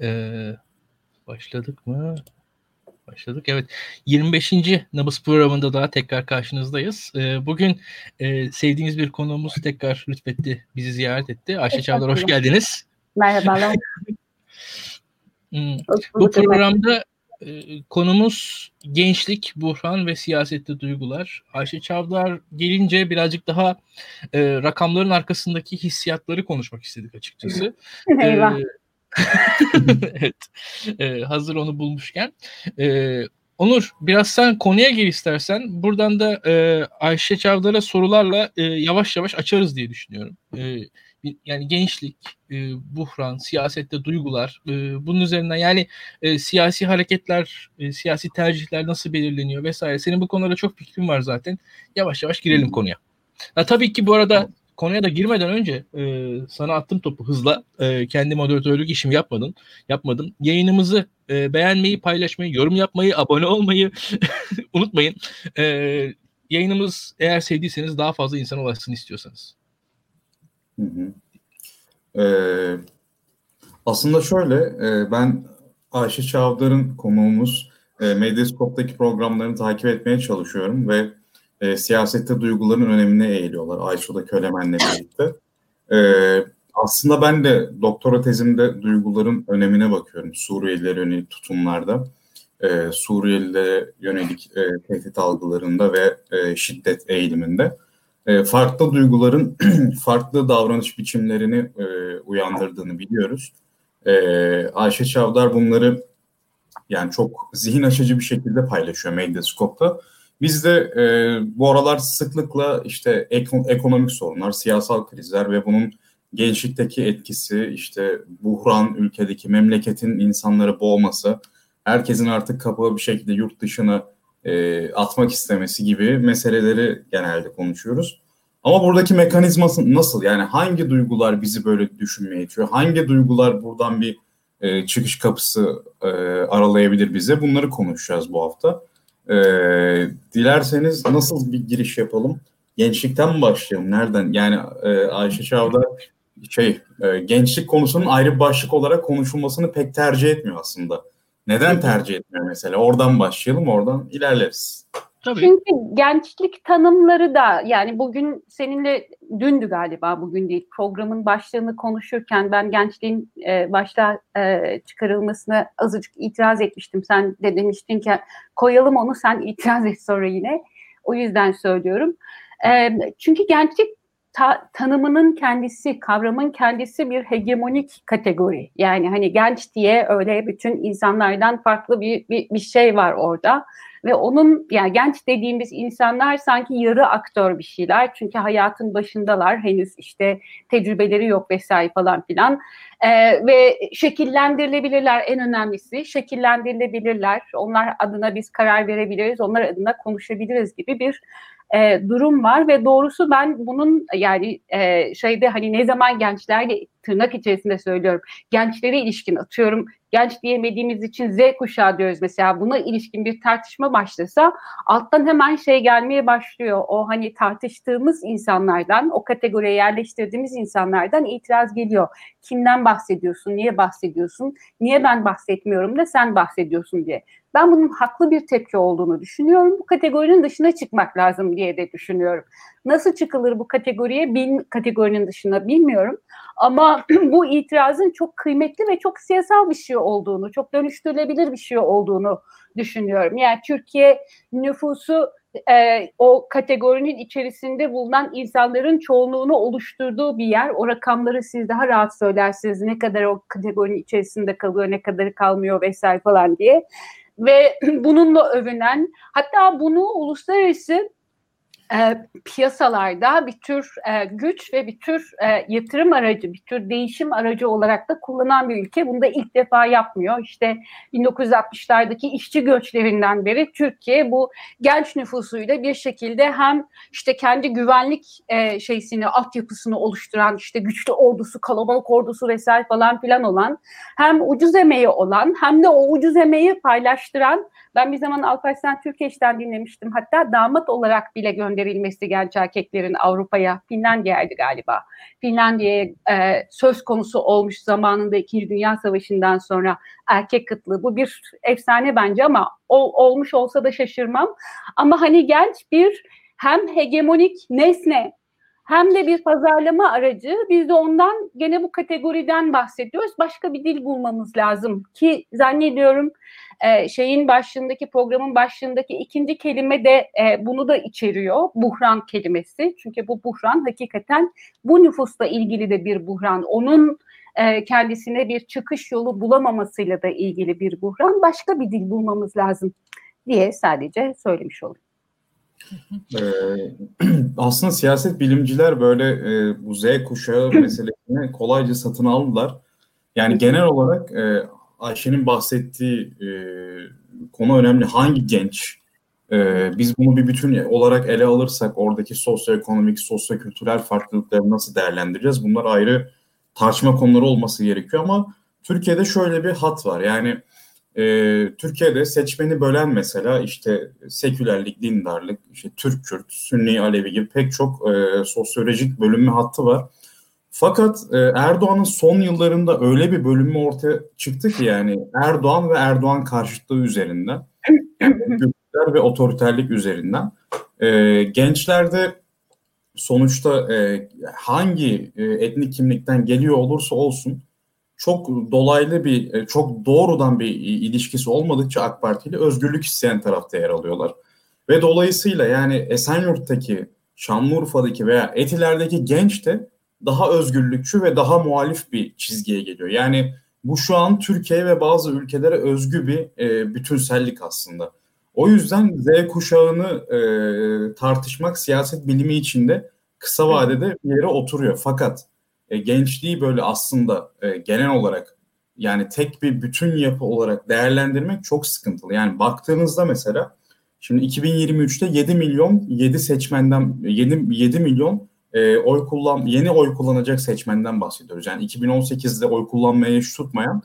Ee, başladık mı? Başladık. Evet. 25. Nabız programında daha tekrar karşınızdayız. Ee, bugün e, sevdiğiniz bir konuğumuz tekrar lütfetti, bizi ziyaret etti. Ayşe Çavdar hoş geldiniz. Merhabalar. Hmm, Bu programda e, konumuz gençlik, buhran ve siyasette duygular. Ayşe Çavdar gelince birazcık daha e, rakamların arkasındaki hissiyatları konuşmak istedik açıkçası. Eyvah. Ee, evet. Ee, hazır onu bulmuşken. Ee, Onur biraz sen konuya gir istersen. Buradan da e, Ayşe Çavdar'a sorularla e, yavaş yavaş açarız diye düşünüyorum. E, yani gençlik, e, buhran, siyasette duygular, e, bunun üzerinden yani e, siyasi hareketler, e, siyasi tercihler nasıl belirleniyor vesaire. Senin bu konulara çok fikrin var zaten. Yavaş yavaş girelim konuya. Ha, tabii ki bu arada konuya da girmeden önce e, sana attım topu hızla. E, kendi moderatörlük işimi yapmadın. Yapmadım. Yayınımızı e, beğenmeyi, paylaşmayı, yorum yapmayı, abone olmayı unutmayın. E, yayınımız eğer sevdiyseniz daha fazla insana ulaşsın istiyorsanız. Hı hı. Ee, aslında şöyle, e, ben Ayşe Çavdar'ın konuğumuz e, Medyaskop'taki programlarını takip etmeye çalışıyorum ve e, siyasette duyguların önemine eğiliyorlar Ayşo'da Kölemen'le birlikte. E, aslında ben de doktora tezimde duyguların önemine bakıyorum Suriyelilere yönelik tutumlarda. E, Suriyelilere yönelik e, tehdit algılarında ve e, şiddet eğiliminde. E, farklı duyguların farklı davranış biçimlerini e, uyandırdığını biliyoruz. E, Ayşe Çavdar bunları yani çok zihin açıcı bir şekilde paylaşıyor Medyaskop'ta. Biz de e, bu aralar sıklıkla işte ek, ekonomik sorunlar, siyasal krizler ve bunun gençlikteki etkisi, işte buhran, ülkedeki memleketin insanları boğması, herkesin artık kapağı bir şekilde yurt dışına e, atmak istemesi gibi meseleleri genelde konuşuyoruz. Ama buradaki mekanizması nasıl? Yani hangi duygular bizi böyle düşünmeye itiyor? Hangi duygular buradan bir e, çıkış kapısı e, aralayabilir bize? Bunları konuşacağız bu hafta. E, dilerseniz nasıl bir giriş yapalım? Gençlikten mi başlayalım? Nereden? Yani e, Ayşe Çavdar şey e, gençlik konusunun ayrı bir başlık olarak konuşulmasını pek tercih etmiyor aslında. Neden tercih etmiyor mesela? Oradan başlayalım, oradan ilerleriz. Tabii. Çünkü gençlik tanımları da yani bugün seninle dündü galiba bugün değil programın başlığını konuşurken ben gençliğin e, başta e, çıkarılmasına azıcık itiraz etmiştim. Sen de demiştin ki koyalım onu sen itiraz et sonra yine. O yüzden söylüyorum. E, çünkü gençlik ta, tanımının kendisi, kavramın kendisi bir hegemonik kategori. Yani hani genç diye öyle bütün insanlardan farklı bir, bir, bir şey var orada. Ve onun yani genç dediğimiz insanlar sanki yarı aktör bir şeyler. Çünkü hayatın başındalar. Henüz işte tecrübeleri yok vesaire falan filan. Ee, ve şekillendirilebilirler en önemlisi. Şekillendirilebilirler. Onlar adına biz karar verebiliriz. Onlar adına konuşabiliriz gibi bir e, durum var ve doğrusu ben bunun yani e, şeyde hani ne zaman gençlerle tırnak içerisinde söylüyorum gençlere ilişkin atıyorum genç diyemediğimiz için Z kuşağı diyoruz mesela buna ilişkin bir tartışma başlasa alttan hemen şey gelmeye başlıyor. O hani tartıştığımız insanlardan o kategoriye yerleştirdiğimiz insanlardan itiraz geliyor. Kimden bahsediyorsun niye bahsediyorsun niye ben bahsetmiyorum da sen bahsediyorsun diye ben bunun haklı bir tepki olduğunu düşünüyorum. Bu kategorinin dışına çıkmak lazım diye de düşünüyorum. Nasıl çıkılır bu kategoriye bil, kategorinin dışına bilmiyorum. Ama bu itirazın çok kıymetli ve çok siyasal bir şey olduğunu, çok dönüştürülebilir bir şey olduğunu düşünüyorum. Yani Türkiye nüfusu e, o kategorinin içerisinde bulunan insanların çoğunluğunu oluşturduğu bir yer. O rakamları siz daha rahat söylersiniz. Ne kadar o kategorinin içerisinde kalıyor, ne kadar kalmıyor vesaire falan diye ve bununla övünen hatta bunu uluslararası e, piyasalarda bir tür e, güç ve bir tür e, yatırım aracı, bir tür değişim aracı olarak da kullanan bir ülke. Bunu da ilk defa yapmıyor. İşte 1960'lardaki işçi göçlerinden beri Türkiye bu genç nüfusuyla bir şekilde hem işte kendi güvenlik e, şeysini, altyapısını oluşturan işte güçlü ordusu, kalabalık ordusu vesaire falan filan olan hem ucuz emeği olan hem de o ucuz emeği paylaştıran ben bir zaman Alparslan Türkeş'ten dinlemiştim. Hatta damat olarak bile göndermiştim gönderilmesi genç erkeklerin Avrupa'ya, Finlandiya'ydı galiba. Finlandiya'ya e, söz konusu olmuş zamanında İkinci Dünya Savaşı'ndan sonra erkek kıtlığı. Bu bir efsane bence ama o, olmuş olsa da şaşırmam. Ama hani genç bir hem hegemonik nesne hem de bir pazarlama aracı. Biz de ondan gene bu kategoriden bahsediyoruz. Başka bir dil bulmamız lazım ki zannediyorum e, şeyin başlığındaki programın başlığındaki ikinci kelime de e, bunu da içeriyor. Buhran kelimesi. Çünkü bu buhran hakikaten bu nüfusla ilgili de bir buhran. Onun e, kendisine bir çıkış yolu bulamamasıyla da ilgili bir buhran. Başka bir dil bulmamız lazım diye sadece söylemiş olayım. Ee, aslında siyaset bilimciler böyle e, bu Z kuşağı meselesini kolayca satın aldılar. Yani genel olarak e, Ayşe'nin bahsettiği e, konu önemli. Hangi genç? E, biz bunu bir bütün olarak ele alırsak oradaki sosyoekonomik, sosyokültürel farklılıkları nasıl değerlendireceğiz? Bunlar ayrı tartışma konuları olması gerekiyor ama Türkiye'de şöyle bir hat var. Yani e, Türkiye'de seçmeni bölen mesela işte sekülerlik, dindarlık, işte Türk, Kürt, Sünni, Alevi gibi pek çok e, sosyolojik bölünme hattı var. Fakat e, Erdoğan'ın son yıllarında öyle bir bölünme ortaya çıktı ki yani Erdoğan ve Erdoğan karşıtlığı üzerinden, yani ve otoriterlik üzerinden e, gençlerde sonuçta e, hangi e, etnik kimlikten geliyor olursa olsun çok dolaylı bir, e, çok doğrudan bir ilişkisi olmadıkça AK Parti ile özgürlük isteyen tarafta yer alıyorlar. Ve dolayısıyla yani Esenyurt'taki, Şanlıurfa'daki veya Etiler'deki genç de daha özgürlükçü ve daha muhalif bir çizgiye geliyor. Yani bu şu an Türkiye ve bazı ülkelere özgü bir e, bütünsellik aslında. O yüzden Z kuşağını e, tartışmak siyaset bilimi içinde kısa vadede bir yere oturuyor. Fakat e, gençliği böyle aslında e, genel olarak yani tek bir bütün yapı olarak değerlendirmek çok sıkıntılı. Yani baktığınızda mesela şimdi 2023'te 7 milyon 7 seçmenden 7, 7 milyon e, oy kullan yeni oy kullanacak seçmenden bahsediyoruz. Yani 2018'de oy kullanmaya hiç tutmayan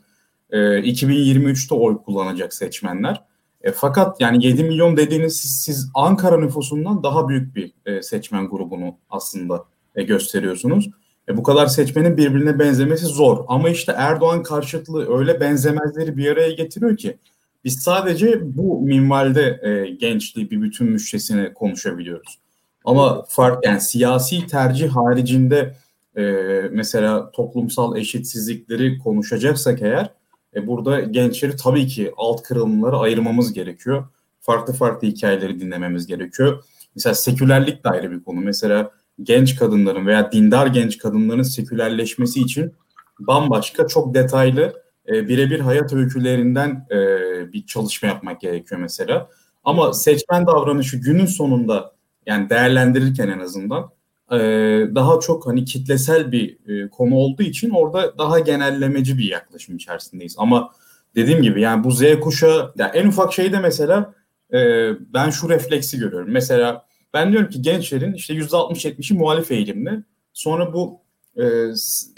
e, 2023'te oy kullanacak seçmenler. E, fakat yani 7 milyon dediğiniz siz, siz Ankara nüfusundan daha büyük bir e, seçmen grubunu aslında e, gösteriyorsunuz. E, bu kadar seçmenin birbirine benzemesi zor. Ama işte Erdoğan karşıtlığı öyle benzemezleri bir araya getiriyor ki biz sadece bu minvalde e, gençliği bir bütün müştesine konuşabiliyoruz. Ama fark yani siyasi tercih haricinde e, mesela toplumsal eşitsizlikleri konuşacaksak eğer e, burada gençleri tabii ki alt kırılımları ayırmamız gerekiyor. Farklı farklı hikayeleri dinlememiz gerekiyor. Mesela sekülerlik de ayrı bir konu. Mesela genç kadınların veya dindar genç kadınların sekülerleşmesi için bambaşka çok detaylı e, birebir hayat öykülerinden e, bir çalışma yapmak gerekiyor mesela. Ama seçmen davranışı günün sonunda yani değerlendirirken en azından e, daha çok hani kitlesel bir e, konu olduğu için orada daha genellemeci bir yaklaşım içerisindeyiz. Ama dediğim gibi yani bu Z kuşağı yani en ufak şeyde mesela e, ben şu refleksi görüyorum. Mesela ben diyorum ki gençlerin işte %60-70'i muhalif eğilimli. Sonra bu e,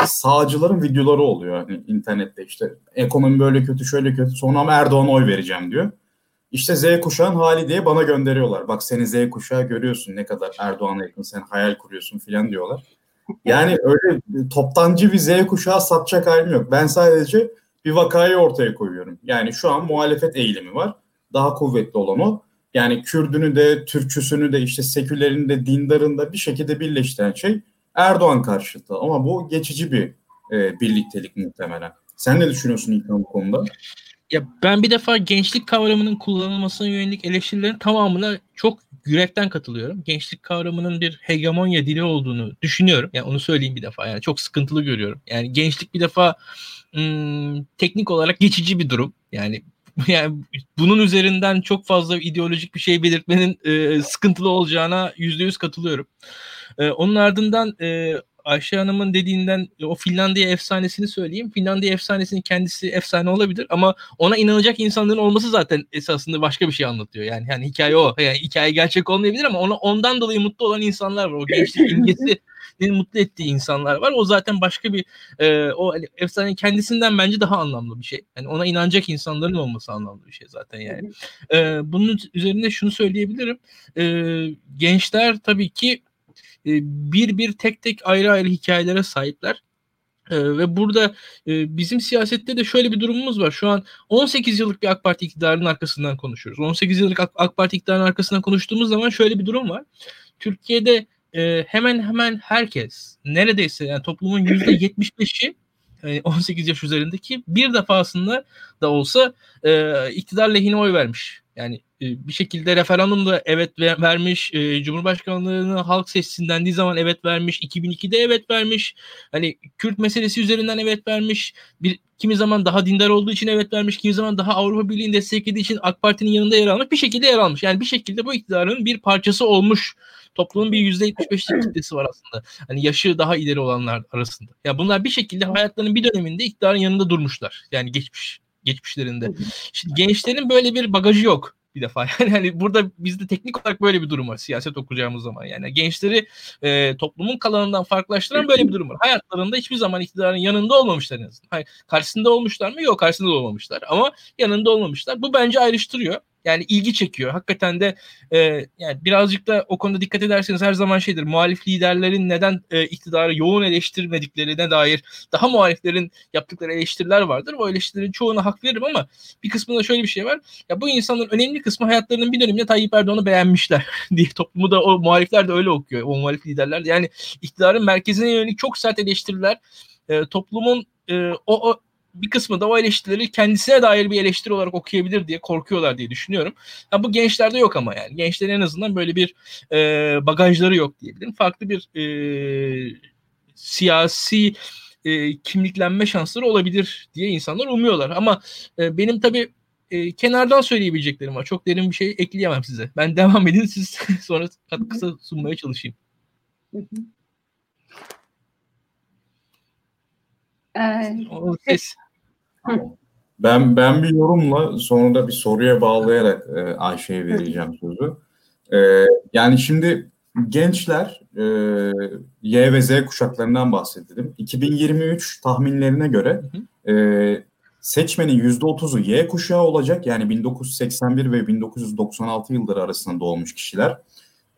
sağcıların videoları oluyor hani internette işte ekonomi böyle kötü şöyle kötü sonra ama Erdoğan'a oy vereceğim diyor. İşte Z kuşağın hali diye bana gönderiyorlar. Bak seni Z kuşağı görüyorsun ne kadar Erdoğan'a yakın sen hayal kuruyorsun filan diyorlar. Yani öyle toptancı bir Z kuşağı satacak halim yok. Ben sadece bir vakayı ortaya koyuyorum. Yani şu an muhalefet eğilimi var. Daha kuvvetli olan o. Yani Kürdünü de, Türkçüsünü de, işte sekülerini de, dindarını da bir şekilde birleştiren şey Erdoğan karşıtı. Ama bu geçici bir e, birliktelik muhtemelen. Sen ne düşünüyorsun İlkan bu konuda? Ya ben bir defa gençlik kavramının kullanılmasına yönelik eleştirilerin tamamına çok yürekten katılıyorum. Gençlik kavramının bir hegemonya dili olduğunu düşünüyorum. Yani onu söyleyeyim bir defa. Yani çok sıkıntılı görüyorum. Yani gençlik bir defa ım, teknik olarak geçici bir durum. Yani yani bunun üzerinden çok fazla ideolojik bir şey belirtmenin e, sıkıntılı olacağına yüzde yüz katılıyorum. E, onun ardından e, Ayşe Hanım'ın dediğinden o Finlandiya efsanesini söyleyeyim. Finlandiya efsanesinin kendisi efsane olabilir ama ona inanacak insanların olması zaten esasında başka bir şey anlatıyor. Yani yani hikaye o. Yani hikaye gerçek olmayabilir ama ona ondan dolayı mutlu olan insanlar var. O gençlik imgesi mutlu ettiği insanlar var. O zaten başka bir e, o hani efsane kendisinden bence daha anlamlı bir şey. Yani ona inanacak insanların olması anlamlı bir şey zaten yani. E, bunun üzerine şunu söyleyebilirim. E, gençler tabii ki e, bir bir tek tek ayrı ayrı hikayelere sahipler. Ee, ve burada e, bizim siyasette de şöyle bir durumumuz var. Şu an 18 yıllık bir AK Parti iktidarının arkasından konuşuyoruz. 18 yıllık AK, AK Parti iktidarının arkasından konuştuğumuz zaman şöyle bir durum var. Türkiye'de e, hemen hemen herkes neredeyse yani toplumun %75'i 18 yaş üzerindeki bir defasında da olsa e, iktidar lehine oy vermiş. Yani e, bir şekilde referandumda evet vermiş, e, Cumhurbaşkanlığını halk seçsin dendiği zaman evet vermiş, 2002'de evet vermiş, hani Kürt meselesi üzerinden evet vermiş, bir kimi zaman daha dindar olduğu için evet vermiş, kimi zaman daha Avrupa Birliği'ni desteklediği için AK Parti'nin yanında yer almış, bir şekilde yer almış. Yani bir şekilde bu iktidarın bir parçası olmuş toplumun bir %75'lik kitlesi var aslında. Hani yaşı daha ileri olanlar arasında. Ya bunlar bir şekilde hayatlarının bir döneminde iktidarın yanında durmuşlar. Yani geçmiş geçmişlerinde. Şimdi gençlerin böyle bir bagajı yok bir defa. Yani hani burada bizde teknik olarak böyle bir durum var siyaset okuyacağımız zaman. Yani gençleri e, toplumun kalanından farklılaştıran böyle bir durum var. Hayatlarında hiçbir zaman iktidarın yanında olmamışlar en azından. Hayır, karşısında olmuşlar mı? Yok karşısında da olmamışlar. Ama yanında olmamışlar. Bu bence ayrıştırıyor. Yani ilgi çekiyor. Hakikaten de e, yani birazcık da o konuda dikkat ederseniz her zaman şeydir. Muhalif liderlerin neden e, iktidarı yoğun eleştirmediklerine dair daha muhaliflerin yaptıkları eleştiriler vardır. O eleştirilerin çoğuna hak veririm ama bir kısmında şöyle bir şey var. Ya bu insanların önemli kısmı hayatlarının bir döneminde Tayyip Erdoğan'ı beğenmişler diye toplumu da o muhalifler de öyle okuyor. O muhalif liderler de. Yani iktidarın merkezine yönelik çok sert eleştiriler e, toplumun e, o, o bir kısmı da o eleştirileri kendisine dair bir eleştiri olarak okuyabilir diye korkuyorlar diye düşünüyorum. Ha, bu gençlerde yok ama yani. Gençlerin en azından böyle bir e, bagajları yok diyebilirim. Farklı bir e, siyasi e, kimliklenme şansları olabilir diye insanlar umuyorlar. Ama e, benim tabii e, kenardan söyleyebileceklerim var. Çok derin bir şey ekleyemem size. Ben devam edin siz sonra katkısı sunmaya çalışayım. Hı hı. Ee, ses. Ben ben bir yorumla sonra da bir soruya bağlayarak e, Ayşe'ye vereceğim sözü. E, yani şimdi gençler e, Y ve Z kuşaklarından bahsedelim. 2023 tahminlerine göre e, seçmenin %30'u Y kuşağı olacak. Yani 1981 ve 1996 yılları arasında doğmuş kişiler.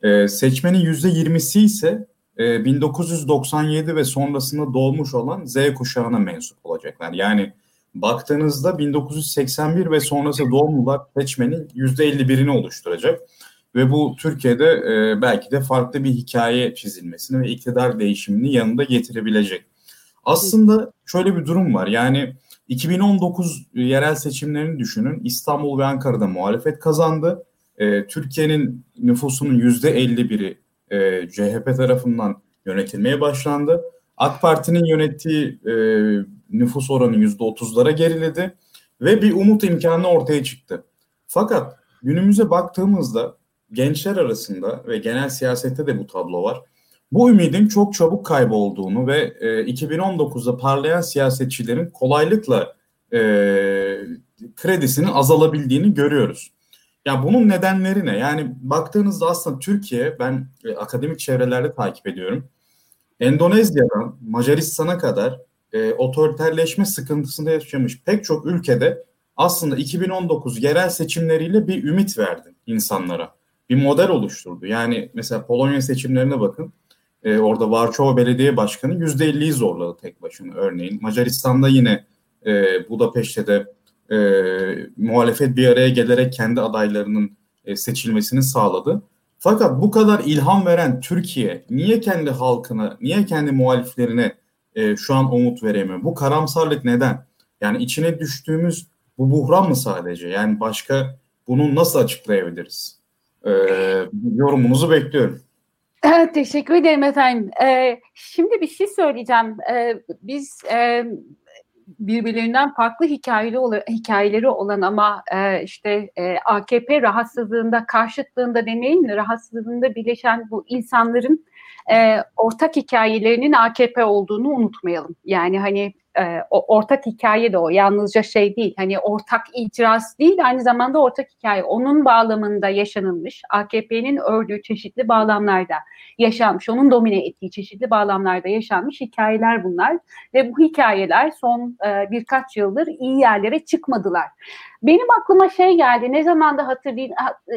E, seçmenin %20'si ise 1997 e, ve sonrasında doğmuş olan Z kuşağına mensup olacaklar. Yani baktığınızda 1981 ve sonrası doğumlular seçmenin %51'ini oluşturacak. Ve bu Türkiye'de e, belki de farklı bir hikaye çizilmesini ve iktidar değişimini yanında getirebilecek. Aslında şöyle bir durum var. Yani 2019 yerel seçimlerini düşünün. İstanbul ve Ankara'da muhalefet kazandı. E, Türkiye'nin nüfusunun %51'i e, CHP tarafından yönetilmeye başlandı. AK Parti'nin yönettiği e, nüfus oranı %30'lara geriledi ve bir umut imkanı ortaya çıktı. Fakat günümüze baktığımızda gençler arasında ve genel siyasette de bu tablo var. Bu ümidin çok çabuk kaybolduğunu ve e, 2019'da parlayan siyasetçilerin kolaylıkla e, kredisinin azalabildiğini görüyoruz. Ya bunun nedenleri ne? Yani baktığınızda aslında Türkiye ben e, akademik çevrelerde takip ediyorum. Endonezya'dan Macaristan'a kadar e, otoriterleşme sıkıntısında yaşamış pek çok ülkede aslında 2019 yerel seçimleriyle bir ümit verdi insanlara. Bir model oluşturdu. Yani mesela Polonya seçimlerine bakın. E, orada Varşova Belediye Başkanı %50'yi zorladı tek başına örneğin. Macaristan'da yine e, Budapeşte'de de e, muhalefet bir araya gelerek kendi adaylarının e, seçilmesini sağladı. Fakat bu kadar ilham veren Türkiye niye kendi halkına, niye kendi muhaliflerine e, şu an umut veremiyor? Bu karamsarlık neden? Yani içine düştüğümüz bu buhran mı sadece? Yani başka bunu nasıl açıklayabiliriz? E, yorumunuzu bekliyorum. Teşekkür ederim efendim. Ee, şimdi bir şey söyleyeceğim. Ee, biz e, birbirlerinden farklı hikayeli olan, hikayeleri olan ama e, işte e, AKP rahatsızlığında, karşıtlığında demeyin rahatsızlığında birleşen bu insanların ortak hikayelerinin AKP olduğunu unutmayalım. Yani hani e, ortak hikaye de o. Yalnızca şey değil. Hani ortak itiraz değil aynı zamanda ortak hikaye. Onun bağlamında yaşanılmış. AKP'nin ördüğü çeşitli bağlamlarda yaşanmış. Onun domine ettiği çeşitli bağlamlarda yaşanmış hikayeler bunlar. Ve bu hikayeler son e, birkaç yıldır iyi yerlere çıkmadılar. Benim aklıma şey geldi. Ne zaman da hatırlayın,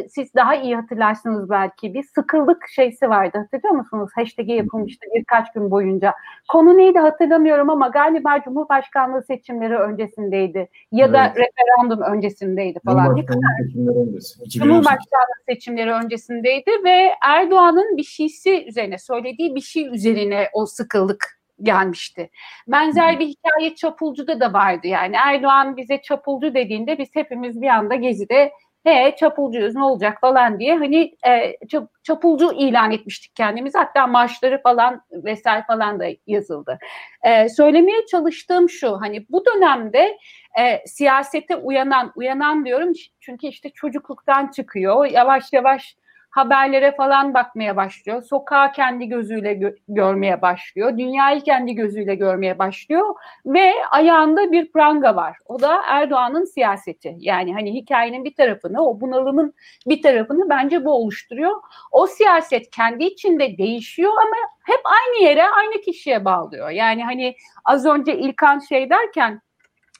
siz daha iyi hatırlarsınız belki. Bir sıkıldık şeysi vardı. Hatırlıyor musunuz? Hashtag'i yapılmıştı birkaç gün boyunca. Konu neydi hatırlamıyorum ama galiba Cumhurbaşkanlığı seçimleri öncesindeydi. Ya evet. da referandum öncesindeydi falan. Cumhurbaşkanlığı seçimleri öncesi. Cumhurbaşkanlığı seçimleri öncesindeydi ve Erdoğan'ın bir şeysi üzerine söylediği bir şey üzerine o sıkıldık gelmişti. Benzer bir hikaye Çapulcu'da da vardı yani. Erdoğan bize Çapulcu dediğinde biz hepimiz bir anda Gezi'de he çapulcuyuz ne olacak falan diye. Hani e, çapulcu ilan etmiştik kendimizi hatta marşları falan vesaire falan da yazıldı. E, söylemeye çalıştığım şu hani bu dönemde e, siyasete uyanan uyanan diyorum. Çünkü işte çocukluktan çıkıyor. Yavaş yavaş haberlere falan bakmaya başlıyor. Sokağı kendi gözüyle gö- görmeye başlıyor. Dünyayı kendi gözüyle görmeye başlıyor ve ayağında bir pranga var. O da Erdoğan'ın siyaseti. Yani hani hikayenin bir tarafını, o bunalımın bir tarafını bence bu oluşturuyor. O siyaset kendi içinde değişiyor ama hep aynı yere, aynı kişiye bağlıyor. Yani hani az önce İlkan şey derken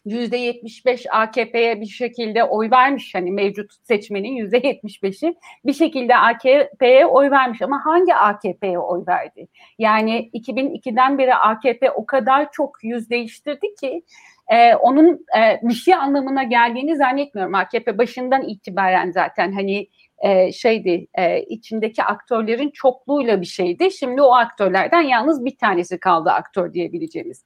%75 AKP'ye bir şekilde oy vermiş hani mevcut seçmenin %75'i bir şekilde AKP'ye oy vermiş ama hangi AKP'ye oy verdi? Yani 2002'den beri AKP o kadar çok yüz değiştirdi ki e, onun e, bir şey anlamına geldiğini zannetmiyorum. AKP başından itibaren zaten hani e, şeydi e, içindeki aktörlerin çokluğuyla bir şeydi. Şimdi o aktörlerden yalnız bir tanesi kaldı aktör diyebileceğimiz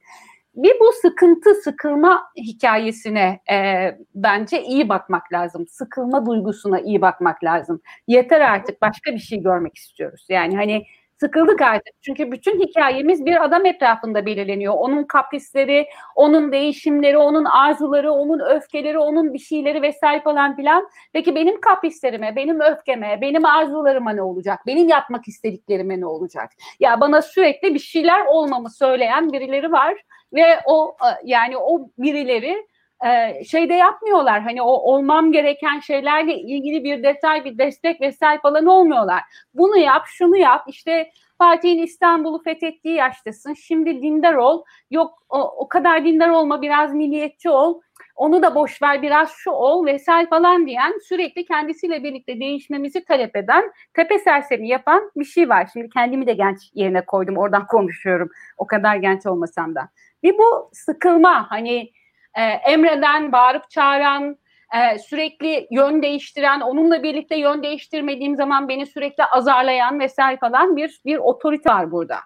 bir bu sıkıntı, sıkılma hikayesine e, bence iyi bakmak lazım. Sıkılma duygusuna iyi bakmak lazım. Yeter artık başka bir şey görmek istiyoruz. Yani hani sıkıldık artık. Çünkü bütün hikayemiz bir adam etrafında belirleniyor. Onun kaprisleri, onun değişimleri, onun arzuları, onun öfkeleri, onun bir şeyleri vesaire falan filan. Peki benim kaprislerime, benim öfkeme, benim arzularıma ne olacak? Benim yapmak istediklerime ne olacak? Ya bana sürekli bir şeyler olmamı söyleyen birileri var ve o yani o birileri e, şeyde yapmıyorlar. Hani o olmam gereken şeylerle ilgili bir detay, bir destek vesaire falan olmuyorlar. Bunu yap, şunu yap. İşte Fatih'in İstanbul'u fethettiği yaştasın. Şimdi dindar ol. Yok o, o kadar dindar olma, biraz milliyetçi ol. Onu da boş ver, biraz şu ol vesaire falan diyen sürekli kendisiyle birlikte değişmemizi talep eden, tepe sersemi yapan bir şey var. Şimdi kendimi de genç yerine koydum. Oradan konuşuyorum. O kadar genç olmasam da. Bir bu sıkılma hani e, emreden, bağırıp çağıran, e, sürekli yön değiştiren, onunla birlikte yön değiştirmediğim zaman beni sürekli azarlayan vesaire falan bir bir otorite var burada.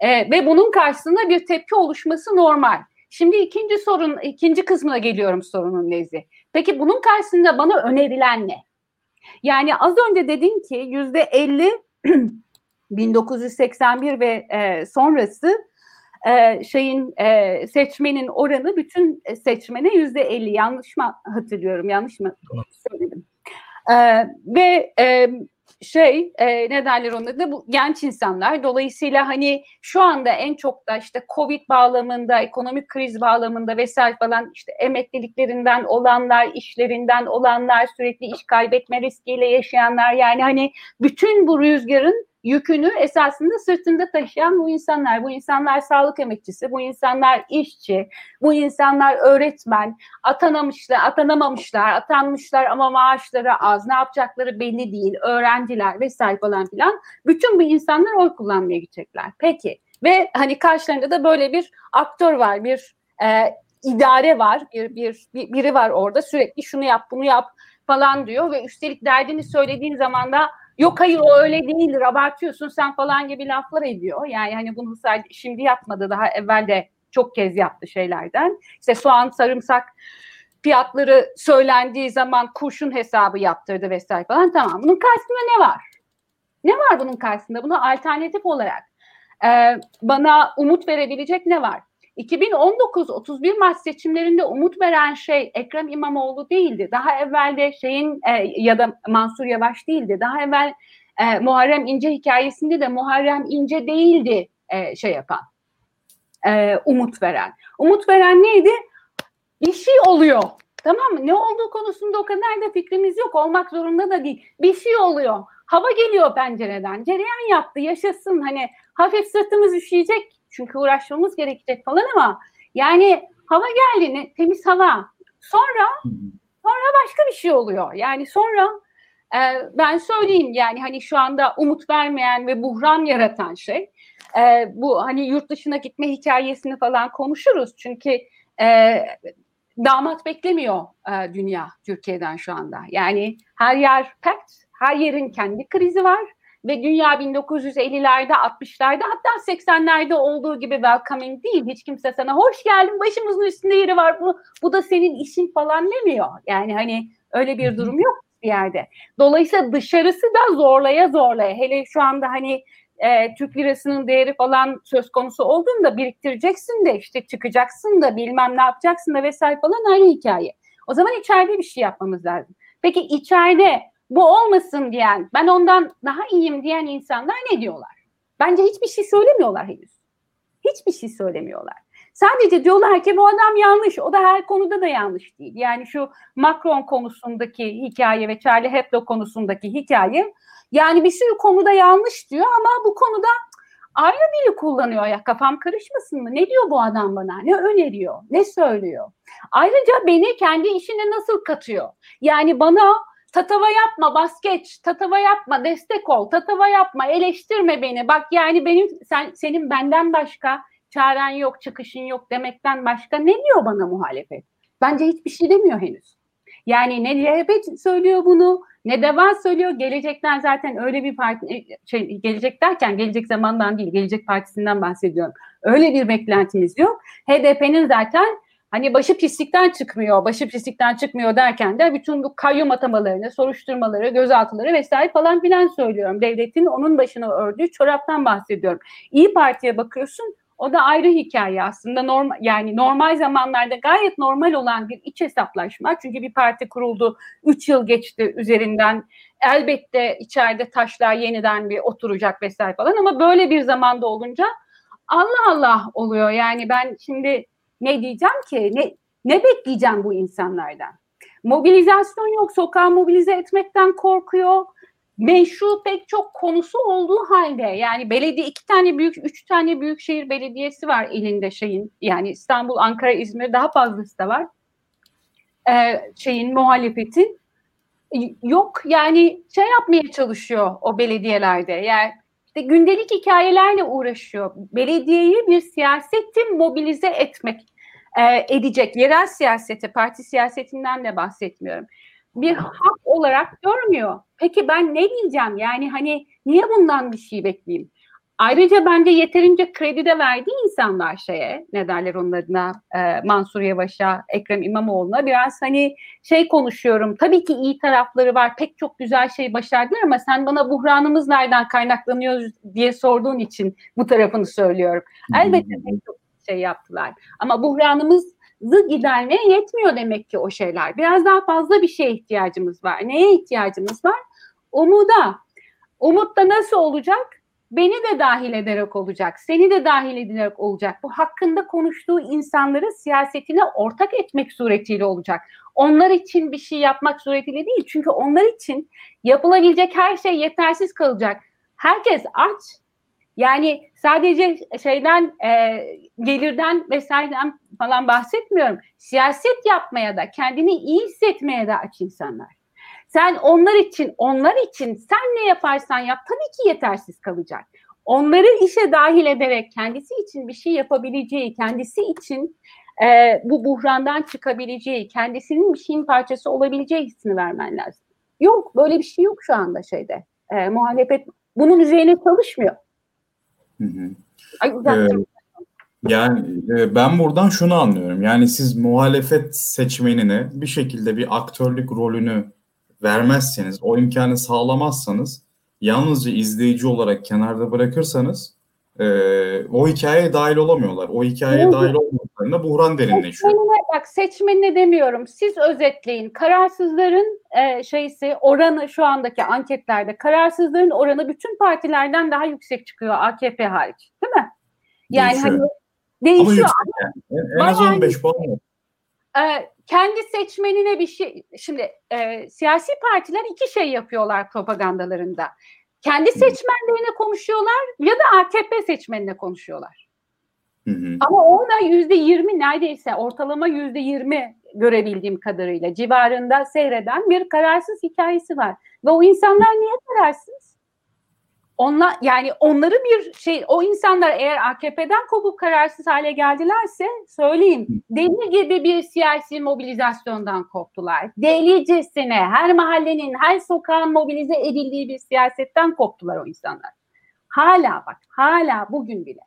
E, ve bunun karşısında bir tepki oluşması normal. Şimdi ikinci sorun, ikinci kısmına geliyorum sorunun Lezi. Peki bunun karşısında bana önerilen ne? Yani az önce dedin ki yüzde 50 1981 ve e, sonrası e, şeyin e, seçmenin oranı bütün seçmene yüzde elli. Yanlış mı hatırlıyorum? Yanlış mı söyledim? E, ve e, şey e, ne derler ona da bu genç insanlar. Dolayısıyla hani şu anda en çok da işte covid bağlamında ekonomik kriz bağlamında vesaire falan işte emekliliklerinden olanlar işlerinden olanlar sürekli iş kaybetme riskiyle yaşayanlar. Yani hani bütün bu rüzgarın yükünü esasında sırtında taşıyan bu insanlar. Bu insanlar sağlık emekçisi, bu insanlar işçi, bu insanlar öğretmen, atanamışlar, atanamamışlar, atanmışlar ama maaşları az, ne yapacakları belli değil, öğrenciler vesaire falan filan. Bütün bu insanlar oy kullanmaya gidecekler. Peki ve hani karşılarında da böyle bir aktör var, bir e, idare var, bir, bir, bir biri var orada sürekli şunu yap, bunu yap falan diyor ve üstelik derdini söylediğin zaman da Yok hayır o öyle değildir abartıyorsun sen falan gibi laflar ediyor. Yani hani bunu sadece şimdi yapmadı daha evvel de çok kez yaptı şeylerden. İşte soğan, sarımsak fiyatları söylendiği zaman kurşun hesabı yaptırdı vesaire falan tamam. Bunun karşısında ne var? Ne var bunun karşısında? Buna alternatif olarak e, bana umut verebilecek ne var? 2019 31 Mart seçimlerinde umut veren şey Ekrem İmamoğlu değildi. Daha evvel de şeyin e, ya da Mansur Yavaş değildi. Daha evvel e, Muharrem İnce hikayesinde de Muharrem İnce değildi e, şey yapan. E, umut veren. Umut veren neydi? Bir şey oluyor. Tamam mı? Ne olduğu konusunda o kadar da fikrimiz yok. Olmak zorunda da değil. Bir şey oluyor. Hava geliyor pencereden. Cereyan yaptı. Yaşasın. Hani hafif sırtımız üşüyecek. Çünkü uğraşmamız gerekecek falan ama yani hava geldi. Ne, temiz hava. Sonra sonra başka bir şey oluyor. Yani sonra e, ben söyleyeyim yani hani şu anda umut vermeyen ve buhran yaratan şey e, bu hani yurt dışına gitme hikayesini falan konuşuruz. Çünkü e, damat beklemiyor e, dünya Türkiye'den şu anda. Yani her yer pert, her yerin kendi krizi var ve dünya 1950'lerde, 60'larda hatta 80'lerde olduğu gibi welcoming değil. Hiç kimse sana hoş geldin, başımızın üstünde yeri var, bu, bu da senin işin falan demiyor. Yani hani öyle bir durum yok bir yerde. Dolayısıyla dışarısı da zorlaya zorlaya. Hele şu anda hani e, Türk lirasının değeri falan söz konusu olduğunda biriktireceksin de işte çıkacaksın da bilmem ne yapacaksın da vesaire falan ayrı hikaye. O zaman içeride bir şey yapmamız lazım. Peki içeride bu olmasın diyen, ben ondan daha iyiyim diyen insanlar ne diyorlar? Bence hiçbir şey söylemiyorlar henüz. Hiçbir şey söylemiyorlar. Sadece diyorlar ki bu adam yanlış. O da her konuda da yanlış değil. Yani şu Macron konusundaki hikaye ve Charlie Hebdo konusundaki hikaye yani bir sürü konuda yanlış diyor ama bu konuda ayrı dili kullanıyor ya kafam karışmasın mı? Ne diyor bu adam bana? Ne öneriyor? Ne söylüyor? Ayrıca beni kendi işine nasıl katıyor? Yani bana tatava yapma bas geç, tatava yapma destek ol, tatava yapma eleştirme beni. Bak yani benim sen senin benden başka çaren yok, çıkışın yok demekten başka ne diyor bana muhalefet? Bence hiçbir şey demiyor henüz. Yani ne CHP söylüyor bunu, ne DEVA söylüyor. Gelecekten zaten öyle bir parti, e, şey, gelecek derken gelecek zamandan değil, gelecek partisinden bahsediyorum. Öyle bir beklentimiz yok. HDP'nin zaten hani başı pislikten çıkmıyor, başı pislikten çıkmıyor derken de bütün bu kayyum atamalarını, soruşturmaları, gözaltıları vesaire falan filan söylüyorum. Devletin onun başına ördüğü çoraptan bahsediyorum. İyi Parti'ye bakıyorsun, o da ayrı hikaye aslında normal yani normal zamanlarda gayet normal olan bir iç hesaplaşma. Çünkü bir parti kuruldu, 3 yıl geçti üzerinden. Elbette içeride taşlar yeniden bir oturacak vesaire falan ama böyle bir zamanda olunca Allah Allah oluyor. Yani ben şimdi ne diyeceğim ki? Ne ne bekleyeceğim bu insanlardan? Mobilizasyon yok, sokağa mobilize etmekten korkuyor meşru pek çok konusu olduğu halde yani belediye iki tane büyük üç tane büyük şehir belediyesi var elinde şeyin yani İstanbul, Ankara, İzmir daha fazlası da var ee, şeyin muhalefetin yok yani şey yapmaya çalışıyor o belediyelerde yani işte gündelik hikayelerle uğraşıyor belediyeyi bir siyasetin mobilize etmek e, edecek yerel siyasete parti siyasetinden de bahsetmiyorum bir hak olarak görmüyor. Peki ben ne diyeceğim? Yani hani niye bundan bir şey bekleyeyim? Ayrıca bence yeterince kredi de verdi insanlar şeye, ne derler onun adına, e, Mansur Yavaş'a, Ekrem İmamoğlu'na biraz hani şey konuşuyorum. Tabii ki iyi tarafları var, pek çok güzel şey başardılar ama sen bana buhranımız nereden kaynaklanıyor diye sorduğun için bu tarafını söylüyorum. Elbette pek çok şey yaptılar. Ama buhranımız gidermeye yetmiyor demek ki o şeyler. Biraz daha fazla bir şeye ihtiyacımız var. Neye ihtiyacımız var? Umuda. Umut da nasıl olacak? Beni de dahil ederek olacak, seni de dahil ederek olacak. Bu hakkında konuştuğu insanları siyasetine ortak etmek suretiyle olacak. Onlar için bir şey yapmak suretiyle değil. Çünkü onlar için yapılabilecek her şey yetersiz kalacak. Herkes aç, yani sadece şeyden e, gelirden vesaireden falan bahsetmiyorum. Siyaset yapmaya da kendini iyi hissetmeye de aç insanlar. Sen onlar için, onlar için sen ne yaparsan yap tabii ki yetersiz kalacak. Onları işe dahil ederek kendisi için bir şey yapabileceği, kendisi için e, bu buhrandan çıkabileceği, kendisinin bir şeyin parçası olabileceği hissini vermen lazım. Yok, böyle bir şey yok şu anda şeyde. E, muhalefet bunun üzerine çalışmıyor. Hı hı. Ay, ee, yani e, ben buradan şunu anlıyorum. Yani siz muhalefet seçmenine bir şekilde bir aktörlük rolünü vermezseniz, o imkanı sağlamazsanız, yalnızca izleyici olarak kenarda bırakırsanız e, o hikayeye dahil olamıyorlar. O hikayeye dahil olmadıklarında buhran derinleşiyor. Seçmenine, bak seçmenine demiyorum. Siz özetleyin. Kararsızların e, şeysi oranı şu andaki anketlerde kararsızların oranı bütün partilerden daha yüksek çıkıyor AKP hariç. Değil mi? Yani değişiyor. hani değişiyor. Ama yüksek yani. En, az 15 puan. E, kendi seçmenine bir şey şimdi e, siyasi partiler iki şey yapıyorlar propagandalarında. Kendi seçmenlerine konuşuyorlar ya da AKP seçmenine konuşuyorlar. Hı hı. Ama orada yüzde yirmi neredeyse ortalama yüzde yirmi görebildiğim kadarıyla civarında seyreden bir kararsız hikayesi var. Ve o insanlar niye kararsız? Onlar yani onları bir şey o insanlar eğer AKP'den kopup kararsız hale geldilerse söyleyeyim deli gibi bir siyasi mobilizasyondan koptular. Delicesine her mahallenin her sokağın mobilize edildiği bir siyasetten koptular o insanlar. Hala bak hala bugün bile.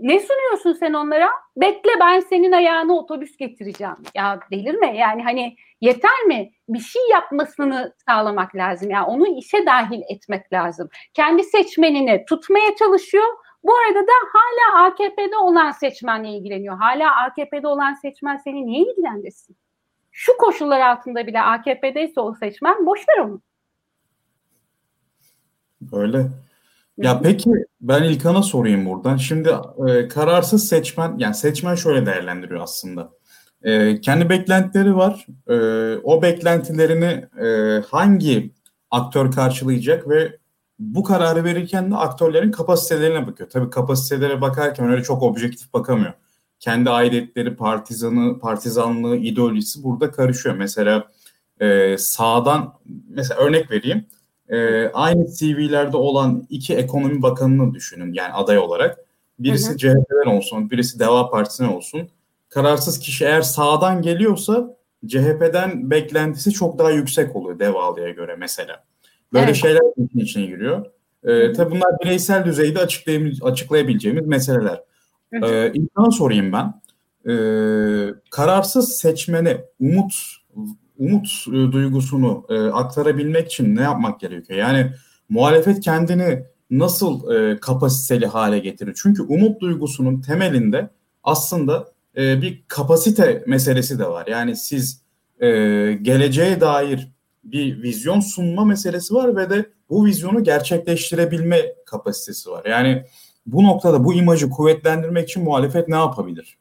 Ne sunuyorsun sen onlara? Bekle ben senin ayağına otobüs getireceğim. Ya delirme yani hani yeter mi? Bir şey yapmasını sağlamak lazım. Yani onu işe dahil etmek lazım. Kendi seçmenini tutmaya çalışıyor. Bu arada da hala AKP'de olan seçmenle ilgileniyor. Hala AKP'de olan seçmen seni niye ilgilendirsin? Şu koşullar altında bile AKP'deyse o seçmen boş ver onu. Öyle. Ya peki ben İlkan'a sorayım buradan. Şimdi e, kararsız seçmen, yani seçmen şöyle değerlendiriyor aslında. E, kendi beklentileri var. E, o beklentilerini e, hangi aktör karşılayacak ve bu kararı verirken de aktörlerin kapasitelerine bakıyor. Tabii kapasitelere bakarken öyle çok objektif bakamıyor. Kendi aidiyetleri, partizanı, partizanlığı, ideolojisi burada karışıyor. Mesela e, sağdan, mesela örnek vereyim e, aynı CV'lerde olan iki ekonomi bakanını düşünün yani aday olarak. Birisi hı hı. CHP'den olsun, birisi Deva Partisi'ne olsun. Kararsız kişi eğer sağdan geliyorsa CHP'den beklentisi çok daha yüksek oluyor Devalı'ya göre mesela. Böyle evet. şeyler için içine giriyor. Ee, tabii bunlar bireysel düzeyde açıklayabileceğimiz meseleler. Ee, İlkan'a sorayım ben. Ee, kararsız seçmene umut umut e, duygusunu e, aktarabilmek için ne yapmak gerekiyor? Yani muhalefet kendini nasıl e, kapasiteli hale getirir? Çünkü umut duygusunun temelinde aslında e, bir kapasite meselesi de var. Yani siz e, geleceğe dair bir vizyon sunma meselesi var ve de bu vizyonu gerçekleştirebilme kapasitesi var. Yani bu noktada bu imajı kuvvetlendirmek için muhalefet ne yapabilir?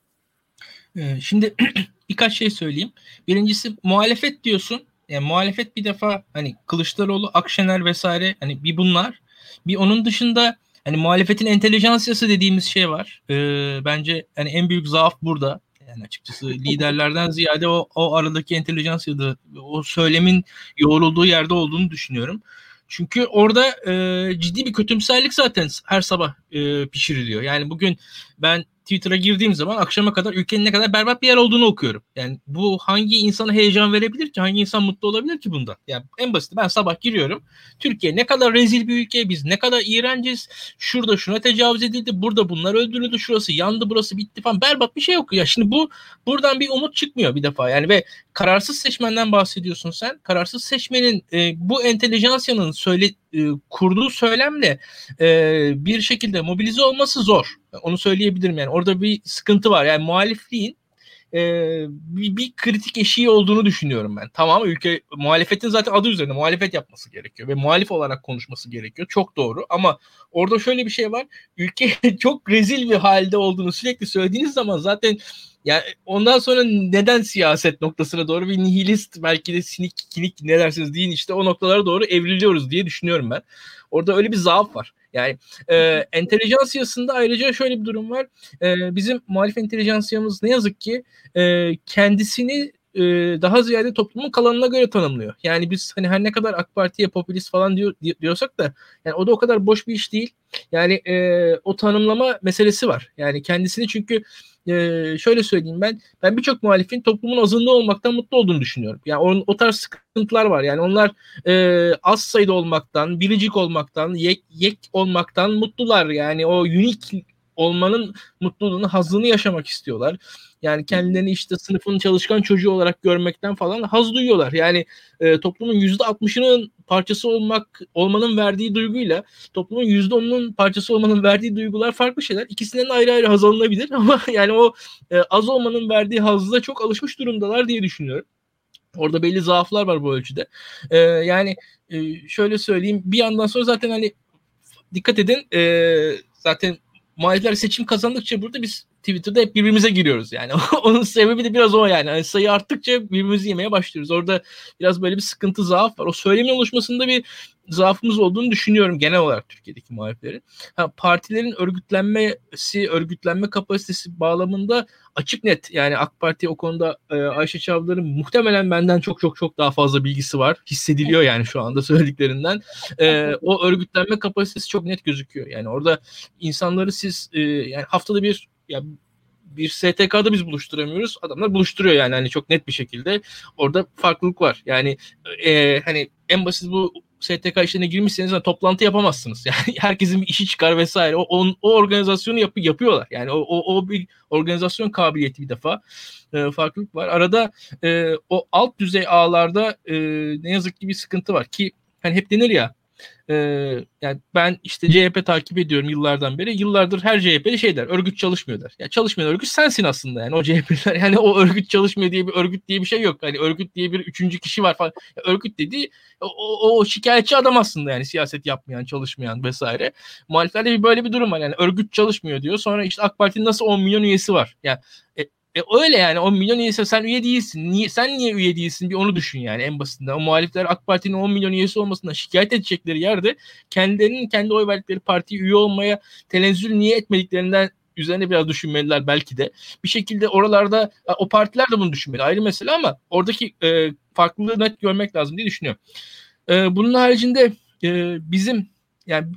Ee, şimdi birkaç şey söyleyeyim. Birincisi muhalefet diyorsun. Yani muhalefet bir defa hani Kılıçdaroğlu, Akşener vesaire hani bir bunlar. Bir onun dışında hani muhalefetin entelijansiyası dediğimiz şey var. Ee, bence hani en büyük zaaf burada. Yani açıkçası liderlerden ziyade o, o aradaki entelijansiyada o söylemin yoğrulduğu yerde olduğunu düşünüyorum. Çünkü orada e, ciddi bir kötümserlik zaten her sabah e, pişiriliyor. Yani bugün ben Twitter'a girdiğim zaman akşama kadar ülkenin ne kadar berbat bir yer olduğunu okuyorum. Yani bu hangi insana heyecan verebilir ki? Hangi insan mutlu olabilir ki bunda? Yani en basit ben sabah giriyorum. Türkiye ne kadar rezil bir ülke, biz ne kadar iğrenciz. Şurada şuna tecavüz edildi, burada bunlar öldürüldü, şurası yandı, burası bitti falan. Berbat bir şey yok. Ya şimdi bu buradan bir umut çıkmıyor bir defa. Yani ve kararsız seçmenden bahsediyorsun sen. Kararsız seçmenin e, bu entelijansiyanın söyle e, kurduğu söylemle e, bir şekilde mobilize olması zor. Onu söyleyebilirim yani. Orada bir sıkıntı var. Yani muhalifliğin e, bir, bir kritik eşiği olduğunu düşünüyorum ben. Tamam ülke muhalefetin zaten adı üzerinde muhalefet yapması gerekiyor ve muhalif olarak konuşması gerekiyor. Çok doğru ama orada şöyle bir şey var. Ülke çok rezil bir halde olduğunu sürekli söylediğiniz zaman zaten yani ondan sonra neden siyaset noktasına doğru bir nihilist belki de sinik kinik ne dersiniz deyin işte o noktalara doğru evriliyoruz diye düşünüyorum ben. Orada öyle bir zaaf var. Yani e, entelijansiyasında ayrıca şöyle bir durum var. E, bizim muhalif entelijansiyamız ne yazık ki e, kendisini e, daha ziyade toplumun kalanına göre tanımlıyor. Yani biz hani her ne kadar AK Parti'ye popülist falan diyor, diyorsak da yani o da o kadar boş bir iş değil. Yani e, o tanımlama meselesi var. Yani kendisini çünkü e, şöyle söyleyeyim ben ben birçok muhalifin toplumun azınlığı olmaktan mutlu olduğunu düşünüyorum. Yani o, o tarz sıkıntılar var. Yani onlar e, az sayıda olmaktan, biricik olmaktan, yek, yek olmaktan mutlular. Yani o unik olmanın mutluluğunu, hazını yaşamak istiyorlar. Yani kendilerini işte sınıfın çalışkan çocuğu olarak görmekten falan haz duyuyorlar. Yani e, toplumun yüzde altmışının parçası olmak olmanın verdiği duyguyla toplumun yüzde onunun parçası olmanın verdiği duygular farklı şeyler. İkisinden ayrı ayrı haz alınabilir ama yani o e, az olmanın verdiği hazla çok alışmış durumdalar diye düşünüyorum. Orada belli zaaflar var bu ölçüde. E, yani e, şöyle söyleyeyim bir yandan sonra zaten hani dikkat edin e, zaten muhalifler seçim kazandıkça burada biz Twitter'da hep birbirimize giriyoruz yani. Onun sebebi de biraz o yani. yani. Sayı arttıkça birbirimizi yemeye başlıyoruz. Orada biraz böyle bir sıkıntı, zaaf var. O söylemin oluşmasında bir zaafımız olduğunu düşünüyorum genel olarak Türkiye'deki muhaliflerin. Ha, partilerin örgütlenmesi, örgütlenme kapasitesi bağlamında açık net. Yani AK Parti o konuda e, Ayşe Çavdar'ın muhtemelen benden çok çok çok daha fazla bilgisi var. Hissediliyor yani şu anda söylediklerinden. E, o örgütlenme kapasitesi çok net gözüküyor. Yani orada insanları siz e, yani haftada bir ya bir STK'da biz buluşturamıyoruz. Adamlar buluşturuyor yani hani çok net bir şekilde. Orada farklılık var. Yani e, hani en basit bu STK işlerine girmişseniz yani toplantı yapamazsınız. Yani herkesin bir işi çıkar vesaire. O, o, o organizasyonu yap, yapıyorlar. Yani o, o, o bir organizasyon kabiliyeti bir defa. E, farklılık var. Arada e, o alt düzey ağlarda e, ne yazık ki bir sıkıntı var ki hani hep denir ya e, yani ben işte CHP takip ediyorum yıllardan beri. Yıllardır her CHP'li şey der. Örgüt çalışmıyor der. Ya çalışmayan örgüt sensin aslında yani o CHP'ler. Yani o örgüt çalışmıyor diye bir örgüt diye bir şey yok. Hani örgüt diye bir üçüncü kişi var falan. Ya örgüt dediği o, o şikayetçi adam aslında yani siyaset yapmayan, çalışmayan vesaire. Muhaliflerde bir böyle bir durum var. Yani örgüt çalışmıyor diyor. Sonra işte AK Parti'nin nasıl 10 milyon üyesi var? Yani e, e öyle yani 10 milyon üyesi sen üye değilsin. Niye, sen niye üye değilsin bir onu düşün yani en basitinden. O muhalifler AK Parti'nin 10 milyon üyesi olmasından şikayet edecekleri yerde kendilerinin kendi oy verdikleri partiye üye olmaya tenezzül niye etmediklerinden üzerine biraz düşünmeliler belki de. Bir şekilde oralarda o partiler de bunu düşünmeli ayrı mesele ama oradaki e, farklılığı net görmek lazım diye düşünüyorum. E, bunun haricinde e, bizim yani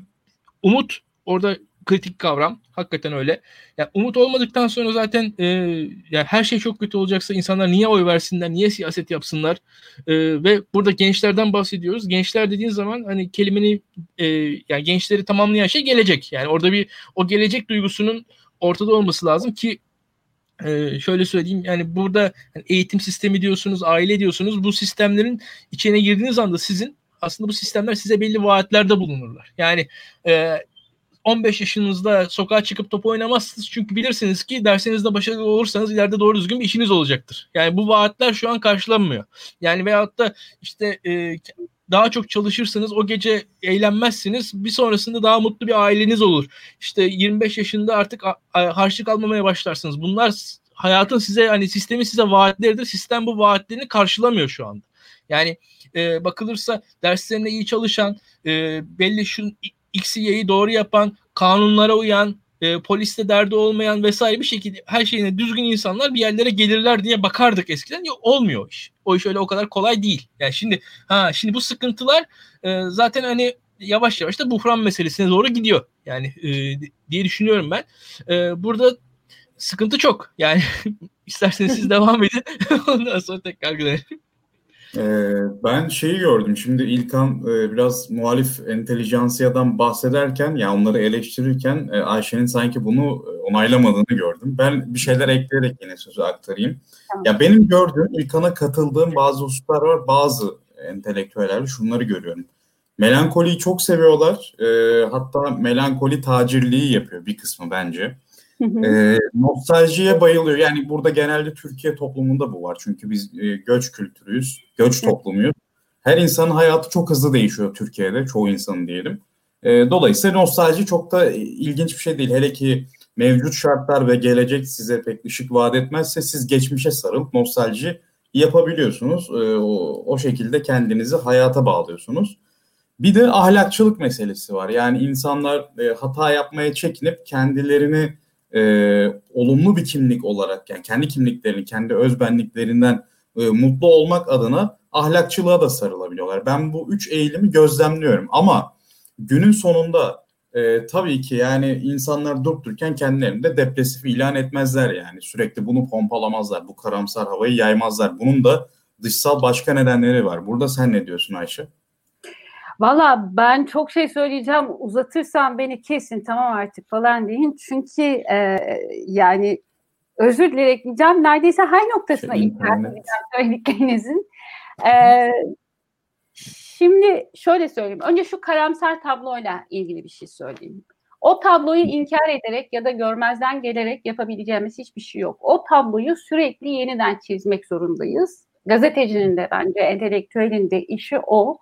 umut orada kritik kavram. Hakikaten öyle. Yani umut olmadıktan sonra zaten e, yani her şey çok kötü olacaksa insanlar niye oy versinler, niye siyaset yapsınlar? E, ve burada gençlerden bahsediyoruz. Gençler dediğin zaman hani kelimenin e, yani gençleri tamamlayan şey gelecek. Yani orada bir o gelecek duygusunun ortada olması lazım ki ee, şöyle söyleyeyim yani burada yani eğitim sistemi diyorsunuz, aile diyorsunuz. Bu sistemlerin içine girdiğiniz anda sizin aslında bu sistemler size belli vaatlerde bulunurlar. Yani e, 15 yaşınızda sokağa çıkıp top oynamazsınız çünkü bilirsiniz ki dersinizde başarılı olursanız ileride doğru düzgün bir işiniz olacaktır. Yani bu vaatler şu an karşılanmıyor. Yani veyahut da işte e, daha çok çalışırsınız o gece eğlenmezsiniz bir sonrasında daha mutlu bir aileniz olur. İşte 25 yaşında artık harçlık almamaya başlarsınız. Bunlar hayatın size hani sistemin size vaatleridir. Sistem bu vaatlerini karşılamıyor şu anda. Yani e, bakılırsa derslerine iyi çalışan, e, belli şu X'i Y'yi doğru yapan, kanunlara uyan, e, poliste derdi olmayan vesaire bir şekilde her şeyine düzgün insanlar bir yerlere gelirler diye bakardık eskiden. Yok olmuyor iş. O iş öyle o kadar kolay değil. Yani şimdi ha şimdi bu sıkıntılar e, zaten hani yavaş yavaş da buhran meselesine doğru gidiyor. Yani e, diye düşünüyorum ben. E, burada sıkıntı çok. Yani isterseniz siz devam edin. Ondan sonra tekrar gidelim. Ee, ben şeyi gördüm. Şimdi İlkan e, biraz muhalif entelijansiyadan bahsederken, ya yani onları eleştirirken e, Ayşe'nin sanki bunu e, onaylamadığını gördüm. Ben bir şeyler ekleyerek yine sözü aktarayım. Tamam. Ya benim gördüğüm, İlkan'a katıldığım bazı hususlar var. Bazı entelektüeller şunları görüyorum. Melankoliyi çok seviyorlar. Hatta melankoli tacirliği yapıyor bir kısmı bence. E, nostaljiye bayılıyor. Yani burada genelde Türkiye toplumunda bu var. Çünkü biz e, göç kültürüyüz, göç toplumuyuz. Her insanın hayatı çok hızlı değişiyor Türkiye'de, çoğu insanın diyelim. E, dolayısıyla nostalji çok da ilginç bir şey değil. Hele ki mevcut şartlar ve gelecek size pek ışık vaat etmezse siz geçmişe sarılıp nostalji yapabiliyorsunuz. E, o, o şekilde kendinizi hayata bağlıyorsunuz. Bir de ahlakçılık meselesi var. Yani insanlar e, hata yapmaya çekinip kendilerini e, olumlu bir kimlik olarak yani kendi kimliklerini, kendi özbenliklerinden e, mutlu olmak adına ahlakçılığa da sarılabiliyorlar. Ben bu üç eğilimi gözlemliyorum ama günün sonunda e, tabii ki yani insanlar durup dururken kendilerini de depresif ilan etmezler yani. Sürekli bunu pompalamazlar, bu karamsar havayı yaymazlar. Bunun da dışsal başka nedenleri var. Burada sen ne diyorsun Ayşe? Valla ben çok şey söyleyeceğim. Uzatırsan beni kesin tamam artık falan deyin. Çünkü e, yani özür dileyerek diyeceğim. Neredeyse her noktasına Şey, itiraz edeceğim söylediklerinizin. E, şimdi şöyle söyleyeyim. Önce şu karamsar tabloyla ilgili bir şey söyleyeyim. O tabloyu inkar ederek ya da görmezden gelerek yapabileceğimiz hiçbir şey yok. O tabloyu sürekli yeniden çizmek zorundayız. Gazetecinin de bence entelektüelin de işi o.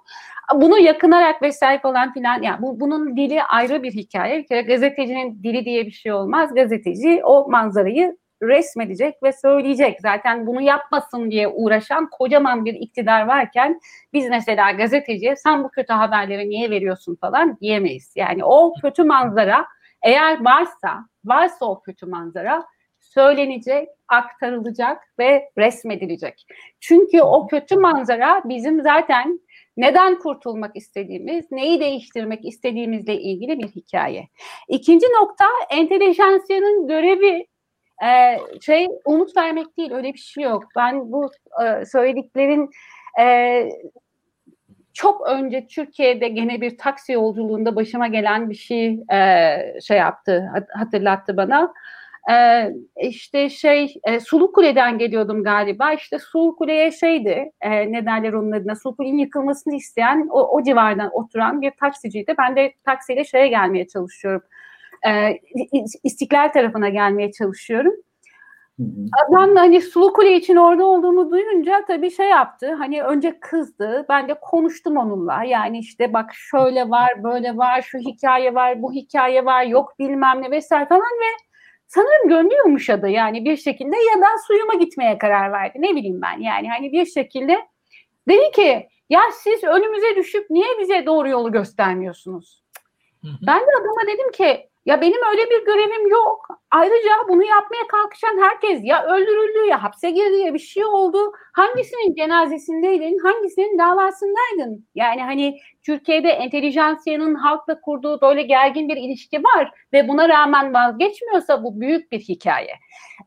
Bunu yakınarak vesaire falan filan yani bu, bunun dili ayrı bir hikaye. Bir kere gazetecinin dili diye bir şey olmaz. Gazeteci o manzarayı resmedecek ve söyleyecek. Zaten bunu yapmasın diye uğraşan kocaman bir iktidar varken biz mesela gazeteciye sen bu kötü haberleri niye veriyorsun falan diyemeyiz. Yani o kötü manzara eğer varsa, varsa o kötü manzara söylenecek, aktarılacak ve resmedilecek. Çünkü o kötü manzara bizim zaten neden kurtulmak istediğimiz, neyi değiştirmek istediğimizle ilgili bir hikaye. İkinci nokta entelijansiyanın görevi e, şey umut vermek değil öyle bir şey yok. Ben bu e, söylediklerin e, çok önce Türkiye'de gene bir taksi yolculuğunda başıma gelen bir şey e, şey yaptı hatırlattı bana. Ee, işte şey e, Sulukule'den geliyordum galiba işte Sulukule'ye şeydi e, ne derler onun adına Sulukule'nin yıkılmasını isteyen o, o civardan oturan bir taksiciydi. Ben de taksiyle şeye gelmeye çalışıyorum. E, İstiklal tarafına gelmeye çalışıyorum. Adam hani Sulukule için orada olduğumu duyunca tabii şey yaptı. Hani önce kızdı. Ben de konuştum onunla. Yani işte bak şöyle var, böyle var, şu hikaye var, bu hikaye var, yok bilmem ne vesaire falan ve sanırım gönlü yumuşadı yani bir şekilde ya da suyuma gitmeye karar verdi. Ne bileyim ben yani hani bir şekilde dedi ki ya siz önümüze düşüp niye bize doğru yolu göstermiyorsunuz? Hı hı. Ben de adama dedim ki ya benim öyle bir görevim yok. Ayrıca bunu yapmaya kalkışan herkes ya öldürüldü ya hapse girdi ya bir şey oldu. Hangisinin cenazesindeydin, hangisinin davasındaydın? Yani hani Türkiye'de entelijansiyanın halkla kurduğu böyle gergin bir ilişki var ve buna rağmen vazgeçmiyorsa bu büyük bir hikaye.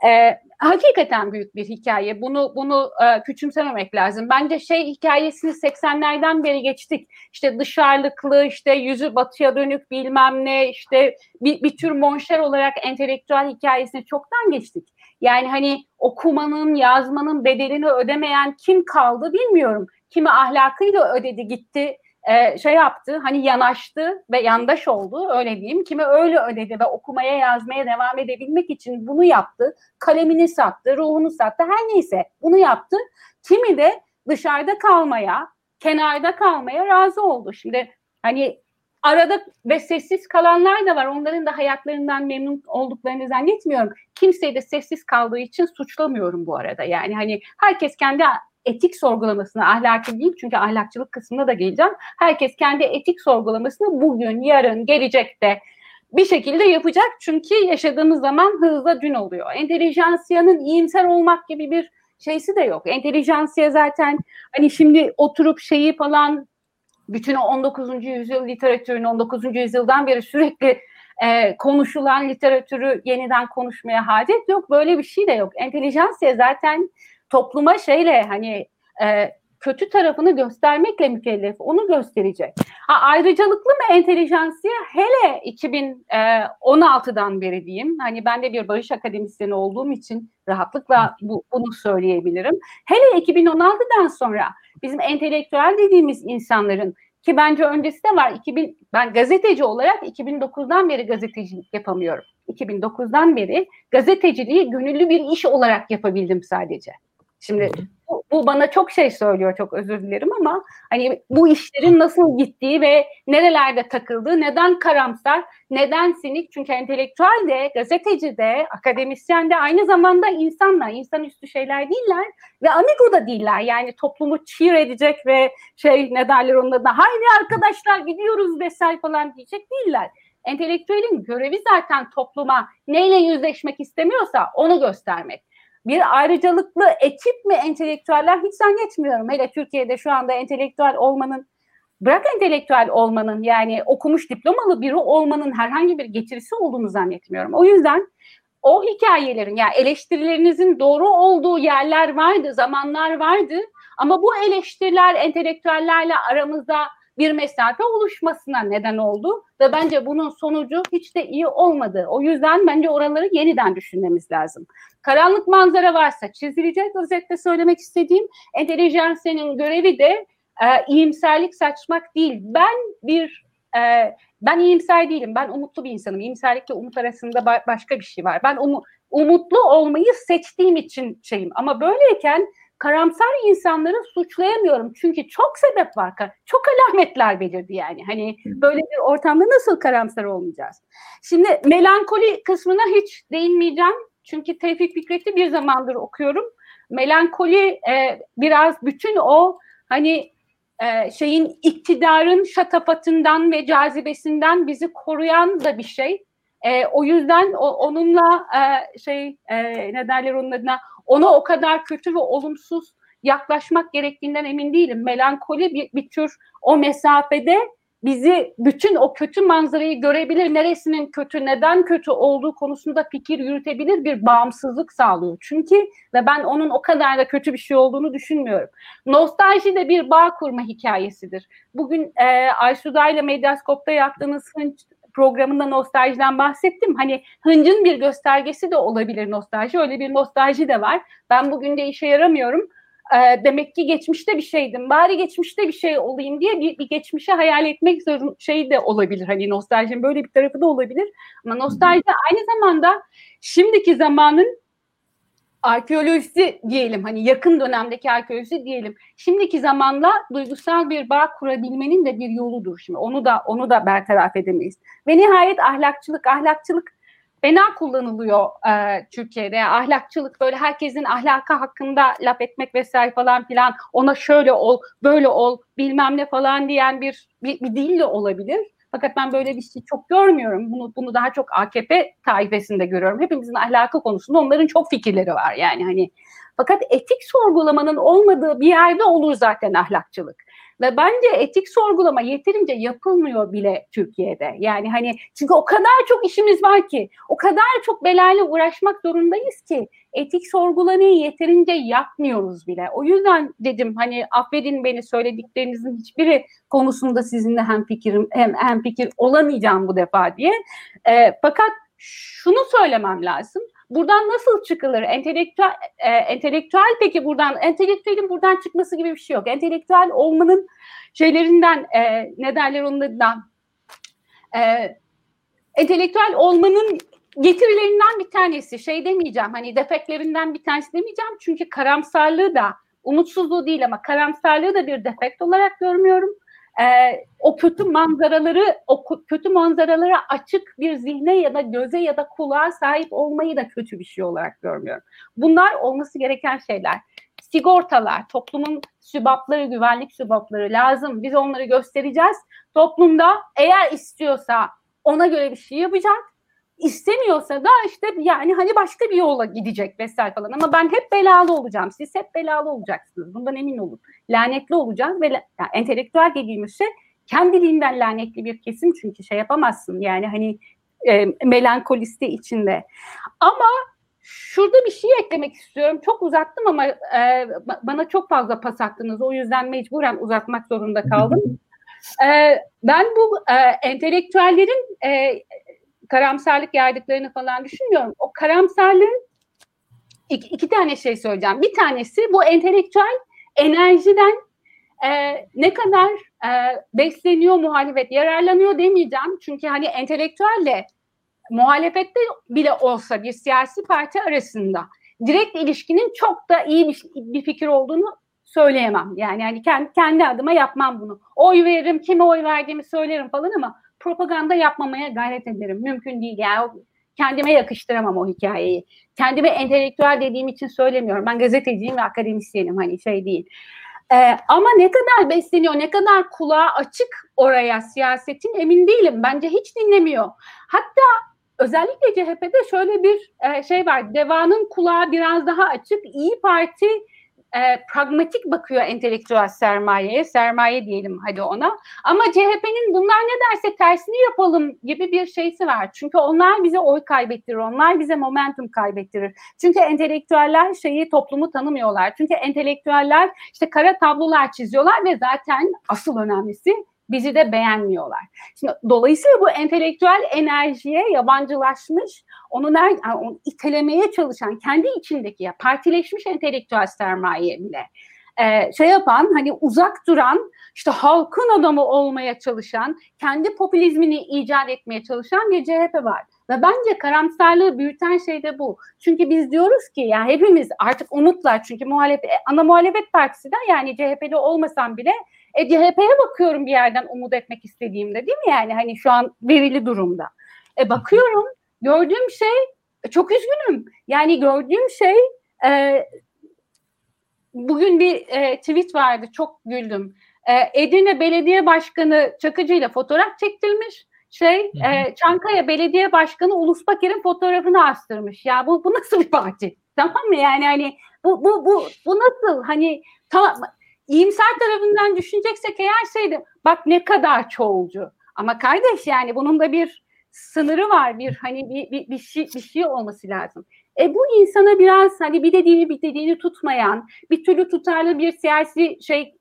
Ee, hakikaten büyük bir hikaye. Bunu bunu e, küçümsememek lazım. Bence şey hikayesini 80'lerden beri geçtik. İşte dışarılıklı, işte yüzü batıya dönük bilmem ne, işte bir, bir tür monşer olarak entelektüel hikayesini çoktan geçtik. Yani hani okumanın, yazmanın bedelini ödemeyen kim kaldı bilmiyorum. Kimi ahlakıyla ödedi gitti, e, şey yaptı hani yanaştı ve yandaş oldu öyle diyeyim. Kimi öyle ödedi ve okumaya yazmaya devam edebilmek için bunu yaptı. Kalemini sattı, ruhunu sattı her neyse bunu yaptı. Kimi de dışarıda kalmaya, kenarda kalmaya razı oldu. Şimdi hani arada ve sessiz kalanlar da var. Onların da hayatlarından memnun olduklarını zannetmiyorum. Kimseyi de sessiz kaldığı için suçlamıyorum bu arada. Yani hani herkes kendi etik sorgulamasını ahlaki değil çünkü ahlakçılık kısmına da geleceğim. Herkes kendi etik sorgulamasını bugün, yarın, gelecekte bir şekilde yapacak. Çünkü yaşadığımız zaman hızla dün oluyor. Entelijansiyanın iyimser olmak gibi bir şeysi de yok. Entelijansiya zaten hani şimdi oturup şeyi falan bütün 19. yüzyıl literatürünü 19. yüzyıldan beri sürekli e, konuşulan literatürü yeniden konuşmaya hacet yok. Böyle bir şey de yok. Entelijansiya zaten topluma şeyle hani e, kötü tarafını göstermekle mükellef. Onu gösterecek. Ha, ayrıcalıklı mı entelijansiye? Hele 2016'dan beri diyeyim. Hani ben de bir barış akademisyeni olduğum için rahatlıkla bu, bunu söyleyebilirim. Hele 2016'dan sonra bizim entelektüel dediğimiz insanların ki bence öncesi de var. 2000, ben gazeteci olarak 2009'dan beri gazetecilik yapamıyorum. 2009'dan beri gazeteciliği gönüllü bir iş olarak yapabildim sadece. Şimdi bu, bu bana çok şey söylüyor çok özür dilerim ama hani bu işlerin nasıl gittiği ve nerelerde takıldığı, neden karamsar, neden sinik? Çünkü entelektüel de, gazeteci de, akademisyen de aynı zamanda insanlar, insanüstü şeyler değiller ve amigo da değiller. Yani toplumu cheer edecek ve şey ne derler onun adına, haydi arkadaşlar gidiyoruz vesaire falan diyecek değiller. Entelektüelin görevi zaten topluma neyle yüzleşmek istemiyorsa onu göstermek bir ayrıcalıklı ekip mi entelektüeller hiç zannetmiyorum. Hele Türkiye'de şu anda entelektüel olmanın bırak entelektüel olmanın yani okumuş diplomalı biri olmanın herhangi bir getirisi olduğunu zannetmiyorum. O yüzden o hikayelerin yani eleştirilerinizin doğru olduğu yerler vardı, zamanlar vardı ama bu eleştiriler entelektüellerle aramızda bir mesafe oluşmasına neden oldu ve bence bunun sonucu hiç de iyi olmadı. O yüzden bence oraları yeniden düşünmemiz lazım. Karanlık manzara varsa çizilecek özetle söylemek istediğim entelijansiyanın görevi de e, iyimserlik saçmak değil. Ben bir e, ben iyimser değilim. Ben umutlu bir insanım. İyimserlikle umut arasında ba- başka bir şey var. Ben umu, umutlu olmayı seçtiğim için şeyim. Ama böyleyken karamsar insanları suçlayamıyorum. Çünkü çok sebep var. Çok alametler belirdi yani. Hani böyle bir ortamda nasıl karamsar olmayacağız? Şimdi melankoli kısmına hiç değinmeyeceğim. Çünkü Tevfik Fikret'i bir zamandır okuyorum. Melankoli e, biraz bütün o hani e, şeyin iktidarın şatafatından ve cazibesinden bizi koruyan da bir şey. E, o yüzden o, onunla e, şey e, ne derler onun adına ona o kadar kötü ve olumsuz yaklaşmak gerektiğinden emin değilim. Melankoli bir, bir tür o mesafede bizi bütün o kötü manzarayı görebilir, neresinin kötü, neden kötü olduğu konusunda fikir yürütebilir bir bağımsızlık sağlıyor. Çünkü ve ben onun o kadar da kötü bir şey olduğunu düşünmüyorum. Nostalji de bir bağ kurma hikayesidir. Bugün e, Aysuda ile Medyaskop'ta yaptığınız programında nostaljiden bahsettim. Hani hıncın bir göstergesi de olabilir nostalji. Öyle bir nostalji de var. Ben bugün de işe yaramıyorum e, demek ki geçmişte bir şeydim. Bari geçmişte bir şey olayım diye bir, bir geçmişe hayal etmek zorun şey de olabilir. Hani nostaljinin böyle bir tarafı da olabilir. Ama nostalji aynı zamanda şimdiki zamanın arkeolojisi diyelim hani yakın dönemdeki arkeolojisi diyelim. Şimdiki zamanla duygusal bir bağ kurabilmenin de bir yoludur şimdi. Onu da onu da bertaraf edemeyiz. Ve nihayet ahlakçılık ahlakçılık fena kullanılıyor e, Türkiye'de. Ahlakçılık böyle herkesin ahlakı hakkında laf etmek vesaire falan filan ona şöyle ol, böyle ol, bilmem ne falan diyen bir bir, bir dil de olabilir. Fakat ben böyle bir şey çok görmüyorum. Bunu bunu daha çok AKP taifesinde görüyorum. Hepimizin ahlakı konusunda onların çok fikirleri var yani hani. Fakat etik sorgulamanın olmadığı bir yerde olur zaten ahlakçılık. Ve bence etik sorgulama yeterince yapılmıyor bile Türkiye'de. Yani hani çünkü o kadar çok işimiz var ki, o kadar çok belayla uğraşmak zorundayız ki etik sorgulamayı yeterince yapmıyoruz bile. O yüzden dedim hani affedin beni söylediklerinizin hiçbiri konusunda sizinle hem fikrim hem hem fikir olamayacağım bu defa diye. E, fakat şunu söylemem lazım. Buradan nasıl çıkılır? Entelektüel, e, entelektüel peki buradan, entelektüelin buradan çıkması gibi bir şey yok. Entelektüel olmanın şeylerinden, e, ne derler onun e, entelektüel olmanın getirilerinden bir tanesi. Şey demeyeceğim, hani defektlerinden bir tanesi demeyeceğim. Çünkü karamsarlığı da, umutsuzluğu değil ama karamsarlığı da bir defekt olarak görmüyorum e, o kötü manzaraları, o kötü manzaralara açık bir zihne ya da göze ya da kulağa sahip olmayı da kötü bir şey olarak görmüyorum. Bunlar olması gereken şeyler. Sigortalar, toplumun sübapları, güvenlik sübapları lazım. Biz onları göstereceğiz. Toplumda eğer istiyorsa ona göre bir şey yapacak istemiyorsa da işte yani hani başka bir yola gidecek vesaire falan. Ama ben hep belalı olacağım. Siz hep belalı olacaksınız. Bundan emin olun. Lanetli olacağız ve yani entelektüel dediğimiz şey kendiliğinden lanetli bir kesim çünkü şey yapamazsın. Yani hani e, melankoliste içinde. Ama şurada bir şey eklemek istiyorum. Çok uzattım ama e, bana çok fazla pas attınız. O yüzden mecburen uzatmak zorunda kaldım. e, ben bu e, entelektüellerin e, karamsarlık yaydıklarını falan düşünmüyorum. O karamsarlığın iki, iki tane şey söyleyeceğim. Bir tanesi bu entelektüel enerjiden e, ne kadar e, besleniyor muhalefet, yararlanıyor demeyeceğim. Çünkü hani entelektüelle muhalefette bile olsa bir siyasi parti arasında direkt ilişkinin çok da iyi bir, bir fikir olduğunu söyleyemem. Yani yani kendi, kendi adıma yapmam bunu. Oy veririm, kime oy verdiğimi söylerim falan ama propaganda yapmamaya gayret ederim. Mümkün değil yani kendime yakıştıramam o hikayeyi. Kendime entelektüel dediğim için söylemiyorum. Ben gazeteciyim ve akademisyenim hani şey değil. Ee, ama ne kadar besleniyor, ne kadar kulağa açık oraya siyasetin emin değilim. Bence hiç dinlemiyor. Hatta özellikle CHP'de şöyle bir e, şey var. Deva'nın kulağı biraz daha açık. İyi Parti e, pragmatik bakıyor entelektüel sermayeye, sermaye diyelim hadi ona. Ama CHP'nin bunlar ne derse tersini yapalım gibi bir şeysi var. Çünkü onlar bize oy kaybettirir, onlar bize momentum kaybettirir. Çünkü entelektüeller şeyi toplumu tanımıyorlar. Çünkü entelektüeller işte kara tablolar çiziyorlar ve zaten asıl önemlisi bizi de beğenmiyorlar. Şimdi dolayısıyla bu entelektüel enerjiye yabancılaşmış, onu, ner, yani onu itelemeye çalışan, kendi içindeki ya partileşmiş entelektüel sermaye bile e, şey yapan hani uzak duran işte halkın adamı olmaya çalışan kendi popülizmini icat etmeye çalışan bir CHP var. Ve bence karamsarlığı büyüten şey de bu. Çünkü biz diyoruz ki ya hepimiz artık umutlar çünkü muhalefet, ana muhalefet partisi de yani CHP'li olmasam bile e, CHP'ye bakıyorum bir yerden umut etmek istediğimde değil mi yani hani şu an verili durumda. E bakıyorum gördüğüm şey çok üzgünüm. Yani gördüğüm şey e, bugün bir e, tweet vardı çok güldüm. E, Edirne Belediye Başkanı Çakıcı ile fotoğraf çektirmiş. Şey e, Çankaya Belediye Başkanı Ulus Baker'in fotoğrafını astırmış. Ya bu bu nasıl bir parti? Tamam mı? Yani hani bu bu bu bu nasıl hani tamam iyimser tarafından düşüneceksek eğer şeydi bak ne kadar çoğulcu. Ama kardeş yani bunun da bir sınırı var. Bir hani bir, bir, bir şey bir şey olması lazım. E bu insana biraz hani bir dediğini bir dediğini tutmayan, bir türlü tutarlı bir siyasi şey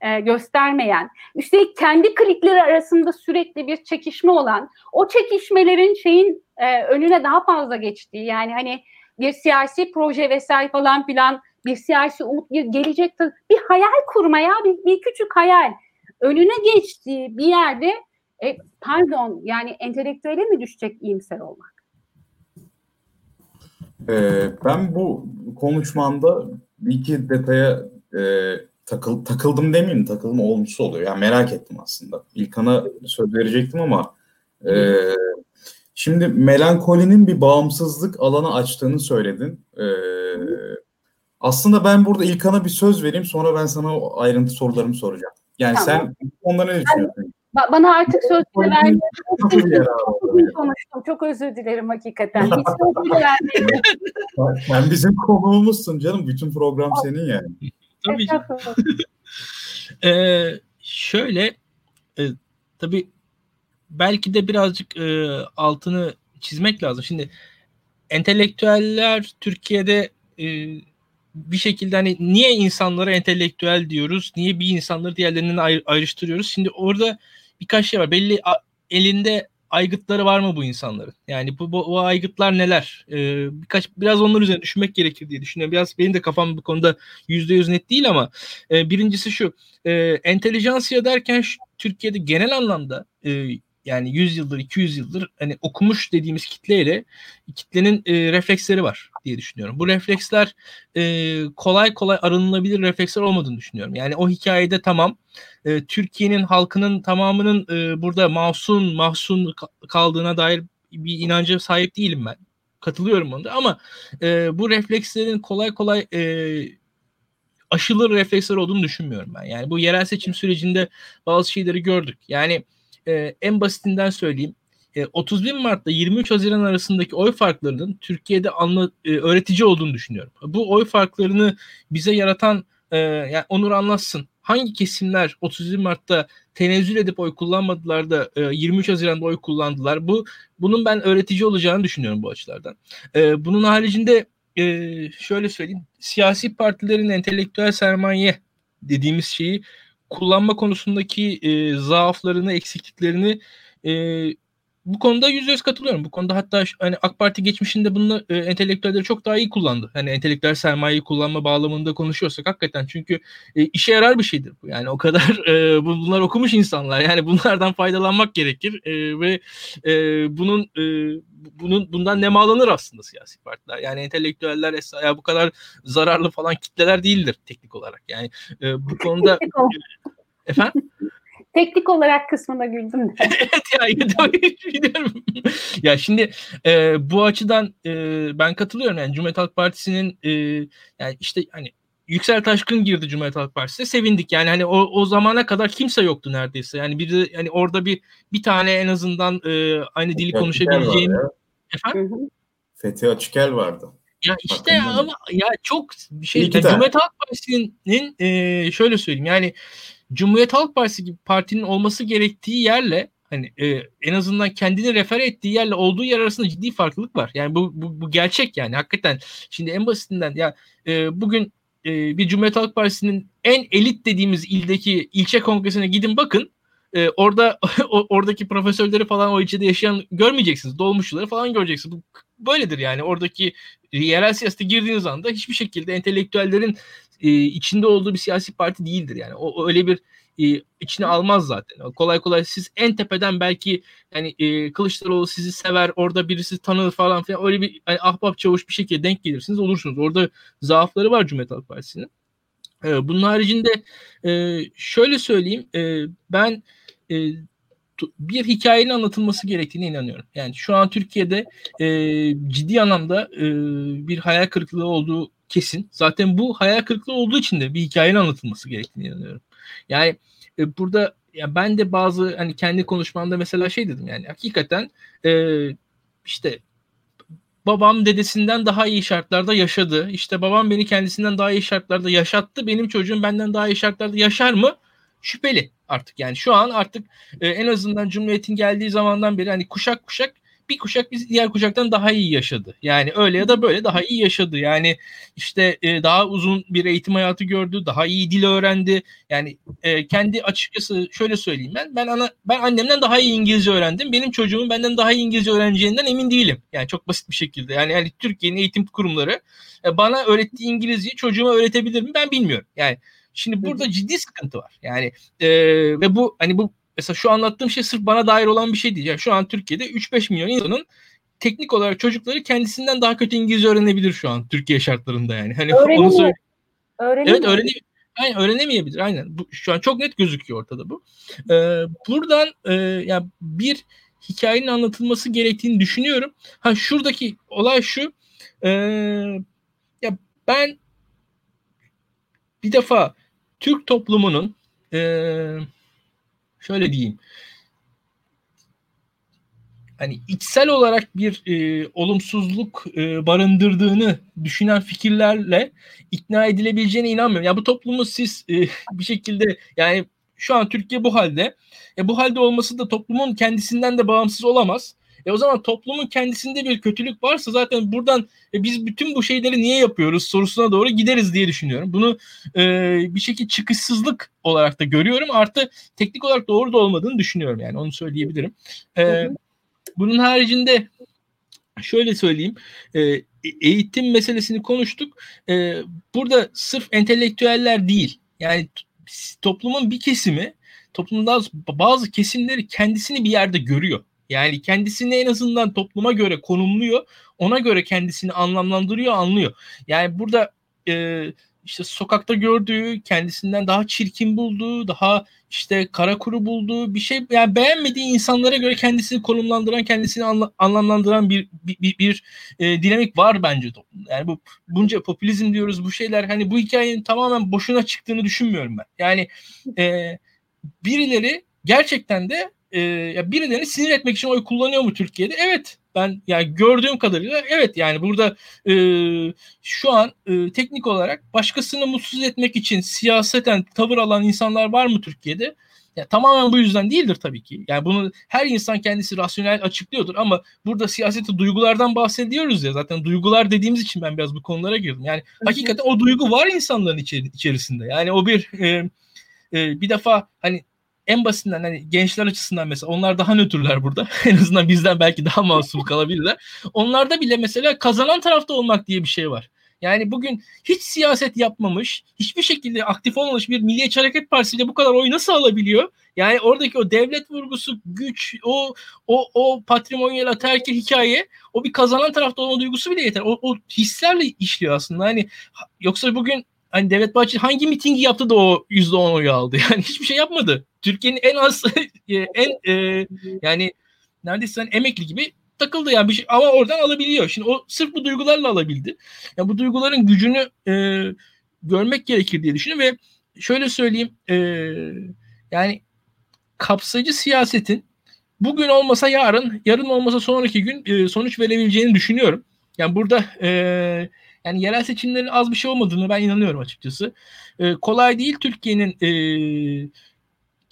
e, göstermeyen, üstelik kendi klikleri arasında sürekli bir çekişme olan, o çekişmelerin şeyin e, önüne daha fazla geçtiği, yani hani bir siyasi proje vesaire falan filan, bir siyasi umut, bir gelecek, bir hayal kurmaya, bir, bir küçük hayal önüne geçtiği bir yerde, e, pardon yani entelektüele mi düşecek iyimser olmak? Ee, ben bu konuşmanda bir iki detaya e, takıl, takıldım demeyeyim takılma olmuş oluyor. Yani merak ettim aslında. İlkan'a söz verecektim ama e, şimdi melankolinin bir bağımsızlık alanı açtığını söyledin. E, aslında ben burada İlkan'a bir söz vereyim sonra ben sana ayrıntı sorularımı soracağım. Yani tamam. sen ondan ne düşünüyorsun? Ba- bana artık söz verdi. konuştum. Çok özür dilerim hakikaten. Hiç Sen bizim konuğumuzsun canım. Bütün program senin yani. tabii. ee, şöyle e, tabii belki de birazcık e, altını çizmek lazım. Şimdi entelektüeller Türkiye'de e, bir şekilde hani niye insanlara entelektüel diyoruz? Niye bir insanları diğerlerinden ayr- ayrıştırıyoruz? Şimdi orada birkaç şey var. Belli elinde aygıtları var mı bu insanların? Yani bu, bu, bu aygıtlar neler? Ee, birkaç biraz onlar üzerine düşünmek gerekir diye düşünüyorum. Biraz benim de kafam bu konuda yüzde yüz net değil ama e, birincisi şu. E, entelijansiya derken şu, Türkiye'de genel anlamda e, yani 100 yıldır 200 yıldır hani okumuş dediğimiz kitleyle kitlenin e, refleksleri var diye düşünüyorum. Bu refleksler e, kolay kolay arınılabilir refleksler olmadığını düşünüyorum. Yani o hikayede tamam e, Türkiye'nin halkının tamamının e, burada masum mahzun kaldığına dair bir inancı sahip değilim ben. Katılıyorum onda ama e, bu reflekslerin kolay kolay e, aşılır refleksler olduğunu düşünmüyorum ben. Yani bu yerel seçim sürecinde bazı şeyleri gördük. Yani e, en basitinden söyleyeyim. E, 31 Mart'ta 23 Haziran arasındaki oy farklarının Türkiye'de anla, e, öğretici olduğunu düşünüyorum. Bu oy farklarını bize yaratan e, yani Onur anlatsın. Hangi kesimler 31 Mart'ta tenezzül edip oy kullanmadılar da e, 23 Haziran'da oy kullandılar? Bu bunun ben öğretici olacağını düşünüyorum bu açılardan. E, bunun haricinde e, şöyle söyleyeyim. Siyasi partilerin entelektüel sermaye dediğimiz şeyi kullanma konusundaki e, zaaflarını, eksikliklerini e, bu konuda yüzde yüz katılıyorum. Bu konuda hatta hani AK Parti geçmişinde bunu e, entelektüelleri çok daha iyi kullandı. Hani entelektüel sermayeyi kullanma bağlamında konuşuyorsak hakikaten çünkü e, işe yarar bir şeydir bu. Yani o kadar e, bunlar okumuş insanlar. Yani bunlardan faydalanmak gerekir e, ve e, bunun e, bunun bundan nemalanır aslında siyasi partiler. Yani entelektüeller ya bu kadar zararlı falan kitleler değildir teknik olarak. Yani e, bu konuda efendim Teknik olarak kısmına güldüm. evet ya biliyorum. ya şimdi e, bu açıdan e, ben katılıyorum yani Cumhuriyet Halk Partisi'nin e, yani işte hani Yüksel Taşkın girdi Cumhuriyet Halk Partisi'ne sevindik. Yani hani o, o zamana kadar kimse yoktu neredeyse. Yani bir de yani orada bir bir tane en azından e, aynı dili konuşabileceğim. Efendim? Fethi Açıkel vardı. Ya işte ya ama ya çok bir şey. Yani Cumhuriyet Halk Partisi'nin e, şöyle söyleyeyim yani Cumhuriyet Halk Partisi gibi partinin olması gerektiği yerle hani e, en azından kendini refer ettiği yerle olduğu yer arasında ciddi farklılık var. Yani bu, bu, bu gerçek yani hakikaten. Şimdi en basitinden ya e, bugün e, bir Cumhuriyet Halk Partisi'nin en elit dediğimiz ildeki ilçe kongresine gidin bakın. e, orada oradaki profesörleri falan o içinde yaşayan görmeyeceksiniz. Dolmuşçuları falan göreceksiniz. Bu böyledir yani. Oradaki yerel siyasete girdiğiniz anda hiçbir şekilde entelektüellerin e, içinde olduğu bir siyasi parti değildir yani. O öyle bir e, içine almaz zaten. Kolay kolay siz en tepeden belki yani e, Kılıçdaroğlu sizi sever, orada birisi tanır falan filan öyle bir hani ahbap çavuş bir şekilde denk gelirsiniz olursunuz. Orada zaafları var Cumhuriyet Halk Partisi'nin. E, bunun haricinde e, şöyle söyleyeyim e, ben e, bir hikayenin anlatılması gerektiğine inanıyorum. Yani şu an Türkiye'de e, ciddi anlamda e, bir hayal kırıklığı olduğu kesin. Zaten bu hayal kırıklığı olduğu için de bir hikayenin anlatılması gerektiğine inanıyorum. Yani e, burada ya ben de bazı hani kendi konuşmamda mesela şey dedim yani hakikaten e, işte babam dedesinden daha iyi şartlarda yaşadı. İşte babam beni kendisinden daha iyi şartlarda yaşattı. Benim çocuğum benden daha iyi şartlarda yaşar mı? Şüpheli artık. Yani şu an artık e, en azından Cumhuriyet'in geldiği zamandan beri hani kuşak kuşak bir kuşak biz diğer kuşaktan daha iyi yaşadı. Yani öyle ya da böyle daha iyi yaşadı. Yani işte e, daha uzun bir eğitim hayatı gördü, daha iyi dil öğrendi. Yani e, kendi açıkçası şöyle söyleyeyim ben ben ana ben annemden daha iyi İngilizce öğrendim. Benim çocuğumun benden daha iyi İngilizce öğreneceğinden emin değilim. Yani çok basit bir şekilde. Yani yani Türkiye'nin eğitim kurumları e, bana öğrettiği İngilizceyi çocuğuma öğretebilir mi? Ben bilmiyorum. Yani Şimdi burada ciddi sıkıntı var. Yani e, ve bu hani bu mesela şu anlattığım şey sırf bana dair olan bir şey değil. Yani şu an Türkiye'de 3-5 milyon insanın teknik olarak çocukları kendisinden daha kötü İngilizce öğrenebilir şu an Türkiye şartlarında yani. Hani onu söyle. Evet öğreni Aynen öğrenemeyebilir. Aynen. Bu, şu an çok net gözüküyor ortada bu. Ee, buradan e, yani bir hikayenin anlatılması gerektiğini düşünüyorum. Ha şuradaki olay şu. E, ya ben bir defa Türk toplumunun e, şöyle diyeyim hani içsel olarak bir e, olumsuzluk e, barındırdığını düşünen fikirlerle ikna edilebileceğine inanmıyorum. Ya bu toplumu siz e, bir şekilde yani şu an Türkiye bu halde. E, bu halde olması da toplumun kendisinden de bağımsız olamaz. E o zaman toplumun kendisinde bir kötülük varsa zaten buradan e, biz bütün bu şeyleri niye yapıyoruz sorusuna doğru gideriz diye düşünüyorum. Bunu e, bir şekilde çıkışsızlık olarak da görüyorum. Artı teknik olarak doğru da olmadığını düşünüyorum yani onu söyleyebilirim. E, bunun haricinde şöyle söyleyeyim. E, eğitim meselesini konuştuk. E, burada sırf entelektüeller değil. Yani toplumun bir kesimi toplumda bazı kesimleri kendisini bir yerde görüyor. Yani kendisini en azından topluma göre konumluyor. Ona göre kendisini anlamlandırıyor, anlıyor. Yani burada e, işte sokakta gördüğü, kendisinden daha çirkin bulduğu, daha işte kara kuru bulduğu bir şey yani beğenmediği insanlara göre kendisini konumlandıran, kendisini anla, anlamlandıran bir bir, bir, bir e, dinamik var bence. Yani bu bunca popülizm diyoruz bu şeyler hani bu hikayenin tamamen boşuna çıktığını düşünmüyorum ben. Yani e, birileri gerçekten de e, ya birilerini sinir etmek için oy kullanıyor mu Türkiye'de? Evet. Ben yani gördüğüm kadarıyla evet yani burada e, şu an e, teknik olarak başkasını mutsuz etmek için siyaseten tavır alan insanlar var mı Türkiye'de? Ya, tamamen bu yüzden değildir tabii ki. Yani bunu her insan kendisi rasyonel açıklıyordur ama burada siyaseti duygulardan bahsediyoruz ya zaten duygular dediğimiz için ben biraz bu konulara girdim. Yani hakikaten o duygu var insanların içeri, içerisinde. Yani o bir e, e, bir defa hani en basitinden hani gençler açısından mesela onlar daha nötrler burada. en azından bizden belki daha masum kalabilirler. Onlarda bile mesela kazanan tarafta olmak diye bir şey var. Yani bugün hiç siyaset yapmamış, hiçbir şekilde aktif olmamış bir Milliyetçi Hareket Partisi bu kadar oy nasıl alabiliyor? Yani oradaki o devlet vurgusu, güç, o o o patrimonyal ataerkil hikaye, o bir kazanan tarafta olma duygusu bile yeter. O, o hislerle işliyor aslında. Hani yoksa bugün hani Devlet Bahçeli hangi mitingi yaptı da o %10 oyu aldı? Yani hiçbir şey yapmadı. Türkiye'nin en az e, en e, yani neredeyse emekli gibi takıldı yani bir şey ama oradan alabiliyor. Şimdi o sırf bu duygularla alabildi. Ya yani bu duyguların gücünü e, görmek gerekir diye düşünüyorum ve şöyle söyleyeyim e, yani kapsayıcı siyasetin bugün olmasa yarın, yarın olmasa sonraki gün e, sonuç verebileceğini düşünüyorum. Yani burada e, yani yerel seçimlerin az bir şey olmadığını ben inanıyorum açıkçası. E, kolay değil Türkiye'nin e,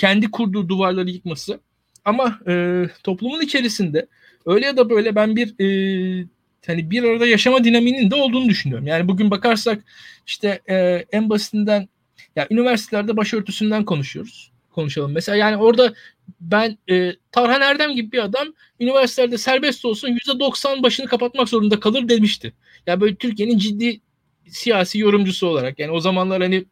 kendi kurduğu duvarları yıkması. Ama e, toplumun içerisinde öyle ya da böyle ben bir e, hani bir arada yaşama dinaminin de olduğunu düşünüyorum. Yani bugün bakarsak işte e, en basitinden ya üniversitelerde başörtüsünden konuşuyoruz. konuşalım. Mesela yani orada ben e, Tarhan Erdem gibi bir adam üniversitelerde serbest olsun %90 başını kapatmak zorunda kalır demişti. Ya yani böyle Türkiye'nin ciddi siyasi yorumcusu olarak yani o zamanlar hani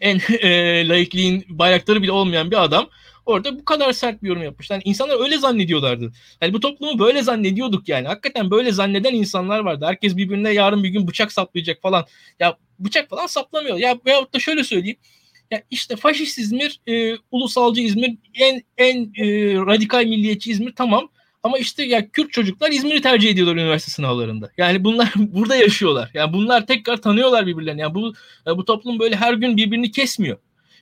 en e, laikliğin bayrakları bile olmayan bir adam orada bu kadar sert bir yorum yapmış. Yani insanlar öyle zannediyorlardı. Yani bu toplumu böyle zannediyorduk yani. Hakikaten böyle zanneden insanlar vardı. Herkes birbirine yarın bir gün bıçak saplayacak falan. Ya bıçak falan saplamıyor. Ya veyahut da şöyle söyleyeyim. Ya işte faşist İzmir, e, ulusalcı İzmir, en en e, radikal milliyetçi İzmir tamam. Ama işte ya Kürt çocuklar İzmir'i tercih ediyorlar üniversite sınavlarında. Yani bunlar burada yaşıyorlar. Yani bunlar tekrar tanıyorlar birbirlerini. Yani bu bu toplum böyle her gün birbirini kesmiyor.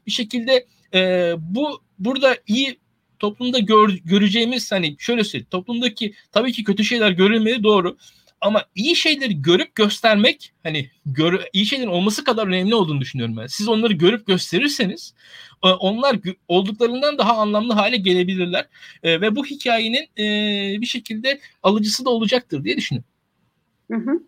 Bir şekilde e, bu burada iyi toplumda gör, göreceğimiz hani şöyle söyleyeyim toplumdaki tabii ki kötü şeyler görülmeli doğru ama iyi şeyleri görüp göstermek hani gör, iyi şeylerin olması kadar önemli olduğunu düşünüyorum ben. Siz onları görüp gösterirseniz e, onlar olduklarından daha anlamlı hale gelebilirler e, ve bu hikayenin e, bir şekilde alıcısı da olacaktır diye düşünüyorum. Hı hı.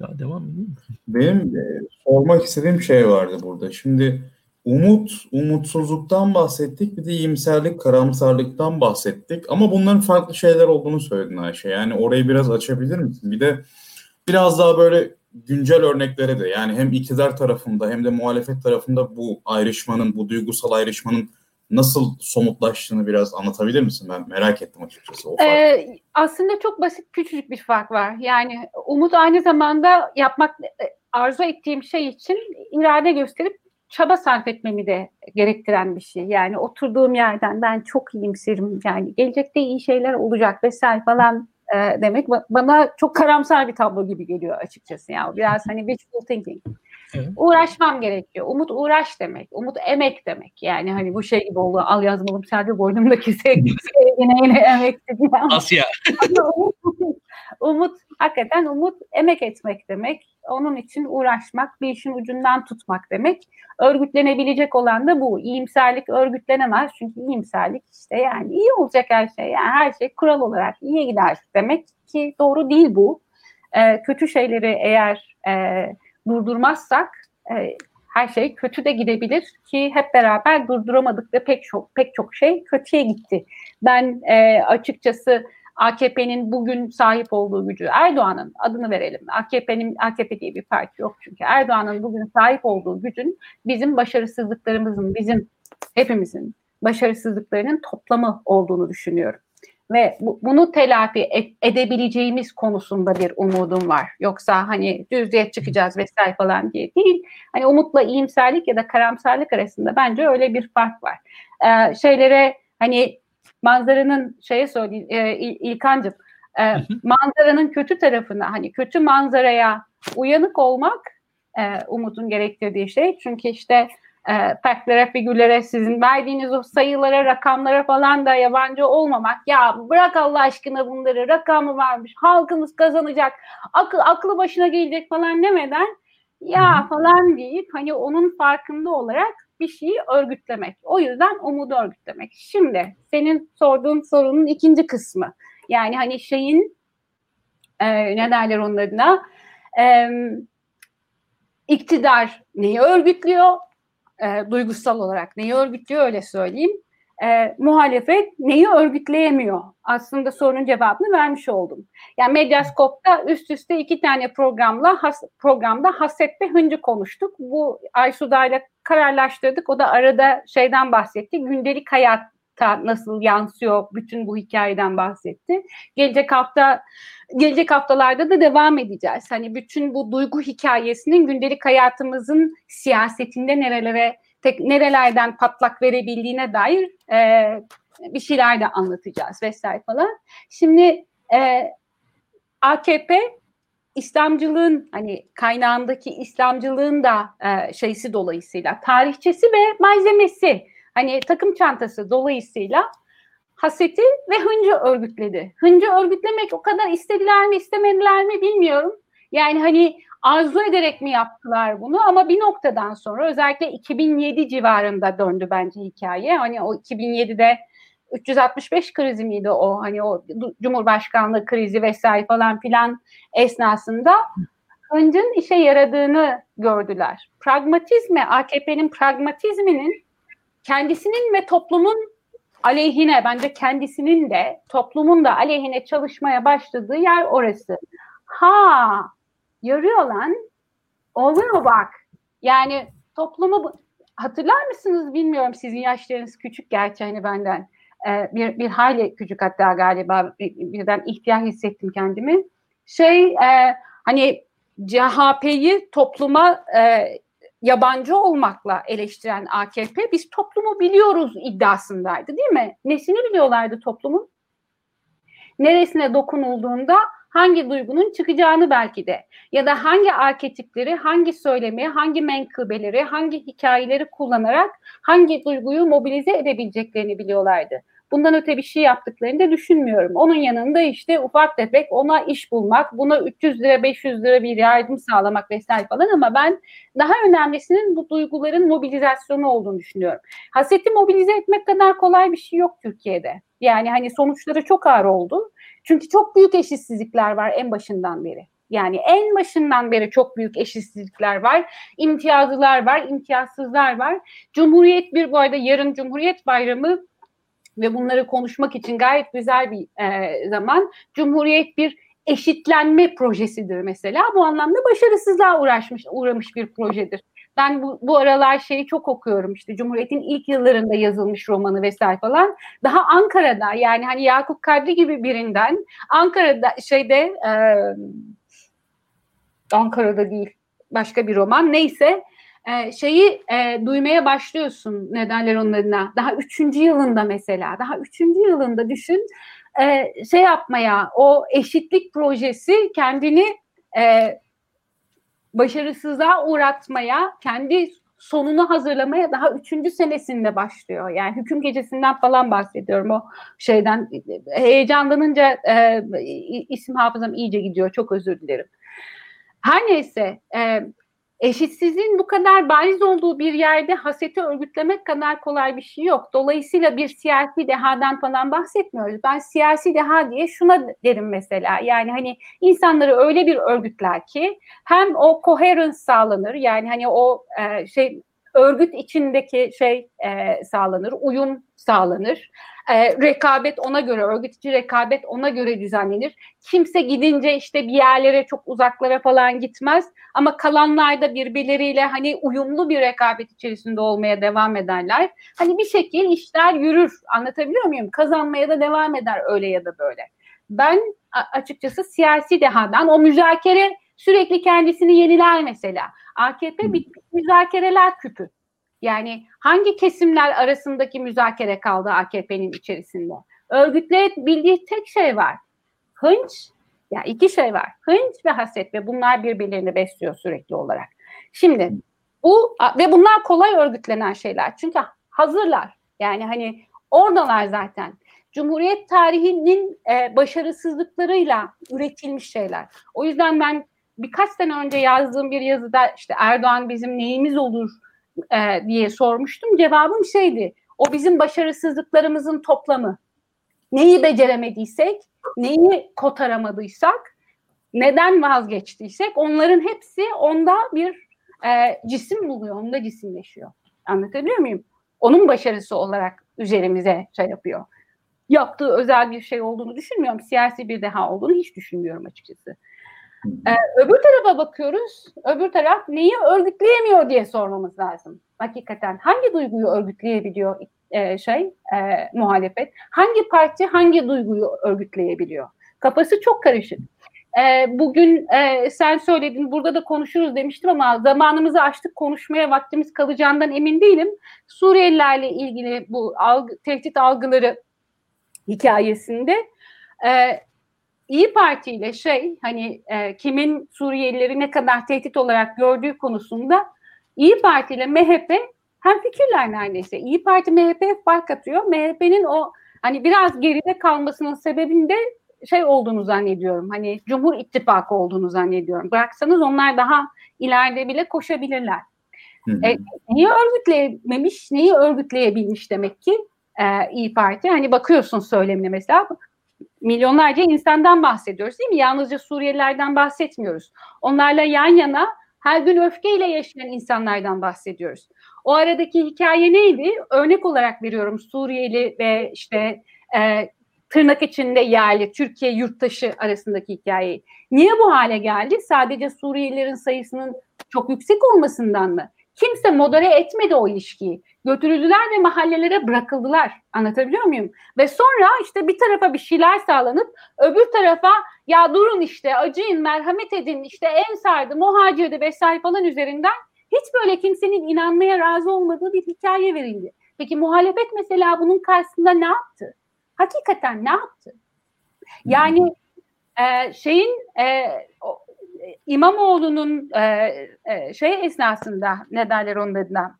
Daha devam edeyim Benim e, sormak istediğim şey vardı burada. Şimdi umut, umutsuzluktan bahsettik. Bir de iyimserlik, karamsarlıktan bahsettik. Ama bunların farklı şeyler olduğunu söyledin Ayşe. Yani orayı biraz açabilir misin? Bir de biraz daha böyle güncel örneklere de yani hem iktidar tarafında hem de muhalefet tarafında bu ayrışmanın, bu duygusal ayrışmanın nasıl somutlaştığını biraz anlatabilir misin? Ben merak ettim açıkçası. O. Ee, aslında çok basit küçücük bir fark var. Yani umut aynı zamanda yapmak e, arzu ettiğim şey için irade gösterip çaba sarf etmemi de gerektiren bir şey. Yani oturduğum yerden ben çok iyimserim yani gelecekte iyi şeyler olacak vesaire falan e, demek bana çok karamsar bir tablo gibi geliyor açıkçası. Yani biraz hani wishful thinking. Evet. Uğraşmam gerekiyor. Umut uğraş demek. Umut emek demek. Yani hani bu şey gibi oldu. Al yazmalım sadece boynumdaki sevgi sevgine yine emek dedi. Asya. umut, umut hakikaten umut emek etmek demek. Onun için uğraşmak, bir işin ucundan tutmak demek. Örgütlenebilecek olan da bu. İyimserlik örgütlenemez. Çünkü iyimserlik işte yani iyi olacak her şey. Yani her şey kural olarak iyiye gider demek ki doğru değil bu. Ee, kötü şeyleri eğer e, durdurmazsak e, her şey kötü de gidebilir ki hep beraber durduramadık ve pek çok pek çok şey kötüye gitti. Ben e, açıkçası AKP'nin bugün sahip olduğu gücü Erdoğan'ın adını verelim. AKP'nin AKP diye bir parti yok çünkü. Erdoğan'ın bugün sahip olduğu gücün bizim başarısızlıklarımızın, bizim hepimizin başarısızlıklarının toplamı olduğunu düşünüyorum. Ve bu, bunu telafi et, edebileceğimiz konusunda bir umudum var. Yoksa hani düzlüğe çıkacağız vesaire falan diye değil. Hani umutla iyimserlik ya da karamsarlık arasında bence öyle bir fark var. Ee, şeylere hani manzaranın şeye söyleyeyim e, İlkancığım e, manzaranın kötü tarafına hani kötü manzaraya uyanık olmak e, umutun gerektirdiği şey. Çünkü işte e, faklere, figürlere, sizin verdiğiniz o sayılara, rakamlara falan da yabancı olmamak. Ya bırak Allah aşkına bunları, rakamı varmış, halkımız kazanacak, akıl, aklı başına gelecek falan demeden ya falan deyip hani onun farkında olarak bir şeyi örgütlemek. O yüzden umudu örgütlemek. Şimdi senin sorduğun sorunun ikinci kısmı. Yani hani şeyin e, ne derler onun adına e, iktidar neyi örgütlüyor? E, duygusal olarak neyi örgütlüyor öyle söyleyeyim. E, muhalefet neyi örgütleyemiyor? Aslında sorunun cevabını vermiş oldum. Yani Medyaskop'ta üst üste iki tane programla has, programda haset ve hıncı konuştuk. Bu Aysuda ile kararlaştırdık. O da arada şeyden bahsetti. Gündelik hayatta nasıl yansıyor bütün bu hikayeden bahsetti. Gelecek hafta gelecek haftalarda da devam edeceğiz. Hani bütün bu duygu hikayesinin gündelik hayatımızın siyasetinde nerelere tek, nerelerden patlak verebildiğine dair e, bir şeyler de anlatacağız vesaire falan. Şimdi e, AKP İslamcılığın hani kaynağındaki İslamcılığın da e, şeysi dolayısıyla tarihçesi ve malzemesi hani takım çantası dolayısıyla haseti ve hıncı örgütledi. Hıncı örgütlemek o kadar istediler mi istemediler mi bilmiyorum. Yani hani arzu ederek mi yaptılar bunu ama bir noktadan sonra özellikle 2007 civarında döndü bence hikaye. Hani o 2007'de 365 krizi miydi o hani o Cumhurbaşkanlığı krizi vesaire falan filan esnasında hıncın işe yaradığını gördüler. Pragmatizme, AKP'nin pragmatizminin kendisinin ve toplumun aleyhine, bence kendisinin de toplumun da aleyhine çalışmaya başladığı yer orası. Ha, yarıyor lan. Oluyor bak. Yani toplumu hatırlar mısınız bilmiyorum sizin yaşlarınız küçük gerçi hani benden. Ee, bir, bir hayli küçük hatta galiba birden ihtiyar hissettim kendimi. Şey e, hani CHP'yi topluma e, yabancı olmakla eleştiren AKP biz toplumu biliyoruz iddiasındaydı değil mi? Nesini biliyorlardı toplumun? Neresine dokunulduğunda hangi duygunun çıkacağını belki de ya da hangi arketipleri, hangi söylemi, hangi menkıbeleri, hangi hikayeleri kullanarak hangi duyguyu mobilize edebileceklerini biliyorlardı. Bundan öte bir şey yaptıklarını da düşünmüyorum. Onun yanında işte ufak tefek ona iş bulmak, buna 300 lira 500 lira bir yardım sağlamak vesaire falan ama ben daha önemlisinin bu duyguların mobilizasyonu olduğunu düşünüyorum. Haseti mobilize etmek kadar kolay bir şey yok Türkiye'de. Yani hani sonuçları çok ağır oldu. Çünkü çok büyük eşitsizlikler var en başından beri. Yani en başından beri çok büyük eşitsizlikler var. İmtiyazlılar var, imtiyazsızlar var. Cumhuriyet bir bu arada yarın Cumhuriyet Bayramı ve bunları konuşmak için gayet güzel bir e, zaman. Cumhuriyet bir eşitlenme projesidir mesela. Bu anlamda başarısızlığa uğraşmış, uğramış bir projedir. Ben bu, bu aralar şeyi çok okuyorum işte Cumhuriyet'in ilk yıllarında yazılmış romanı vesaire falan. Daha Ankara'da yani hani Yakup Kadri gibi birinden Ankara'da şeyde e, Ankara'da değil başka bir roman neyse e, şeyi e, duymaya başlıyorsun nedenler onun adına. Daha üçüncü yılında mesela daha üçüncü yılında düşün e, şey yapmaya o eşitlik projesi kendini e, başarısızlığa uğratmaya, kendi sonunu hazırlamaya daha üçüncü senesinde başlıyor. Yani hüküm gecesinden falan bahsediyorum o şeyden. Heyecanlanınca e, isim hafızam iyice gidiyor. Çok özür dilerim. Her neyse e, eşitsizliğin bu kadar bariz olduğu bir yerde haseti örgütlemek kadar kolay bir şey yok. Dolayısıyla bir siyasi dehadan falan bahsetmiyoruz. Ben siyasi deha diye şuna derim mesela. Yani hani insanları öyle bir örgütler ki hem o coherence sağlanır yani hani o e, şey örgüt içindeki şey e, sağlanır, uyum sağlanır. E, rekabet ona göre, örgüt içi rekabet ona göre düzenlenir. Kimse gidince işte bir yerlere çok uzaklara falan gitmez ama kalanlar da birbirleriyle hani uyumlu bir rekabet içerisinde olmaya devam ederler. Hani bir şekil işler yürür. Anlatabiliyor muyum? Kazanmaya da devam eder öyle ya da böyle. Ben açıkçası siyasi dehadan o müzakere sürekli kendisini yeniler mesela. AKP bir müzakereler küpü. Yani hangi kesimler arasındaki müzakere kaldı AKP'nin içerisinde? Örgütleyebildiği tek şey var. Hınç, ya yani iki şey var. Hınç ve haset ve bunlar birbirlerini besliyor sürekli olarak. Şimdi bu ve bunlar kolay örgütlenen şeyler. Çünkü hazırlar. Yani hani oradalar zaten. Cumhuriyet tarihinin e, başarısızlıklarıyla üretilmiş şeyler. O yüzden ben birkaç sene önce yazdığım bir yazıda işte Erdoğan bizim neyimiz olur e, diye sormuştum. Cevabım şeydi. O bizim başarısızlıklarımızın toplamı. Neyi beceremediysek, neyi kotaramadıysak, neden vazgeçtiysek onların hepsi onda bir e, cisim buluyor, onda cisimleşiyor. Anlatabiliyor muyum? Onun başarısı olarak üzerimize şey yapıyor. Yaptığı özel bir şey olduğunu düşünmüyorum. Siyasi bir deha olduğunu hiç düşünmüyorum açıkçası. Ee, öbür tarafa bakıyoruz. Öbür taraf neyi örgütleyemiyor diye sormamız lazım. Hakikaten hangi duyguyu örgütleyebiliyor e, şey e, muhalefet? Hangi parti hangi duyguyu örgütleyebiliyor? Kafası çok karışık. E, bugün e, sen söyledin burada da konuşuruz demiştim ama zamanımızı açtık konuşmaya vaktimiz kalacağından emin değilim. Suriyelilerle ilgili bu algı, tehdit algıları hikayesinde e, İyi Parti ile şey hani e, kimin Suriyelileri ne kadar tehdit olarak gördüğü konusunda İyi Parti ile MHP hem fikirler neredeyse. İyi Parti MHP fark atıyor. MHP'nin o hani biraz geride kalmasının sebebinde şey olduğunu zannediyorum. Hani Cumhur İttifakı olduğunu zannediyorum. Bıraksanız onlar daha ileride bile koşabilirler. Hı hı. E, neyi örgütleyememiş, neyi örgütleyebilmiş demek ki e, İyi Parti? Hani bakıyorsun söylemine mesela milyonlarca insandan bahsediyoruz değil mi? Yalnızca Suriyelilerden bahsetmiyoruz. Onlarla yan yana her gün öfkeyle yaşayan insanlardan bahsediyoruz. O aradaki hikaye neydi? Örnek olarak veriyorum Suriyeli ve işte e, tırnak içinde yerli Türkiye yurttaşı arasındaki hikayeyi. Niye bu hale geldi? Sadece Suriyelilerin sayısının çok yüksek olmasından mı? Kimse modere etmedi o ilişkiyi. Götürüldüler ve mahallelere bırakıldılar. Anlatabiliyor muyum? Ve sonra işte bir tarafa bir şeyler sağlanıp öbür tarafa ya durun işte acıyın merhamet edin işte en sardı muhacirdi vesaire falan üzerinden hiç böyle kimsenin inanmaya razı olmadığı bir hikaye verildi. Peki muhalefet mesela bunun karşısında ne yaptı? Hakikaten ne yaptı? Yani e, şeyin e, o, İmamoğlu'nun e, e, şey esnasında ne derler onun adına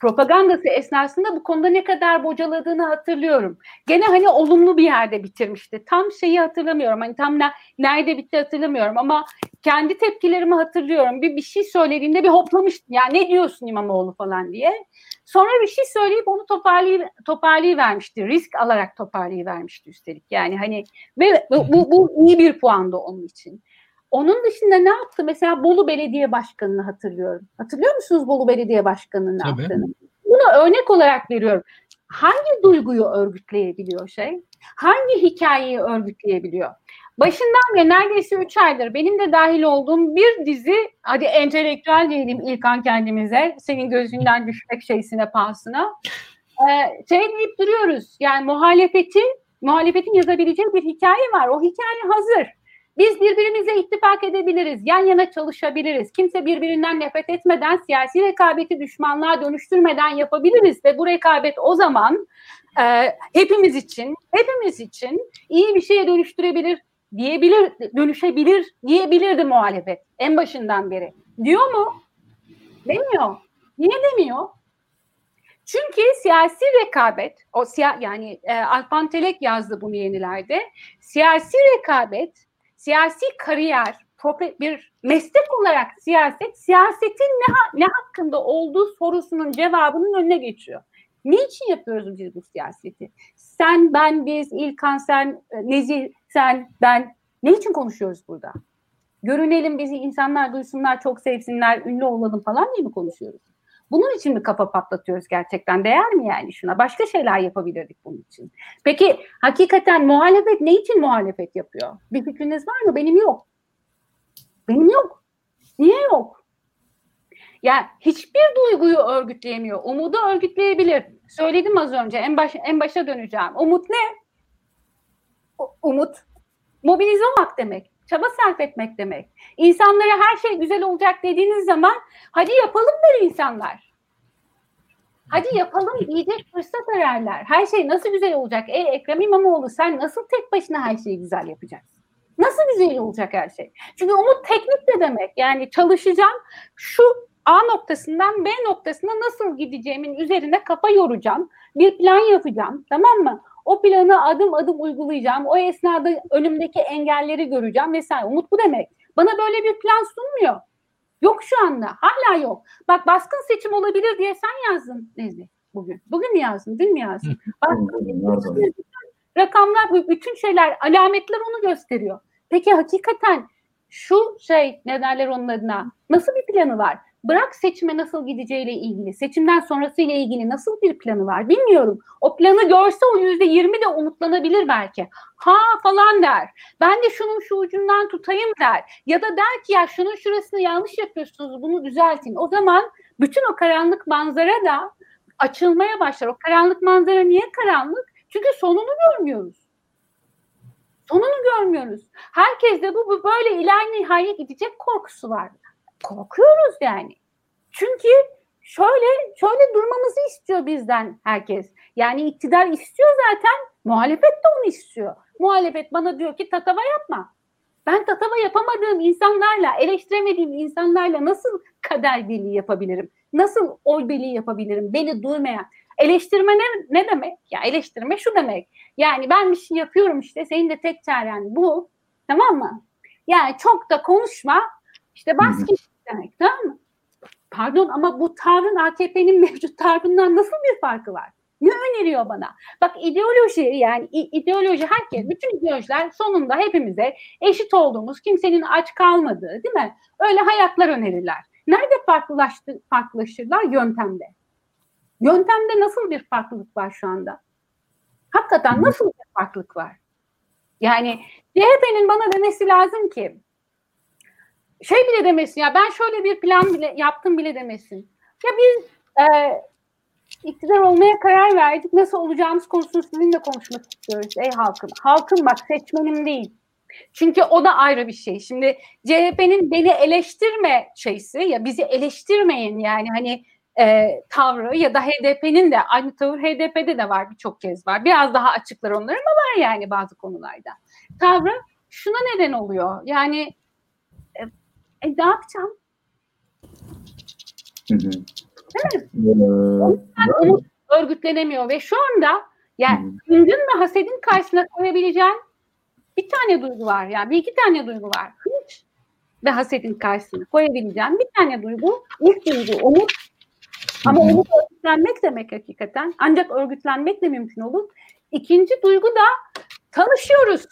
propagandası esnasında bu konuda ne kadar bocaladığını hatırlıyorum. Gene hani olumlu bir yerde bitirmişti. Tam şeyi hatırlamıyorum. Hani tam ne, nerede bitti hatırlamıyorum ama kendi tepkilerimi hatırlıyorum. Bir bir şey söylediğinde bir hoplamıştım. Ya ne diyorsun İmamoğlu falan diye. Sonra bir şey söyleyip onu toparlay toparlayı vermişti. Risk alarak toparlayı vermişti üstelik. Yani hani ve bu, bu iyi bir puandı onun için. Onun dışında ne yaptı? Mesela Bolu Belediye Başkanı'nı hatırlıyorum. Hatırlıyor musunuz Bolu Belediye Başkanı'nın ne Tabii. yaptığını? Bunu örnek olarak veriyorum. Hangi duyguyu örgütleyebiliyor şey? Hangi hikayeyi örgütleyebiliyor? Başından beri neredeyse 3 aydır benim de dahil olduğum bir dizi, hadi entelektüel diyelim ilk an kendimize, senin gözünden düşmek şeysine pahasına. Ee, şey deyip duruyoruz, yani muhalefetin, muhalefetin yazabileceği bir hikaye var. O hikaye hazır. Biz birbirimizle ittifak edebiliriz, yan yana çalışabiliriz. Kimse birbirinden nefret etmeden, siyasi rekabeti düşmanlığa dönüştürmeden yapabiliriz ve bu rekabet o zaman e, hepimiz için, hepimiz için iyi bir şeye dönüştürebilir, diyebilir, dönüşebilir diyebilirdi muhalefet en başından beri. Diyor mu? Demiyor. Niye demiyor? Çünkü siyasi rekabet, o siya, yani e, Alpan Telek yazdı bunu yenilerde. Siyasi rekabet siyasi kariyer, bir meslek olarak siyaset, siyasetin ne, ne hakkında olduğu sorusunun cevabının önüne geçiyor. Niçin yapıyoruz biz bu siyaseti? Sen, ben, biz, İlkan, sen, Nezih, sen, ben. Ne için konuşuyoruz burada? Görünelim bizi insanlar duysunlar, çok sevsinler, ünlü olalım falan diye mi konuşuyoruz? Bunun için mi kafa patlatıyoruz gerçekten? Değer mi yani şuna? Başka şeyler yapabilirdik bunun için. Peki hakikaten muhalefet ne için muhalefet yapıyor? Bir fikriniz var mı? Benim yok. Benim yok. Niye yok? Ya yani hiçbir duyguyu örgütleyemiyor. Umudu örgütleyebilir. Söyledim az önce. En baş en başa döneceğim. Umut ne? umut mobilize olmak demek çaba sarf etmek demek. İnsanlara her şey güzel olacak dediğiniz zaman hadi yapalım der insanlar. Hadi yapalım diyecek fırsat ararlar. Her şey nasıl güzel olacak? E Ekrem İmamoğlu sen nasıl tek başına her şeyi güzel yapacaksın? Nasıl güzel olacak her şey? Çünkü umut teknik de demek. Yani çalışacağım şu A noktasından B noktasına nasıl gideceğimin üzerine kafa yoracağım. Bir plan yapacağım. Tamam mı? O planı adım adım uygulayacağım. O esnada önümdeki engelleri göreceğim vesaire. Umut bu demek. Bana böyle bir plan sunmuyor. Yok şu anda. Hala yok. Bak baskın seçim olabilir diye sen yazdın Nezli bugün. Bugün mü yazdın? Dün mü yazdın? Baskın rakamlar, bütün şeyler, alametler onu gösteriyor. Peki hakikaten şu şey ne derler onun adına nasıl bir planı var? Bırak seçime nasıl gideceğiyle ilgili, seçimden sonrası ile ilgili nasıl bir planı var bilmiyorum. O planı görse o yüzde yirmi de umutlanabilir belki. Ha falan der. Ben de şunun şu ucundan tutayım der. Ya da der ki ya şunun şurasını yanlış yapıyorsunuz bunu düzeltin. O zaman bütün o karanlık manzara da açılmaya başlar. O karanlık manzara niye karanlık? Çünkü sonunu görmüyoruz. Sonunu görmüyoruz. Herkes de bu, bu böyle iler nihaya gidecek korkusu var korkuyoruz yani. Çünkü şöyle şöyle durmamızı istiyor bizden herkes. Yani iktidar istiyor zaten, muhalefet de onu istiyor. Muhalefet bana diyor ki tatava yapma. Ben tatava yapamadığım insanlarla, eleştiremediğim insanlarla nasıl kader birliği yapabilirim? Nasıl oy birliği yapabilirim? Beni duymayan. Eleştirme ne, ne demek? Ya eleştirme şu demek. Yani ben bir şey yapıyorum işte, senin de tek çaren bu. Tamam mı? Yani çok da konuşma, işte baskı demek tamam mı? Pardon ama bu tavrın AKP'nin mevcut tavrından nasıl bir farkı var? Ne deniliyor bana. Bak ideoloji yani ideoloji herkes, bütün ideolojiler sonunda hepimize eşit olduğumuz, kimsenin aç kalmadığı değil mi? Öyle hayatlar önerirler. Nerede farklılaştı, farklılaşırlar? Yöntemde. Yöntemde nasıl bir farklılık var şu anda? Hakikaten nasıl bir farklılık var? Yani CHP'nin bana demesi lazım ki şey bile demesin ya ben şöyle bir plan bile yaptım bile demesin. Ya biz e, iktidar olmaya karar verdik. Nasıl olacağımız konusunu sizinle konuşmak istiyoruz ey halkım. Halkım bak seçmenim değil. Çünkü o da ayrı bir şey. Şimdi CHP'nin beni eleştirme şeysi ya bizi eleştirmeyin yani hani e, tavrı ya da HDP'nin de aynı tavır HDP'de de var birçok kez var. Biraz daha açıklar onların ama var yani bazı konularda. Tavrı şuna neden oluyor. Yani e, ne yapacağım? Hı hı. Değil mi? Ee, örgütlenemiyor ve şu anda yani hüngün ve hasedin karşısına koyabileceğin bir tane duygu var. Yani bir iki tane duygu var. Hınç ve hasedin karşısına koyabileceğin bir tane duygu. İlk duygu umut. Ama umut örgütlenmek demek hakikaten. Ancak örgütlenmek de mümkün olur. İkinci duygu da tanışıyoruz.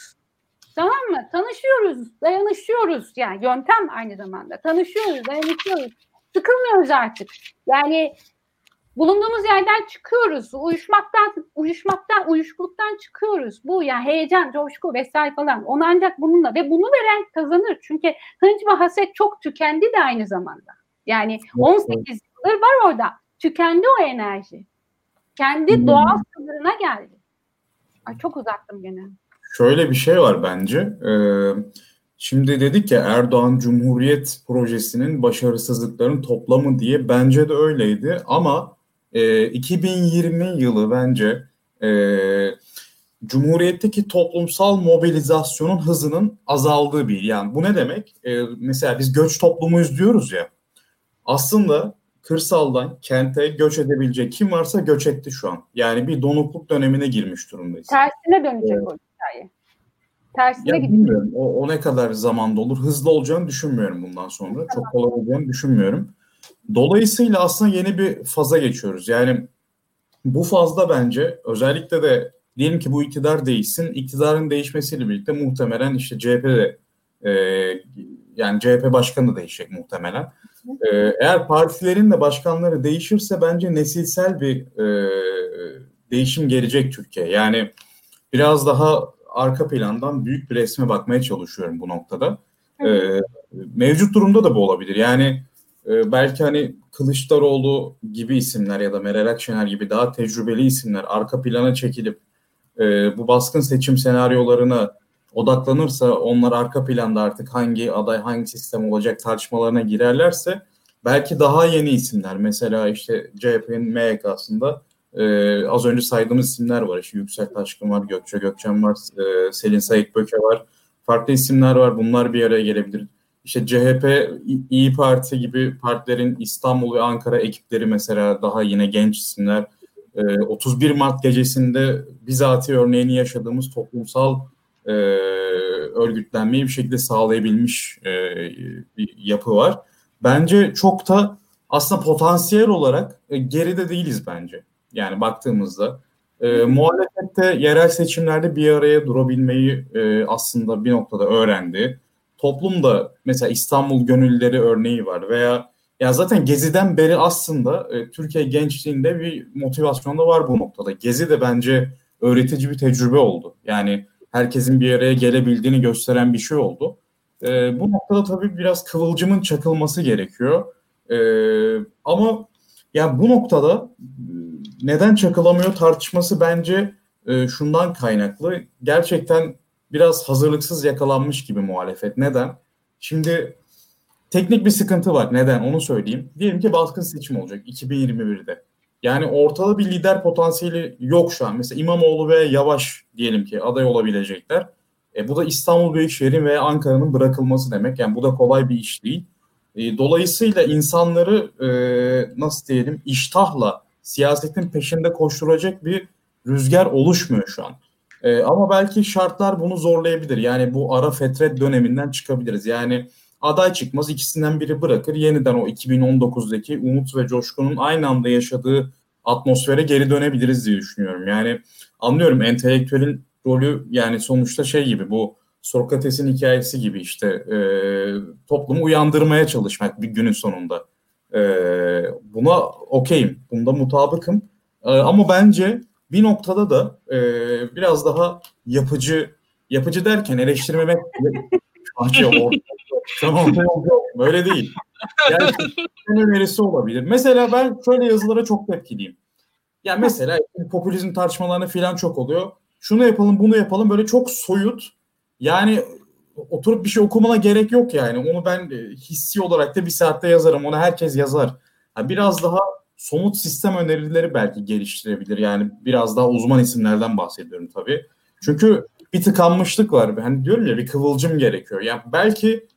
Tamam mı? Tanışıyoruz, dayanışıyoruz. Yani yöntem aynı zamanda. Tanışıyoruz, dayanışıyoruz. Sıkılmıyoruz artık. Yani bulunduğumuz yerden çıkıyoruz. Uyuşmaktan, uyuşmaktan, uyuşkuluktan çıkıyoruz. Bu yani heyecan, coşku vesaire falan. Onu ancak bununla ve bunu veren kazanır. Çünkü hınç ve haset çok tükendi de aynı zamanda. Yani 18 yıldır var orada. Tükendi o enerji. Kendi hmm. doğal sınırına geldi. Ay çok uzaktım gene. Şöyle bir şey var bence. Ee, şimdi dedik ya Erdoğan Cumhuriyet projesinin başarısızlıkların toplamı diye bence de öyleydi. Ama e, 2020 yılı bence e, Cumhuriyetteki toplumsal mobilizasyonun hızının azaldığı bir yani bu ne demek? E, mesela biz göç toplumuyuz diyoruz ya. Aslında kırsaldan kente göç edebilecek kim varsa göç etti şu an. Yani bir donukluk dönemine girmiş durumdayız. Tersine dönecek evet. Tersine ya bilmiyorum. O, o ne kadar zamanda olur. Hızlı olacağını düşünmüyorum bundan sonra. Çok kolay olacağını düşünmüyorum. Dolayısıyla aslında yeni bir faza geçiyoruz. Yani bu fazda bence özellikle de diyelim ki bu iktidar değişsin. İktidarın değişmesiyle birlikte muhtemelen işte CHP'de e, yani CHP başkanı da değişecek muhtemelen. E, eğer partilerin de başkanları değişirse bence nesilsel bir e, değişim gelecek Türkiye. Yani biraz daha arka plandan büyük bir resme bakmaya çalışıyorum bu noktada. E, mevcut durumda da bu olabilir. Yani e, belki hani Kılıçdaroğlu gibi isimler ya da Meral Akşener gibi daha tecrübeli isimler arka plana çekilip e, bu baskın seçim senaryolarına odaklanırsa onlar arka planda artık hangi aday hangi sistem olacak tartışmalarına girerlerse belki daha yeni isimler mesela işte CHP'nin MYK'sında e, az önce saydığımız isimler var. İşte Yüksel Taşkın var, Gökçe Gökçen var, e, Selin Sayık Böke var. Farklı isimler var. Bunlar bir araya gelebilir. İşte CHP, İyi Parti gibi partilerin İstanbul ve Ankara ekipleri mesela daha yine genç isimler. E, 31 Mart gecesinde bizatihi örneğini yaşadığımız toplumsal e, örgütlenmeyi bir şekilde sağlayabilmiş e, bir yapı var. Bence çok da aslında potansiyel olarak e, geride değiliz bence. Yani baktığımızda e, muhalefette yerel seçimlerde bir araya durabilmeyi e, aslında bir noktada öğrendi. Toplumda mesela İstanbul gönülleri örneği var veya ya zaten Gezi'den beri aslında e, Türkiye gençliğinde bir motivasyon da var bu noktada. Gezi de bence öğretici bir tecrübe oldu. Yani herkesin bir araya gelebildiğini gösteren bir şey oldu. E, bu noktada tabii biraz kıvılcımın çakılması gerekiyor. E, ama ya bu noktada neden çakılamıyor tartışması bence e, şundan kaynaklı. Gerçekten biraz hazırlıksız yakalanmış gibi muhalefet. Neden? Şimdi teknik bir sıkıntı var. Neden? Onu söyleyeyim. Diyelim ki baskın seçim olacak 2021'de. Yani ortada bir lider potansiyeli yok şu an. Mesela İmamoğlu ve Yavaş diyelim ki aday olabilecekler. E, bu da İstanbul Büyükşehir'in ve Ankara'nın bırakılması demek. Yani bu da kolay bir iş değil. E, dolayısıyla insanları e, nasıl diyelim iştahla siyasetin peşinde koşturacak bir rüzgar oluşmuyor şu an. E, ama belki şartlar bunu zorlayabilir. Yani bu ara fetret döneminden çıkabiliriz. Yani aday çıkmaz ikisinden biri bırakır. Yeniden o 2019'daki umut ve coşkunun aynı anda yaşadığı atmosfere geri dönebiliriz diye düşünüyorum. Yani anlıyorum entelektüelin rolü yani sonuçta şey gibi bu Sokrates'in hikayesi gibi işte e, toplumu uyandırmaya çalışmak bir günün sonunda. E, buna okeyim, bunda mutabıkım. E, ama bence bir noktada da e, biraz daha yapıcı, yapıcı derken eleştirmemek Tamam, böyle değil. Yani önerisi olabilir. Mesela ben şöyle yazılara çok tepkiliyim. Yani mesela popülizm tartışmalarına falan çok oluyor. Şunu yapalım, bunu yapalım böyle çok soyut. Yani oturup bir şey okumana gerek yok yani. Onu ben hissi olarak da bir saatte yazarım. Onu herkes yazar. Yani biraz daha somut sistem önerileri belki geliştirebilir. Yani biraz daha uzman isimlerden bahsediyorum tabii. Çünkü bir tıkanmışlık var. Hani diyorum ya bir kıvılcım gerekiyor. Yani belki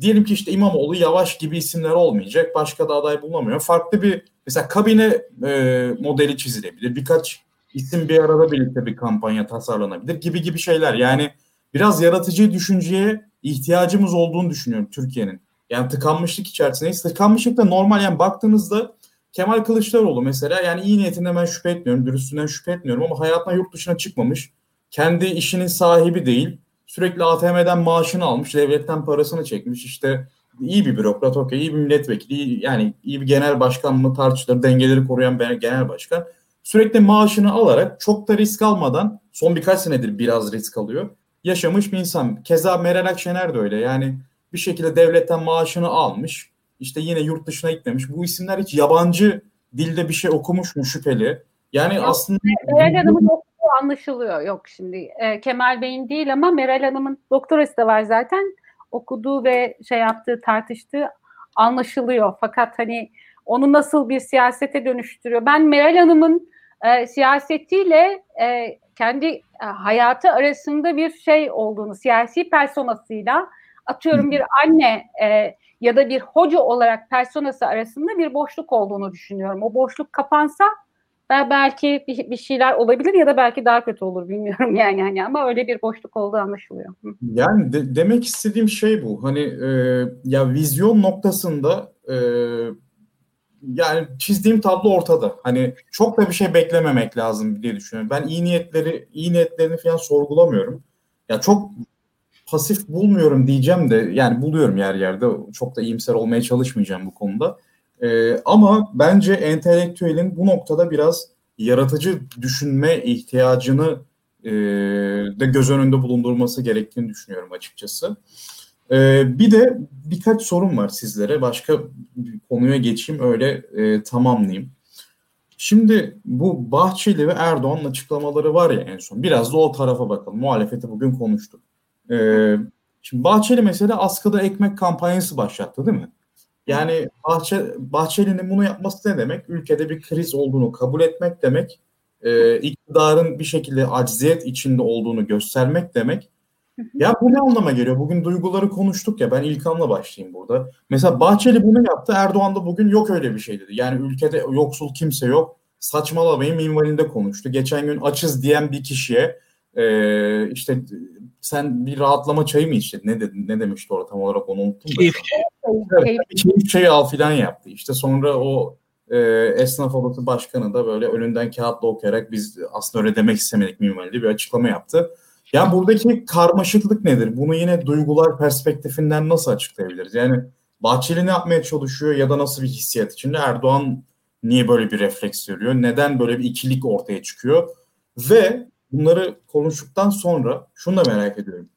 diyelim ki işte İmamoğlu Yavaş gibi isimler olmayacak. Başka da aday bulunamıyor. Farklı bir mesela kabine e, modeli çizilebilir. Birkaç isim bir arada birlikte bir kampanya tasarlanabilir gibi gibi şeyler. Yani biraz yaratıcı düşünceye ihtiyacımız olduğunu düşünüyorum Türkiye'nin. Yani tıkanmışlık içerisindeyiz. Tıkanmışlık da normal yani baktığınızda Kemal Kılıçdaroğlu mesela yani iyi niyetinden ben şüphe etmiyorum, dürüstlüğünden şüphe etmiyorum ama hayatına yurt dışına çıkmamış. Kendi işinin sahibi değil. Sürekli ATM'den maaşını almış, devletten parasını çekmiş. İşte iyi bir bürokrat, okey, iyi bir milletvekili, iyi, yani iyi bir genel başkan mı tartışılır, dengeleri koruyan bir genel başkan. Sürekli maaşını alarak çok da risk almadan, son birkaç senedir biraz risk alıyor, yaşamış bir insan. Keza Meral Akşener de öyle. Yani bir şekilde devletten maaşını almış, işte yine yurt dışına gitmemiş. Bu isimler hiç yabancı dilde bir şey okumuş mu şüpheli. Yani Yok, aslında... Meral Hanım'ın okuduğu anlaşılıyor. Yok şimdi e, Kemal Bey'in değil ama Meral Hanım'ın doktorası da var zaten. Okuduğu ve şey yaptığı, tartıştığı anlaşılıyor. Fakat hani onu nasıl bir siyasete dönüştürüyor? Ben Meral Hanım'ın e, siyasetiyle e, kendi e, hayatı arasında bir şey olduğunu, siyasi personasıyla atıyorum bir anne e, ya da bir hoca olarak personası arasında bir boşluk olduğunu düşünüyorum. O boşluk kapansa belki bir, bir şeyler olabilir ya da belki daha kötü olur bilmiyorum yani hani ama öyle bir boşluk olduğu anlaşılıyor. Yani de, demek istediğim şey bu. Hani e, ya vizyon noktasında e, yani çizdiğim tablo ortada. Hani çok da bir şey beklememek lazım diye düşünüyorum. Ben iyi niyetleri, iyi niyetlerini falan sorgulamıyorum. Ya çok pasif bulmuyorum diyeceğim de yani buluyorum yer yerde. Çok da iyimser olmaya çalışmayacağım bu konuda. Ee, ama bence entelektüelin bu noktada biraz yaratıcı düşünme ihtiyacını e, de göz önünde bulundurması gerektiğini düşünüyorum açıkçası. Ee, bir de birkaç sorun var sizlere. Başka bir konuya geçeyim öyle e, tamamlayayım. Şimdi bu Bahçeli ve Erdoğan'ın açıklamaları var ya en son. Biraz da o tarafa bakalım. Muhalefeti bugün konuştuk. Ee, şimdi Bahçeli mesela askıda ekmek kampanyası başlattı değil mi? Yani Bahçe, Bahçeli'nin bunu yapması ne demek? Ülkede bir kriz olduğunu kabul etmek demek. E, iktidarın bir şekilde acziyet içinde olduğunu göstermek demek. Ya bu ne anlama geliyor? Bugün duyguları konuştuk ya ben İlkan'la başlayayım burada. Mesela Bahçeli bunu yaptı Erdoğan da bugün yok öyle bir şey dedi. Yani ülkede yoksul kimse yok. Saçmalamayın minvalinde konuştu. Geçen gün açız diyen bir kişiye e, işte sen bir rahatlama çayı mı içtin? Ne dedi, ne demişti orada tam olarak onu unuttum. Keyif, evet, keyif çayı al filan yaptı. İşte sonra o e, esnaf odası başkanı da böyle önünden kağıtla okuyarak biz aslında öyle demek istemedik minvalinde bir açıklama yaptı. Yani buradaki karmaşıklık nedir? Bunu yine duygular perspektifinden nasıl açıklayabiliriz? Yani Bahçeli ne yapmaya çalışıyor ya da nasıl bir hissiyat içinde? Erdoğan niye böyle bir refleks görüyor? Neden böyle bir ikilik ortaya çıkıyor? Ve bunları konuştuktan sonra şunu da merak ediyorum.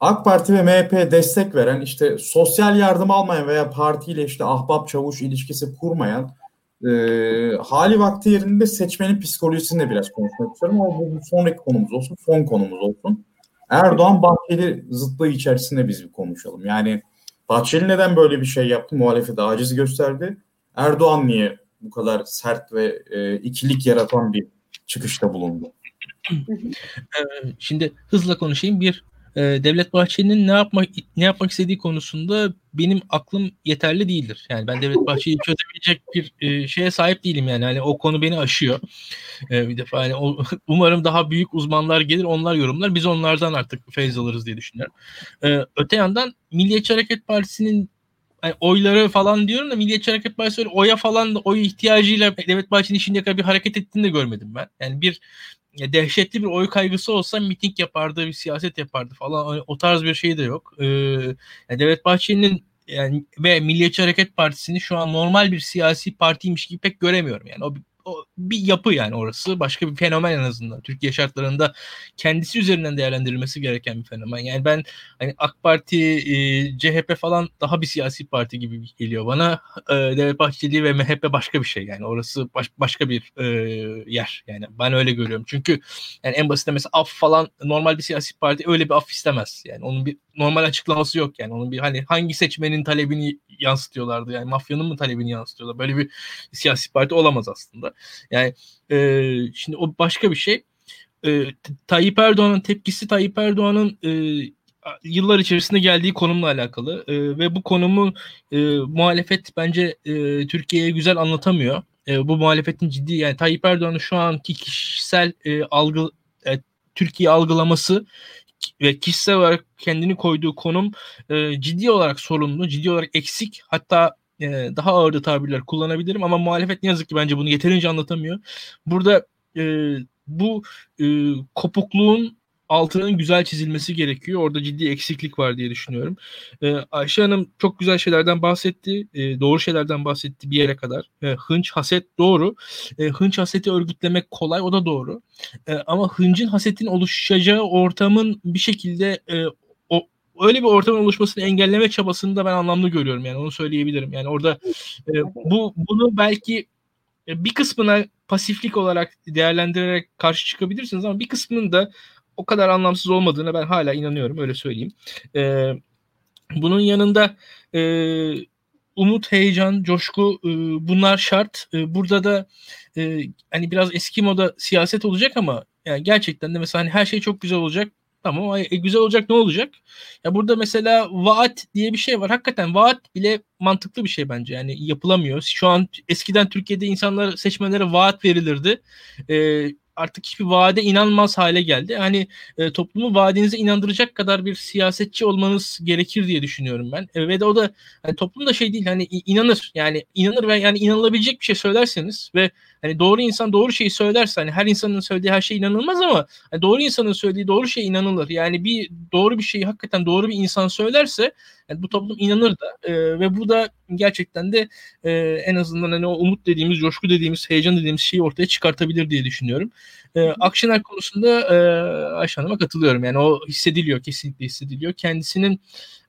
AK Parti ve MHP destek veren işte sosyal yardım almayan veya partiyle işte ahbap çavuş ilişkisi kurmayan e, hali vakti yerinde seçmenin psikolojisini biraz konuşmak istiyorum ama bu sonraki konumuz olsun, son konumuz olsun. Erdoğan Bahçeli zıtlığı içerisinde biz bir konuşalım. Yani Bahçeli neden böyle bir şey yaptı? Muhalefete aciz gösterdi. Erdoğan niye bu kadar sert ve e, ikilik yaratan bir çıkışta bulundu? Şimdi hızla konuşayım. Bir Devlet Bahçeli'nin ne yapmak ne yapmak istediği konusunda benim aklım yeterli değildir. Yani ben Devlet Bahçeli'yi çözebilecek bir şeye sahip değilim yani. Hani o konu beni aşıyor. bir defa hani umarım daha büyük uzmanlar gelir, onlar yorumlar. Biz onlardan artık feyz alırız diye düşünüyorum. öte yandan Milliyetçi Hareket Partisi'nin hani oyları falan diyorum da Milliyetçi Hareket Partisi oya falan oy ihtiyacıyla Devlet Bahçeli'nin şimdiye kadar bir hareket ettiğini de görmedim ben. Yani bir ya dehşetli bir oy kaygısı olsa miting yapardı, bir siyaset yapardı falan. O tarz bir şey de yok. Ee, yani Devlet Bahçeli'nin yani ve Milliyetçi Hareket Partisi'ni şu an normal bir siyasi partiymiş gibi pek göremiyorum. Yani o o bir yapı yani orası. Başka bir fenomen en azından. Türkiye şartlarında kendisi üzerinden değerlendirilmesi gereken bir fenomen. Yani ben hani AK Parti, e, CHP falan daha bir siyasi parti gibi geliyor bana. E, Devlet Bahçeli ve MHP başka bir şey. Yani orası baş, başka bir e, yer. Yani ben öyle görüyorum. Çünkü yani en basit mesela af falan normal bir siyasi parti öyle bir af istemez. Yani onun bir normal açıklaması yok yani. Onun bir hani hangi seçmenin talebini yansıtıyorlardı yani mafyanın mı talebini yansıtıyorlar. Böyle bir siyasi parti olamaz aslında. Yani e, şimdi o başka bir şey. E, Tayyip Erdoğan'ın tepkisi Tayyip Erdoğan'ın e, yıllar içerisinde geldiği konumla alakalı e, ve bu konumu e, muhalefet bence e, Türkiye'ye güzel anlatamıyor. E, bu muhalefetin ciddi yani Tayyip Erdoğan'ın şu anki kişisel e, algı e, Türkiye algılaması ve kişisel olarak kendini koyduğu konum e, ciddi olarak sorunlu, ciddi olarak eksik. Hatta e, daha ağır tabirler kullanabilirim ama muhalefet ne yazık ki bence bunu yeterince anlatamıyor. Burada e, bu e, kopukluğun altının güzel çizilmesi gerekiyor. Orada ciddi eksiklik var diye düşünüyorum. Ee, Ayşe Hanım çok güzel şeylerden bahsetti. Ee, doğru şeylerden bahsetti bir yere kadar. Ee, hınç, haset doğru. Ee, hınç, haseti örgütlemek kolay. O da doğru. Ee, ama hıncın, hasetin oluşacağı ortamın bir şekilde e, o öyle bir ortamın oluşmasını engelleme çabasını da ben anlamlı görüyorum. Yani onu söyleyebilirim. Yani orada e, bu bunu belki e, bir kısmına pasiflik olarak değerlendirerek karşı çıkabilirsiniz ama bir kısmının da o kadar anlamsız olmadığına ben hala inanıyorum öyle söyleyeyim. E, bunun yanında e, umut, heyecan, coşku e, bunlar şart. E, burada da e, hani biraz eski moda siyaset olacak ama yani gerçekten de mesela hani her şey çok güzel olacak. Tamam e, güzel olacak ne olacak? Ya burada mesela vaat diye bir şey var. Hakikaten vaat bile mantıklı bir şey bence. Yani yapılamıyor. Şu an eskiden Türkiye'de insanlar seçmenlere vaat verilirdi. E, artık hiçbir vaade inanmaz hale geldi. Hani e, toplumu vaadinize inandıracak kadar bir siyasetçi olmanız gerekir diye düşünüyorum ben. E, ve de o da hani toplum da şey değil hani inanır. Yani inanır ve yani inanılabilecek bir şey söylerseniz ve hani doğru insan doğru şeyi söylerse hani her insanın söylediği her şey inanılmaz ama hani doğru insanın söylediği doğru şey inanılır. Yani bir doğru bir şeyi hakikaten doğru bir insan söylerse yani bu toplum inanır da e, ve bu da gerçekten de e, en azından hani o umut dediğimiz, coşku dediğimiz, heyecan dediğimiz şeyi ortaya çıkartabilir diye düşünüyorum. E, Akşener konusunda e, Ayşe Hanım'a katılıyorum. Yani o hissediliyor, kesinlikle hissediliyor. Kendisinin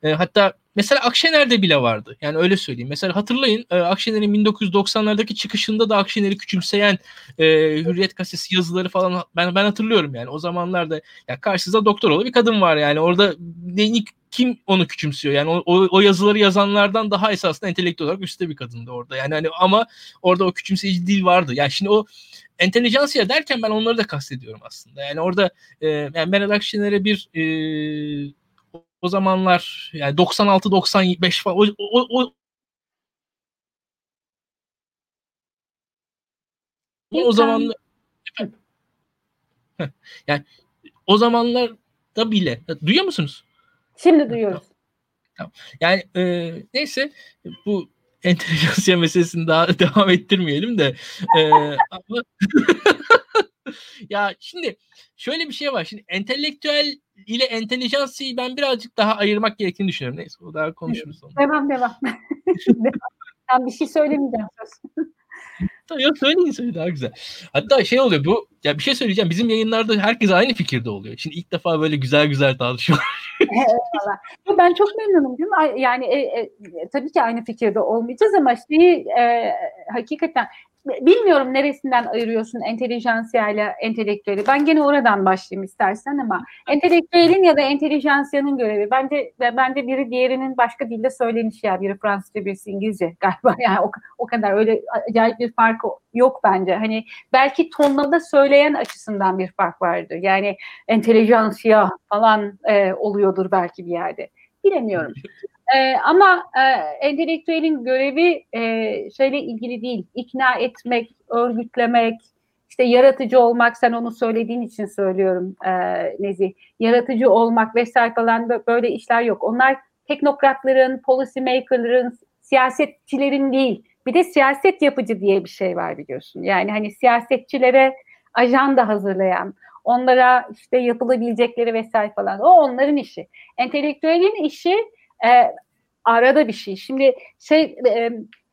e, hatta mesela Akşener'de bile vardı. Yani öyle söyleyeyim. Mesela hatırlayın e, Akşener'in 1990'lardaki çıkışında da Akşener'i küçümseyen e, Hürriyet gazetesi yazıları falan ben ben hatırlıyorum yani. O zamanlarda ya karşınızda doktor bir kadın var yani. Orada ne, kim onu küçümsüyor? Yani o, o, o yazıları yazanlardan daha esasında entelektüel olarak üstte bir kadındı orada. Yani hani ama orada o küçümseyici dil vardı. Yani şimdi o entelijansiya derken ben onları da kastediyorum aslında. Yani orada e, yani Meral Akşener'e bir e, o zamanlar yani 96 95 falan o, o, o o zamanlar yani o zamanlarda bile duyuyor musunuz? Şimdi duyuyoruz. Tamam. Yani e, neyse bu entelijansiya meselesini daha devam ettirmeyelim de e, ama ya şimdi şöyle bir şey var. Şimdi entelektüel ile entelijansiyı ben birazcık daha ayırmak gerektiğini düşünüyorum. Neyse o daha konuşuruz sonra. Devam devam. ben bir şey söylemeyeceğim söz. Yok söyleyin söyle daha güzel. Hatta şey oluyor bu ya bir şey söyleyeceğim. Bizim yayınlarda herkes aynı fikirde oluyor. Şimdi ilk defa böyle güzel güzel tartışıyor. ben çok memnunum değil? Yani e, e, tabii ki aynı fikirde olmayacağız ama şeyi e, hakikaten bilmiyorum neresinden ayırıyorsun entelijansiya ile entelektüeli. Ben gene oradan başlayayım istersen ama entelektüelin ya da entelijansiyanın görevi bence bence biri diğerinin başka dilde söylenişi ya biri Fransızca birisi İngilizce galiba yani o, o kadar öyle acayip bir fark yok bence. Hani belki tonlamada söyleyen açısından bir fark vardır. Yani entelijansiya falan e, oluyordur belki bir yerde. Bilemiyorum. E, ama e, entelektüelin görevi e, şeyle ilgili değil. İkna etmek, örgütlemek, işte yaratıcı olmak. Sen onu söylediğin için söylüyorum e, Nezih. Yaratıcı olmak vesaire falan böyle işler yok. Onlar teknokratların, policy maker'ların, siyasetçilerin değil. Bir de siyaset yapıcı diye bir şey var biliyorsun. Yani hani siyasetçilere ajanda hazırlayan, onlara işte yapılabilecekleri vesaire falan. O onların işi. Entelektüelin işi e, arada bir şey. Şimdi şey e,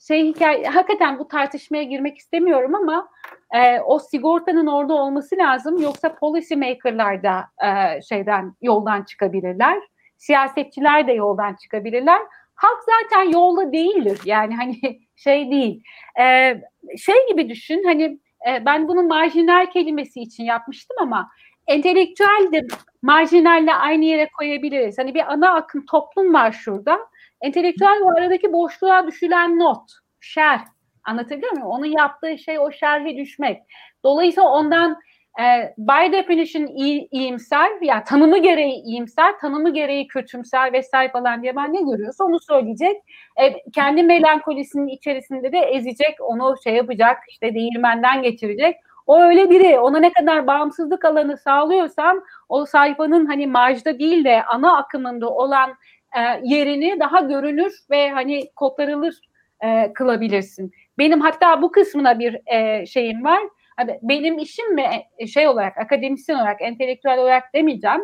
şey hikaye hakikaten bu tartışmaya girmek istemiyorum ama e, o sigortanın orada olması lazım yoksa policy maker'lar da e, şeyden yoldan çıkabilirler. Siyasetçiler de yoldan çıkabilirler. Halk zaten yolda değildir. Yani hani şey değil. E, şey gibi düşün hani e, ben bunu marjinal kelimesi için yapmıştım ama entelektüel de marjinalle aynı yere koyabiliriz. Hani bir ana akım toplum var şurada. Entelektüel bu aradaki boşluğa düşülen not, şer. Anlatabiliyor muyum? Onun yaptığı şey o şerhe düşmek. Dolayısıyla ondan e, by definition iyi, iyimser, ya yani tanımı gereği iyimser, tanımı gereği kötümser vesaire falan diye ben ne görüyorsa onu söyleyecek. E, kendi melankolisinin içerisinde de ezecek, onu şey yapacak, işte değirmenden geçirecek. O öyle biri. Ona ne kadar bağımsızlık alanı sağlıyorsam o sayfanın hani marjda değil de ana akımında olan e, yerini daha görünür ve hani kotarılır e, kılabilirsin. Benim hatta bu kısmına bir e, şeyim var. Hani benim işim mi e, şey olarak akademisyen olarak entelektüel olarak demeyeceğim.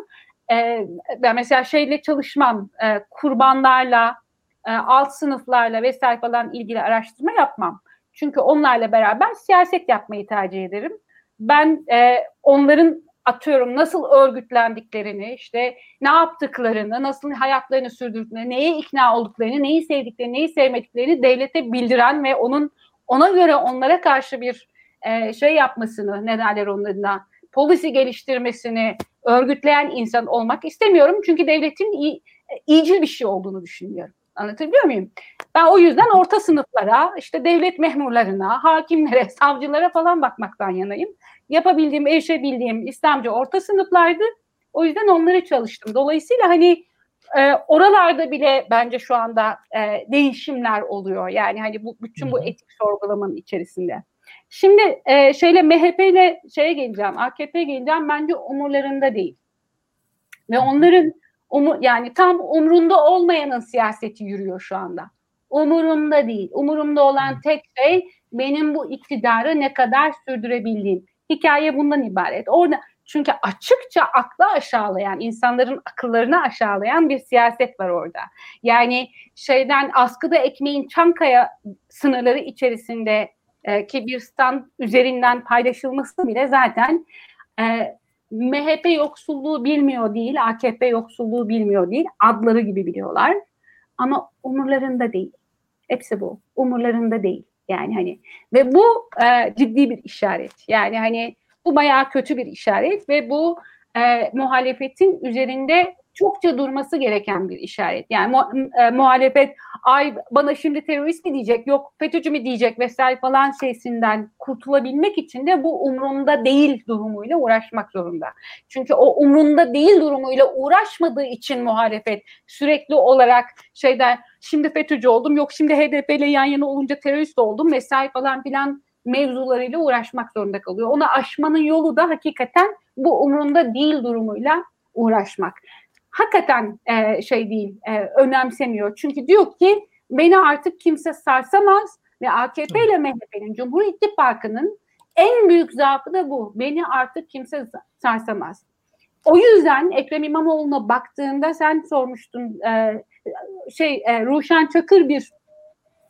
E, ben mesela şeyle çalışmam. E, kurbanlarla e, alt sınıflarla vesaire falan ilgili araştırma yapmam. Çünkü onlarla beraber siyaset yapmayı tercih ederim. Ben e, onların atıyorum nasıl örgütlendiklerini, işte ne yaptıklarını, nasıl hayatlarını sürdürdüklerini, neye ikna olduklarını, neyi sevdiklerini, neyi sevmediklerini devlete bildiren ve onun ona göre onlara karşı bir e, şey yapmasını, ne derler onlarına, polisi geliştirmesini örgütleyen insan olmak istemiyorum. Çünkü devletin iyi, iyicil bir şey olduğunu düşünüyorum. Anlatabiliyor muyum? Ben o yüzden orta sınıflara, işte devlet memurlarına, hakimlere, savcılara falan bakmaktan yanayım. Yapabildiğim, erişebildiğim İslamcı orta sınıflardı. O yüzden onları çalıştım. Dolayısıyla hani e, oralarda bile bence şu anda e, değişimler oluyor. Yani hani bu bütün bu etik sorgulamanın içerisinde. Şimdi e, şeyle MHP ile şeye geleceğim, AKP'ye geleceğim. Bence umurlarında değil. Ve onların umu, yani tam umrunda olmayanın siyaseti yürüyor şu anda. Umurumda değil. Umurumda olan tek şey benim bu iktidarı ne kadar sürdürebildiğim. Hikaye bundan ibaret. Orada çünkü açıkça aklı aşağılayan, insanların akıllarını aşağılayan bir siyaset var orada. Yani şeyden askıda ekmeğin Çankaya sınırları içerisinde e, ki bir stand üzerinden paylaşılması bile zaten e, MHP yoksulluğu bilmiyor değil, AKP yoksulluğu bilmiyor değil, adları gibi biliyorlar. Ama umurlarında değil. Hepsi bu. Umurlarında değil. Yani hani ve bu e, ciddi bir işaret. Yani hani bu bayağı kötü bir işaret ve bu e, muhalefetin üzerinde çokça durması gereken bir işaret. Yani e, muhalefet ay bana şimdi terörist mi diyecek yok FETÖ'cü mü diyecek vesaire falan şeysinden kurtulabilmek için de bu umrunda değil durumuyla uğraşmak zorunda. Çünkü o umrunda değil durumuyla uğraşmadığı için muhalefet sürekli olarak şeyden şimdi FETÖ'cü oldum yok şimdi HDP ile yan yana olunca terörist oldum vesaire falan filan mevzularıyla uğraşmak zorunda kalıyor. Onu aşmanın yolu da hakikaten bu umrunda değil durumuyla uğraşmak hakikaten e, şey değil, e, önemsemiyor. Çünkü diyor ki beni artık kimse sarsamaz ve AKP ile MHP'nin, Cumhur İttifakı'nın en büyük zaafı da bu. Beni artık kimse sarsamaz. O yüzden Ekrem İmamoğlu'na baktığında sen sormuştun e, şey e, Ruşen Çakır bir